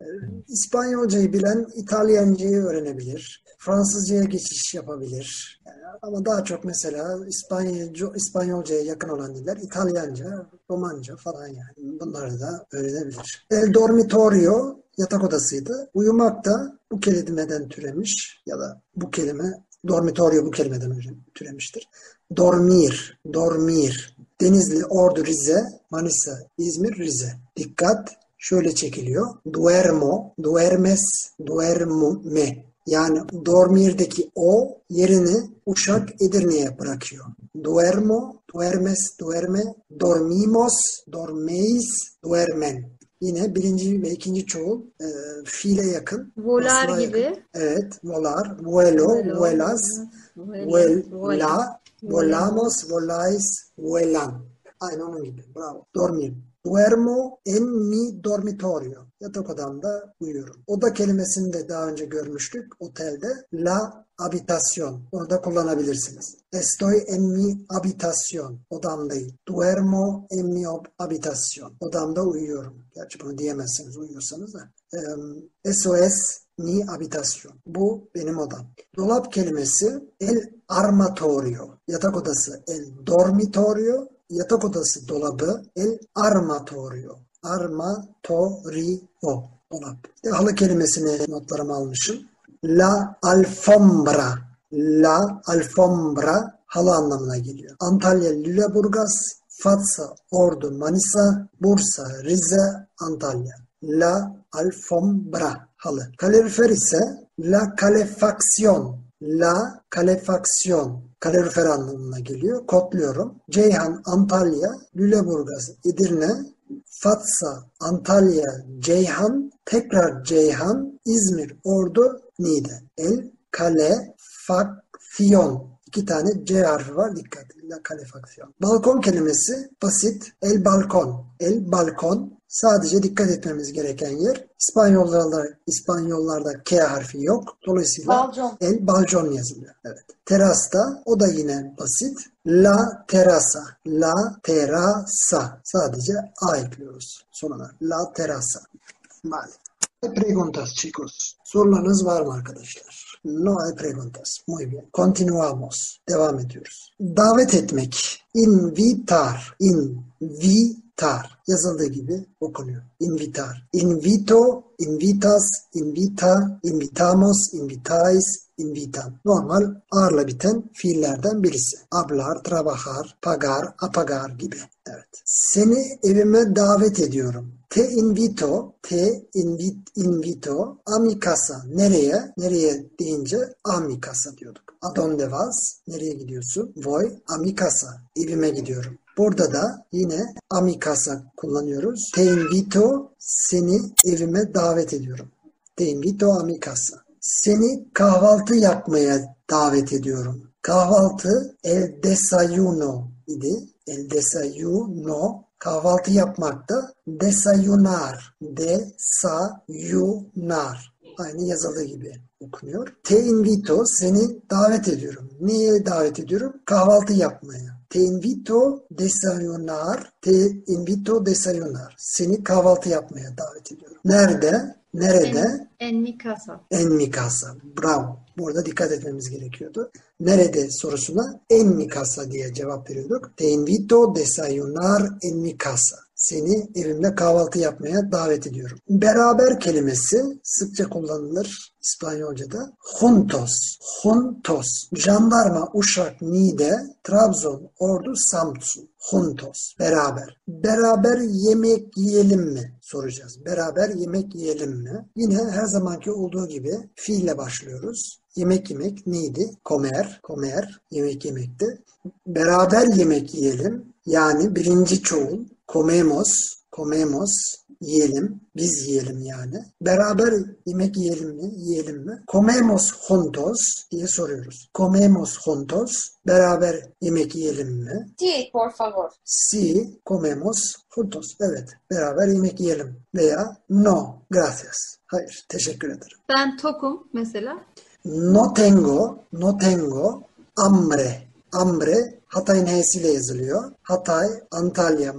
Evet. İspanyolcayı bilen İtalyancayı öğrenebilir. Fransızcaya geçiş yapabilir. Ama daha çok mesela İspanyolca, İspanyolcaya yakın olan diller İtalyanca, Romanca falan yani. Bunları da öğrenebilir. El dormitorio yatak odasıydı. Uyumak da bu kelimeden türemiş ya da bu kelime dormitorio bu kelimeden türemiştir. Dormir, dormir. Denizli, Ordu, Rize, Manisa, İzmir, Rize. Dikkat şöyle çekiliyor. Duermo, duermes, duerme. Yani dormirdeki o yerini Uşak Edirne'ye bırakıyor. Duermo, duermes, duerme, dormimos, dormeis, duermen. Yine birinci ve ikinci çoğul e, fiile yakın. Volar gibi. yakın. Evet, volar, vuelo, vuelas, vuela, vuela, volamos, volais, vuelan. Aynı onun gibi. Bravo. Dormir. Duermo en mi dormitorio. Yatak odamda uyuyorum. Oda kelimesini de daha önce görmüştük otelde. La habitación. Onu da kullanabilirsiniz. Estoy en mi habitación. Odamdayım. Duermo en mi habitación. Odamda uyuyorum. Gerçi bunu diyemezsiniz uyuyorsanız da. Es mi habitación. Bu benim odam. Dolap kelimesi el armatorio. Yatak odası el dormitorio. Yatak odası dolabı el armatorio. Armatorio. Dolap. Halı kelimesini notlarıma almışım. La alfombra. La alfombra halı anlamına geliyor. Antalya, Lüleburgaz, Fatsa, Ordu, Manisa, Bursa, Rize, Antalya. La alfombra halı. Kalorifer ise la calefacción. La calefacción. Kalorifer anlamına geliyor. Kodluyorum. Ceyhan, Antalya, Lüleburgaz, Edirne, Fatsa, Antalya, Ceyhan, tekrar Ceyhan, İzmir, Ordu, Niğde. El kalefacción. İki tane C harfi var. Dikkat. La kalefacción. Balkon kelimesi basit. El balkon. El balkon. Sadece dikkat etmemiz gereken yer İspanyollarda İspanyollarda K harfi yok. Dolayısıyla Balcon. El balcon yazılıyor. Evet. Terasta o da yine basit. La terasa. La terasa. Sadece A ekliyoruz sonuna. La terasa. Vale. Preguntas chicos. Sorularınız var mı arkadaşlar? No hay preguntas. Muy bien. Continuamos. Devam ediyoruz. Davet etmek. Invitar. Invitar. Yazıldığı gibi okunuyor. Invitar. Invito, invitas, invita, invitamos, invitais, invitan. Normal ağırla biten fiillerden birisi. Hablar, trabajar, pagar, apagar gibi. Evet. Seni evime davet ediyorum. Te invito, te invit, invito a mi casa. Nereye? Nereye deyince a mi diyorduk. A donde vas? Nereye gidiyorsun? Voy a mi casa. Evime gidiyorum. Burada da yine a mi casa kullanıyoruz. Te invito, seni evime davet ediyorum. Te invito a mi casa. Seni kahvaltı yapmaya davet ediyorum. Kahvaltı el desayuno idi. El desayuno kahvaltı yapmakta desayunar. Desayunar. Aynı yazıldığı gibi okunuyor. Te invito seni davet ediyorum. Niye davet ediyorum? Kahvaltı yapmaya. Te invito desayunar. Te invito desayunar. Seni kahvaltı yapmaya davet ediyorum. Nerede? Nerede? En, en mi casa. En mi casa. Bravo. Burada dikkat etmemiz gerekiyordu. Nerede sorusuna en mi casa diye cevap veriyorduk. Te invito desayunar en mi casa. Seni evimde kahvaltı yapmaya davet ediyorum. Beraber kelimesi sıkça kullanılır İspanyolca'da. Juntos. Juntos. Jandarma, Uşak, Niğde, Trabzon, Ordu, Samsun. Juntos. Beraber. Beraber yemek yiyelim mi? Soracağız. Beraber yemek yiyelim mi? Yine her zamanki olduğu gibi fiille başlıyoruz. Yemek yemek neydi? Comer, comer, yemek yemekti. Beraber yemek yiyelim. Yani birinci çoğul. Comemos, comemos, yiyelim. Biz yiyelim yani. Beraber yemek yiyelim mi? Yiyelim mi? Comemos juntos diye soruyoruz. Comemos juntos. Beraber yemek yiyelim mi? Sí, por favor. Si comemos juntos. Evet. Beraber yemek yiyelim. Veya no, gracias. Hayır, teşekkür ederim. Ben tokum mesela. No tengo, no tengo hambre. Hambre Hatay'ın H'siyle yazılıyor. Hatay, Antalya,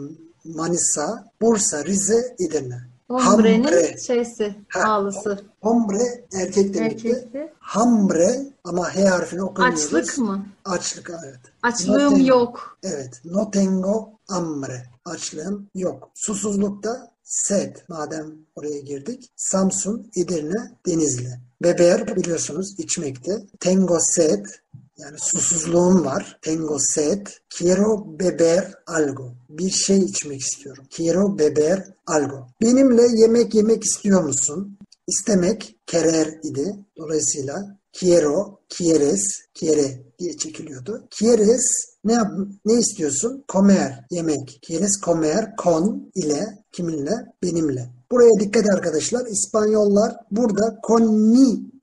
Manisa, Bursa, Rize, Edirne. Hombre'nin Hambre. şeysi, Ha. ağlısı. Hombre erkek demekti. Erkekti. Hambre ama H harfini okumuyoruz. Açlık mı? Açlık evet. Açlığım tengo. yok. Evet. No tengo hambre. Açlığım yok. Susuzlukta sed. Madem oraya girdik. Samsun, Edirne, Denizli. Beber biliyorsunuz içmekte. Tengo sed. Yani susuzluğum var. Tengo sed. Quiero beber algo. Bir şey içmek istiyorum. Quiero beber algo. Benimle yemek yemek istiyor musun? İstemek querer idi. Dolayısıyla quiero, quieres, quiere diye çekiliyordu. Quieres ne yap ne istiyorsun? Comer, yemek. Quieres comer con ile kiminle? Benimle. Buraya dikkat arkadaşlar. İspanyollar burada con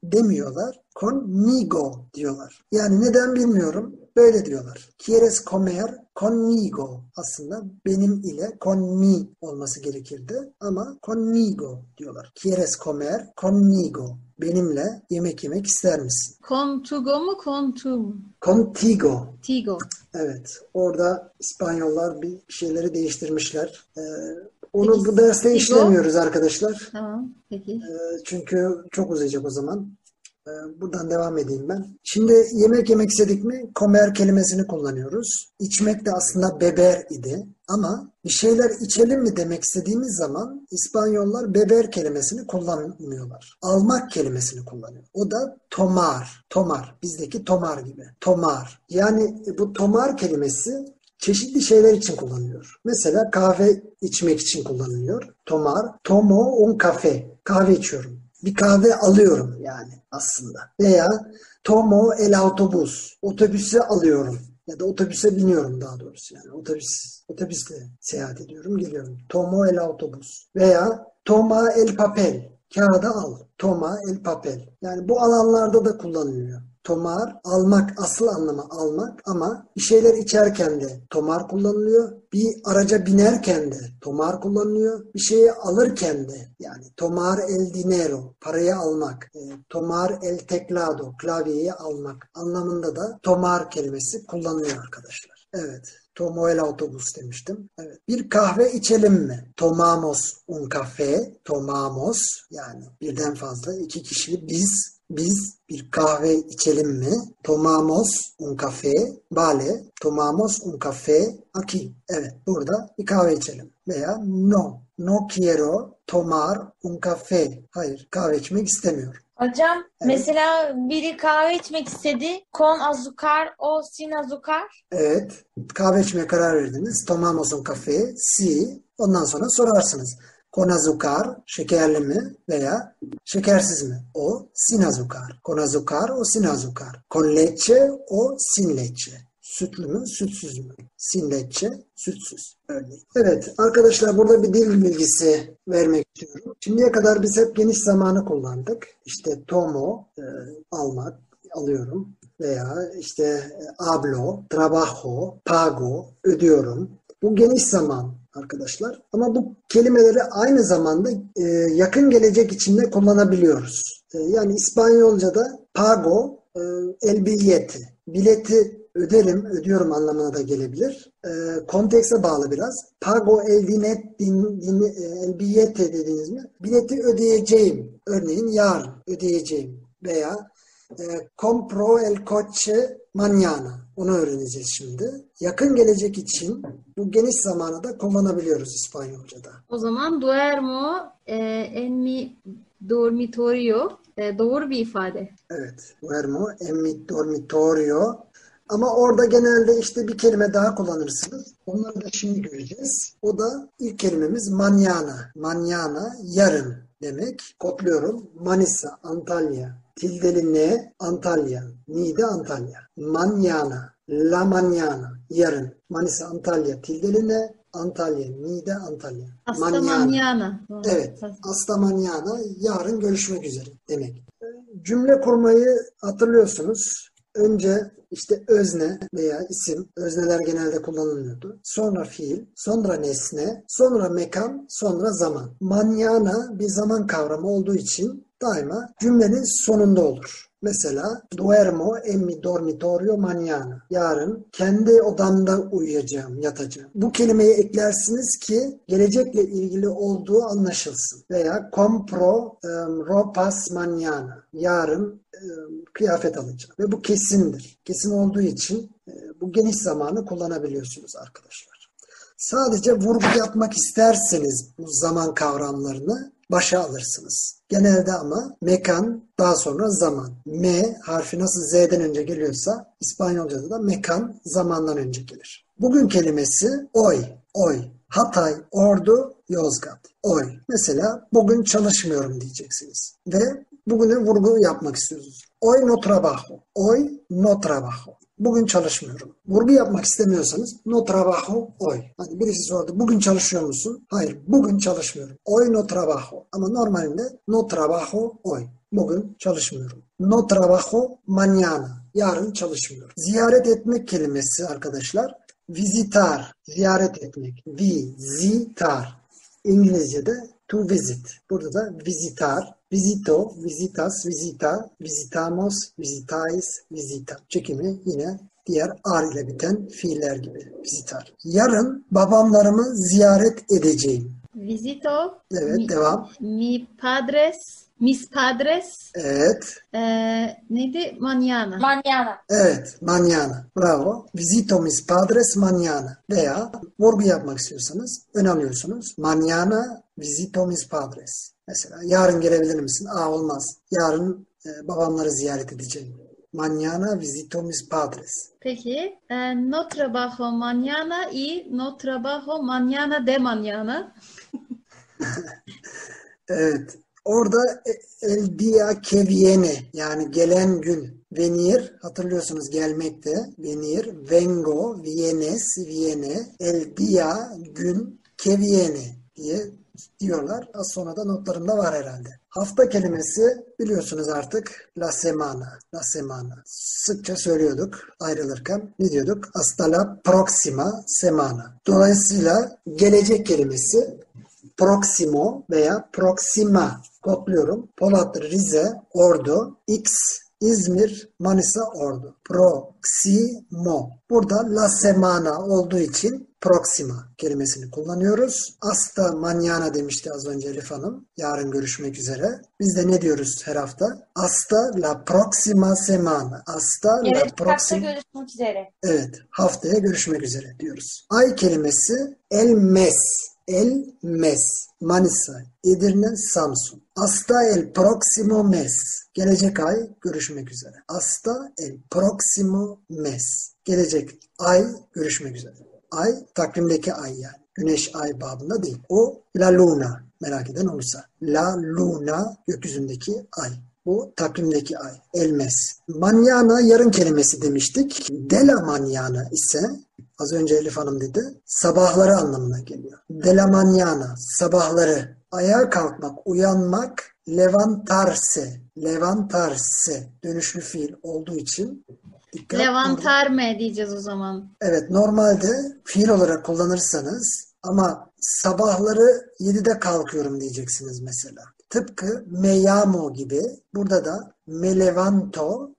demiyorlar. Conmigo diyorlar. Yani neden bilmiyorum. Böyle diyorlar. Quieres comer conmigo. Aslında benim ile con mi olması gerekirdi. Ama conmigo diyorlar. Quieres comer conmigo. Benimle yemek yemek ister misin? Contugo mu contu mu? Contigo. Tigo. Evet. Orada İspanyollar bir şeyleri değiştirmişler. Ee, onu Peki, bu derste Tigo? işlemiyoruz arkadaşlar. Tamam. Peki. Ee, Çünkü çok uzayacak o zaman. Ee, Buradan devam edeyim ben. Şimdi yemek yemek istedik mi comer kelimesini kullanıyoruz. İçmek de aslında beber idi. Ama bir şeyler içelim mi demek istediğimiz zaman İspanyollar beber kelimesini kullanmıyorlar. Almak kelimesini kullanıyor. O da tomar. Tomar. Bizdeki tomar gibi. Tomar. Yani bu tomar kelimesi çeşitli şeyler için kullanılıyor. Mesela kahve içmek için kullanılıyor. Tomar. Tomo un café. Kahve içiyorum. Bir kahve alıyorum yani aslında. Veya tomo el autobus. Otobüse alıyorum. Ya da otobüse biniyorum daha doğrusu yani. Otobüs, otobüsle seyahat ediyorum, geliyorum. Tomo el autobus. Veya toma el papel. Kağıda al. Toma el papel. Yani bu alanlarda da kullanılıyor. Tomar almak asıl anlamı almak ama bir şeyler içerken de tomar kullanılıyor. Bir araca binerken de tomar kullanılıyor. Bir şeyi alırken de yani tomar el dinero parayı almak. E, tomar el teclado klavyeyi almak anlamında da tomar kelimesi kullanılıyor arkadaşlar. Evet. Tomo el autobus demiştim. Evet. Bir kahve içelim mi? Tomamos un café. Tomamos yani birden fazla iki kişi biz biz bir kahve içelim mi? Tomamos un café. Vale. Tomamos un café aquí. Evet. Burada bir kahve içelim. Veya no. No quiero tomar un café. Hayır. Kahve içmek istemiyorum. Hocam Evet. mesela biri kahve içmek istedi. Con azúcar o sin azúcar. Evet. Kahve içmeye karar verdiniz. Tomamos un café. Si. Ondan sonra sorarsınız. Con azúcar, şekerli mi veya şekersiz mi? O sin azúcar. Con azúcar o sin azúcar. Con leche o sin leche. Sütlü mü, sütsüz mü? Sin leche, sütsüz. Örneğin. Evet arkadaşlar burada bir dil bilgisi vermek istiyorum. Şimdiye kadar biz hep geniş zamanı kullandık. İşte tomo, e, almak, alıyorum veya işte e, hablo, trabajo, pago, ödüyorum. Bu geniş zaman arkadaşlar. Ama bu kelimeleri aynı zamanda e, yakın gelecek içinde kullanabiliyoruz. E, yani İspanyolca'da pago, e, el billete, bileti öderim, ödüyorum anlamına da gelebilir. E, kontekse bağlı biraz. Pago el dinet, din, din, e, el billete dediniz mi? Bileti ödeyeceğim. Örneğin yarın ödeyeceğim. Veya e, compro el coche mañana. Onu öğreneceğiz şimdi. Yakın gelecek için bu geniş zamanı da kullanabiliyoruz İspanyolca'da. O zaman duermo e, en mi dormitorio e, doğru bir ifade. Evet. Duermo en mi dormitorio. Ama orada genelde işte bir kelime daha kullanırsınız. Onları da şimdi göreceğiz. O da ilk kelimemiz mañana. Mañana yarın demek. Kopluyorum. Manisa, Antalya. Tildeli ne? Antalya. Niğde Antalya. Mañana. La mañana. Yarın. Manisa, Antalya. Tildeli ne? Antalya. Niğde Antalya. Doğru. Evet. Hasta mañana yarın görüşmek üzere demek. Cümle kurmayı hatırlıyorsunuz. Önce işte özne veya isim, özneler genelde kullanılıyordu. Sonra fiil, sonra nesne, sonra mekan, sonra zaman. Mañana bir zaman kavramı olduğu için daima cümlenin sonunda olur. Mesela duermo en mi dormitorio mañana. Yarın kendi odamda uyuyacağım, yatacağım. Bu kelimeyi eklersiniz ki gelecekle ilgili olduğu anlaşılsın. Veya compro em, ropas mañana. Yarın em, kıyafet alacağım. Ve bu kesindir. Kesin olduğu için e, bu geniş zamanı kullanabiliyorsunuz arkadaşlar. Sadece vurgu yapmak isterseniz bu zaman kavramlarını başa alırsınız. Genelde ama mekan daha sonra zaman. M harfi nasıl Z'den önce geliyorsa İspanyolca'da da mekan zamandan önce gelir. Bugün kelimesi oy, oy. Hatay, Ordu, Yozgat. Oy. Mesela bugün çalışmıyorum diyeceksiniz. Ve bugünü vurgu yapmak istiyorsunuz. Hoy no trabajo. Hoy no trabajo. Bugün çalışmıyorum. Vurgu yapmak istemiyorsanız no trabajo hoy. Hani birisi sordu bugün çalışıyor musun? Hayır bugün çalışmıyorum. Hoy no trabajo. Ama normalinde no trabajo hoy. Bugün çalışmıyorum. No trabajo mañana. Yarın çalışmıyorum. Ziyaret etmek kelimesi arkadaşlar. Visitar. Ziyaret etmek. Visitar. İngilizce'de to visit. Burada da visitar, visito, visitas, visita, visitamos, visitais, visita. Çekimi yine diğer ar ile biten fiiller gibi. Visitar. Yarın babamlarımı ziyaret edeceğim. Visito Evet mi, devam. mi padres, mis padres Evet. e, neydi? Mañana. Mañana. Evet. Mañana. Bravo. Visito mis padres mañana. Veya vurgu yapmak istiyorsanız ön alıyorsunuz. Mañana visito mis padres. Mesela yarın gelebilir misin? Aa olmaz. Yarın e, babamları ziyaret edeceğim. Mañana visito mis padres. Peki. e, no trabajo mañana y no trabajo mañana de mañana. Evet. Orada e- el día que viene yani gelen gün. Venir hatırlıyorsunuz gelmekte. Venir, vengo, vienes, viene. El día gün que viene diye diyorlar. Az sonra da notlarımda var herhalde. Hafta kelimesi biliyorsunuz artık la semana, la semana. Sıkça söylüyorduk ayrılırken. Ne diyorduk? Hasta la próxima semana. Dolayısıyla gelecek kelimesi proximo veya proxima kodluyorum. Polat, Rize, Ordu, X, İzmir, Manisa, Ordu. Proximo. Burada la semana olduğu için proxima kelimesini kullanıyoruz. Hasta mañana demişti az önce Elif Hanım. Yarın görüşmek üzere. Biz de ne diyoruz her hafta? Hasta la próxima semana. Hasta la Evet, hafta görüşmek üzere. Evet, haftaya görüşmek üzere diyoruz. Ay kelimesi el mes, el mes. Manisa, Edirne, Samsun. Hasta el próximo mes. Gelecek ay görüşmek üzere. Hasta el próximo mes. Gelecek ay görüşmek üzere. Ay takvimdeki ay yani. Güneş ay babında değil. O la luna merak eden olursa. La luna gökyüzündeki ay. Bu takvimdeki ay. Elmes. Manyana yarın kelimesi demiştik. Dela manyana ise az önce Elif Hanım dedi. Sabahları anlamına geliyor. Manyana sabahları. Ayağa kalkmak, uyanmak levantarse. Levantarse dönüşlü fiil olduğu için dikkat. Levantarme diyeceğiz o zaman. Evet normalde fiil olarak kullanırsanız ama sabahları 7'de kalkıyorum diyeceksiniz mesela. Tıpkı me llamo gibi burada da me levanto,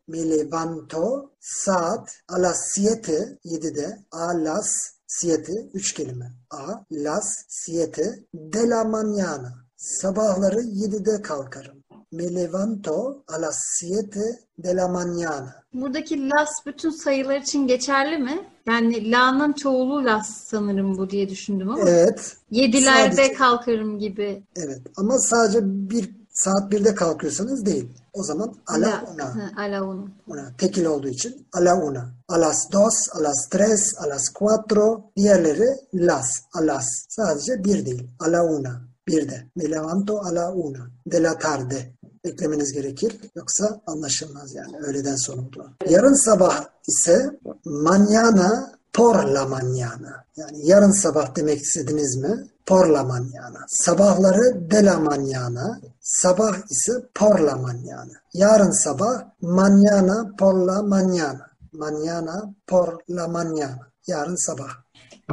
saat a las 7 7'de a las 7 3 kelime. A las 7 de la mañana. Sabahları 7'de kalkarım. Me levanto a las 7 de la mañana. Buradaki las bütün sayılar için geçerli mi? Yani la'nın çoğulu las sanırım bu diye düşündüm ama. Evet. Yedilerde Sadece- kalkarım gibi. Evet ama sadece bir saat birde kalkıyorsanız değil. O zaman a la una. hı, ala. Una. Tekil olduğu için a la una. A las dos, a las tres, a las cuatro. Diğerleri las, a las. Sadece bir değil. A la una. Bir de. Me levanto a la una. De la tarde. Eklemeniz gerekir. Yoksa anlaşılmaz yani. Öğleden olduğu. Yarın sabah ise mañana por la mañana. Yani yarın sabah demek istediniz mi? Por la mañana. Sabahları de la mañana. Sabah ise por la mañana. Yarın sabah mañana por la mañana. Mañana por la mañana. Yarın sabah.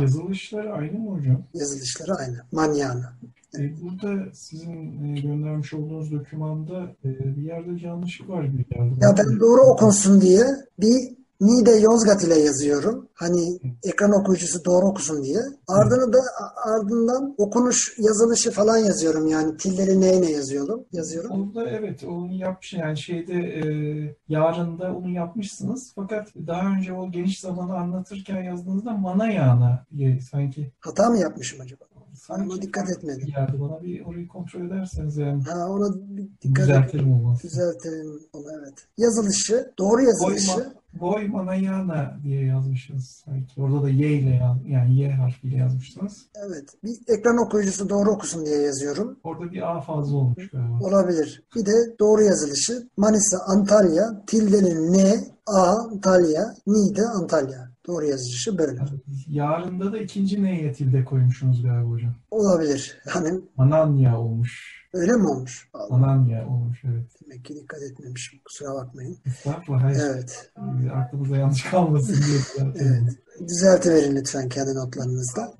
Yazılışları aynı mı hocam? Yazılışları aynı. Mañana. E, burada sizin e, göndermiş olduğunuz dokümanda e, bir yerde yanlışlık var gibi geldi. Ya ben doğru okunsun diye bir Niğde Yozgat ile yazıyorum. Hani ekran okuyucusu doğru okusun diye. Ardını da ardından okunuş yazılışı falan yazıyorum yani tilleri neyle yazıyorum. Yazıyorum. Onda evet onu yapmış yani şeyde e, yarında onu yapmışsınız fakat daha önce o geniş zamanı anlatırken yazdığınızda mana yağına sanki Hata mı yapmışım acaba? Sanki Ona dikkat etmedim. geldi bana bir orayı kontrol ederseniz yani Ha ona bir dikkat et. düzeltirim olmaz. Düzeltelim onu evet. Yazılışı, doğru yazılışı. Boy, boy manayana diye yazmışsınız sanki. Orada da Y ile yaz, yani Y harfiyle yazmışsınız. Evet. Bir ekran okuyucusu doğru okusun diye yazıyorum. Orada bir A fazla olmuş galiba. Olabilir. Bir de doğru yazılışı. Manisa, Antalya, tildenin N, A, Antalya, Niğde, Antalya. Doğru yazılışı böyle. Yarında da ikinci N'ye tilde koymuşsunuz galiba hocam. Olabilir. Hani Mananya olmuş. öyle mi olmuş? Allah, Mananya olmuş evet. demek ki dikkat etmemişim. Kusura bakmayın. Estağfurullah. Hayır. Evet. Aklımızda yanlış kalmasın diye. Evet. Düzeltiverin lütfen kendi notlarınızda.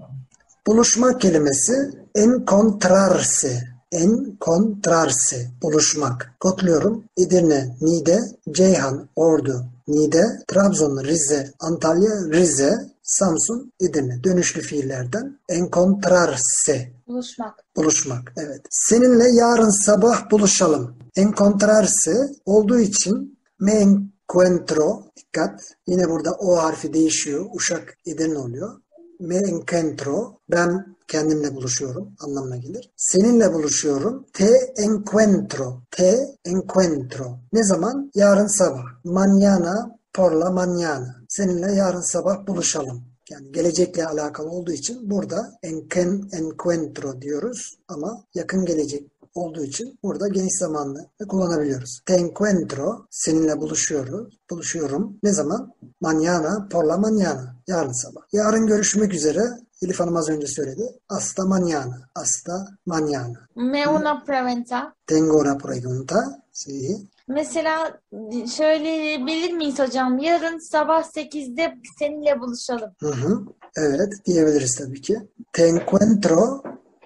Buluşmak kelimesi encontrarse. Encontrarse. Buluşmak. Kodluyorum. Edirne, Niğde, Ceyhan, Ordu, Niğde, Trabzon, Rize, Antalya, Rize, Samsun, Edirne. Dönüşlü fiillerden encontrarse. Buluşmak. Buluşmak. Evet. Seninle yarın sabah buluşalım. Encontrarse olduğu için me encuentro. Dikkat. Yine burada o harfi değişiyor. Uşak Edirne oluyor. Me encuentro. Ben kendimle buluşuyorum anlamına gelir. Seninle buluşuyorum. Te encuentro. Te encuentro. Ne zaman? Yarın sabah. Mañana por la mañana. Seninle yarın sabah buluşalım. Yani gelecekle alakalı olduğu için burada enken, encuentro diyoruz ama yakın gelecek olduğu için burada geniş zamanlı kullanabiliyoruz. Te encuentro seninle buluşuyoruz. Buluşuyorum. Ne zaman? Mañana por la mañana. Yarın sabah. Yarın görüşmek üzere. Elif Hanım az önce söyledi. Hasta mañana. Hasta mañana. Me una pregunta. Tengo una pregunta. Sí. Mesela söyleyebilir miyiz hocam? Yarın sabah 8'de seninle buluşalım. Hı hı. Evet diyebiliriz tabii ki. Te encuentro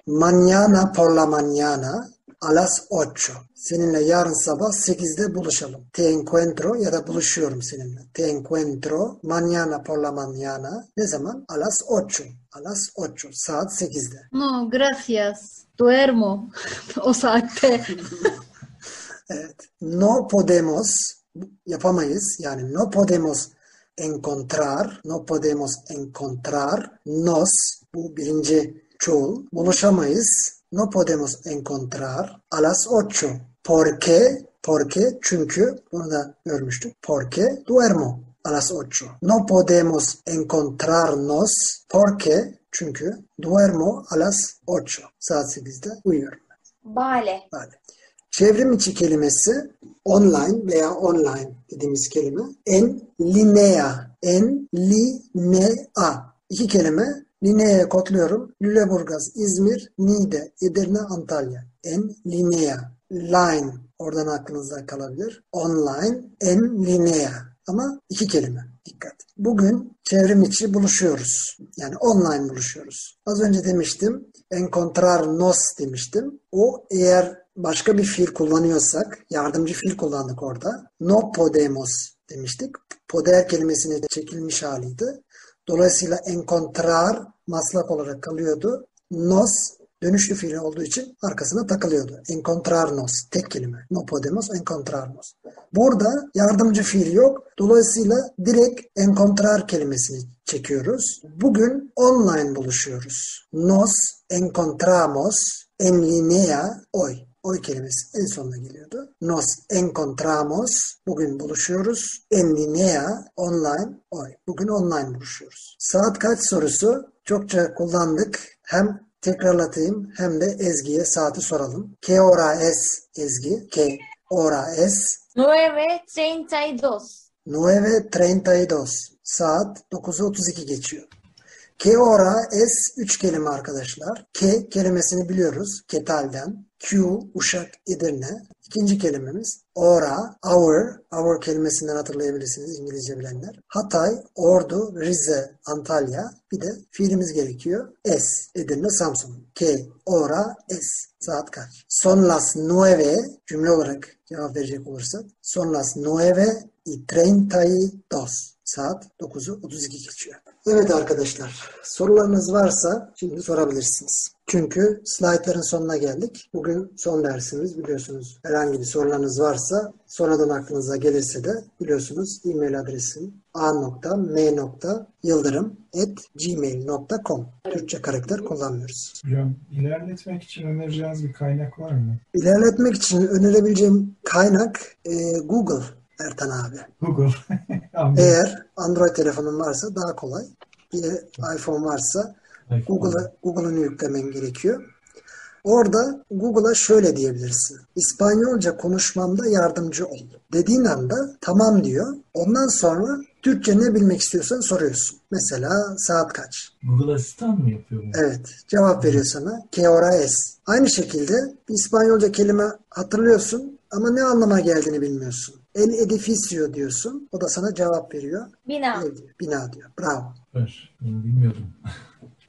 mañana por la mañana a las 8. Seninle yarın sabah 8'de buluşalım. Te encuentro ya da buluşuyorum seninle. Te encuentro mañana por la mañana. Ne zaman? A las 8. A las 8. Saat 8'de. No, gracias. Duermo o saatte. Evet. No podemos yapamayız. Yani no podemos encontrar, no podemos encontrar, nos bu birinci çoğul. Buluşamayız. No podemos encontrar a las ocho. Porque, porque çünkü bunu da görmüştük. Porque duermo a las ocho. No podemos encontrarnos porque çünkü duermo a las ocho. Saat 8'de uyuyorum. Vale. Vale. Çevrim içi kelimesi online veya online dediğimiz kelime en linea. En linea. İki kelime. Linea'ya kodluyorum. Lüleburgaz, İzmir, Niğde, Edirne, Antalya. En linea. Line. Oradan aklınızda kalabilir. Online. En linea. Ama iki kelime. Dikkat. Bugün çevrim içi buluşuyoruz. Yani online buluşuyoruz. Az önce demiştim. Encontrarnos demiştim. O eğer başka bir fiil kullanıyorsak, yardımcı fiil kullandık orada. No podemos demiştik. Poder kelimesine çekilmiş haliydi. Dolayısıyla encontrar maslak olarak kalıyordu. Nos dönüşlü fiil olduğu için arkasına takılıyordu. Encontrarnos tek kelime. No podemos encontrarnos. Burada yardımcı fiil yok. Dolayısıyla direkt encontrar kelimesini çekiyoruz. Bugün online buluşuyoruz. Nos encontramos en línea hoy. Hoy kelimesi en sonuna geliyordu. Nos encontramos. Bugün buluşuyoruz. En línea online hoy. Bugün online buluşuyoruz. Saat kaç sorusu çokça kullandık. Hem tekrarlatayım hem de Ezgi'ye saati soralım. Que hora es Ezgi? Que hora es? 9.32. 9.32. Saat 9.32 geçiyor. Que hora es 3 kelime arkadaşlar. Ke kelimesini biliyoruz. Ketal'den. Q, Uşak, Edirne. İkinci kelimemiz ora, hour. Hour kelimesinden hatırlayabilirsiniz İngilizce bilenler. Hatay, Ordu, Rize, Antalya. Bir de fiilimiz gerekiyor. Es, Edirne, Samsun. Que, ora, es. Saat kaç? Son las nueve cümle olarak cevap verecek olursak. Son las nueve y treinta y dos. Saat 9'u 32 geçiyor. Evet arkadaşlar, sorularınız varsa şimdi sorabilirsiniz. Çünkü slaytların sonuna geldik. Bugün son dersimiz biliyorsunuz. Herhangi bir sorularınız varsa sonradan aklınıza gelirse de biliyorsunuz e-mail adresim a.m.yıldırım.gmail.com Türkçe karakter kullanmıyoruz. Hocam ilerletmek için önereceğiniz bir kaynak var mı? İlerletmek için önerebileceğim kaynak e, Google Ertan abi. Google. Eğer Android telefonun varsa daha kolay. Bir de iPhone varsa Google'a Google'ını yüklemen gerekiyor. Orada Google'a şöyle diyebilirsin. İspanyolca konuşmamda yardımcı ol. Dediğin anda tamam diyor. Ondan sonra Türkçe ne bilmek istiyorsan soruyorsun. Mesela saat kaç? Google Asistan mı yapıyor bunu? Evet. Cevap veriyor sana. Que hora es? Aynı şekilde bir İspanyolca kelime hatırlıyorsun ama ne anlama geldiğini bilmiyorsun. El edificio diyorsun. O da sana cevap veriyor. Bina. Ev diyor. Bina diyor. Bravo. Bunu bilmiyordum.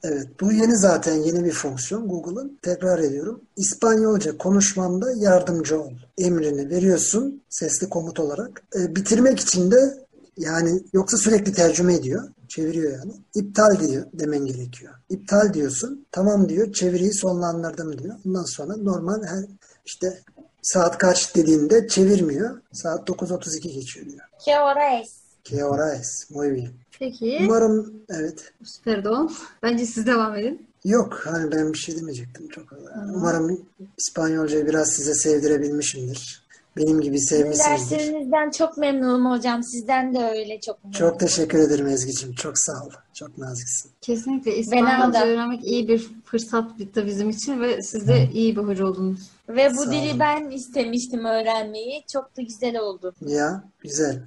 Evet, bu yeni zaten yeni bir fonksiyon Google'ın. Tekrar ediyorum. İspanyolca konuşmamda yardımcı ol. Emrini veriyorsun sesli komut olarak. E, bitirmek için de yani yoksa sürekli tercüme ediyor. Çeviriyor yani. İptal diyor demen gerekiyor. İptal diyorsun. Tamam diyor. Çeviriyi sonlandırdım diyor. Bundan sonra normal her işte saat kaç dediğinde çevirmiyor. Saat 9.32 geçiyor diyor. Que hora es? Que hora es? Muy bien. Peki. Umarım evet. Pardon. Bence siz devam edin. Yok hani ben bir şey demeyecektim çok. Umarım İspanyolcayı biraz size sevdirebilmişimdir. Benim gibi Sizin sevmişsinizdir. derslerinizden çok memnunum hocam. Sizden de öyle çok memnunum. Çok teşekkür ederim Ezgi'cim. Çok sağ ol. Çok naziksin. Kesinlikle İspanyolca öğrenmek iyi bir fırsat bitti bizim için ve siz de iyi bir hoca oldunuz. Ve bu Sağ dili olun. ben istemiştim öğrenmeyi. Çok da güzel oldu. Ya güzel.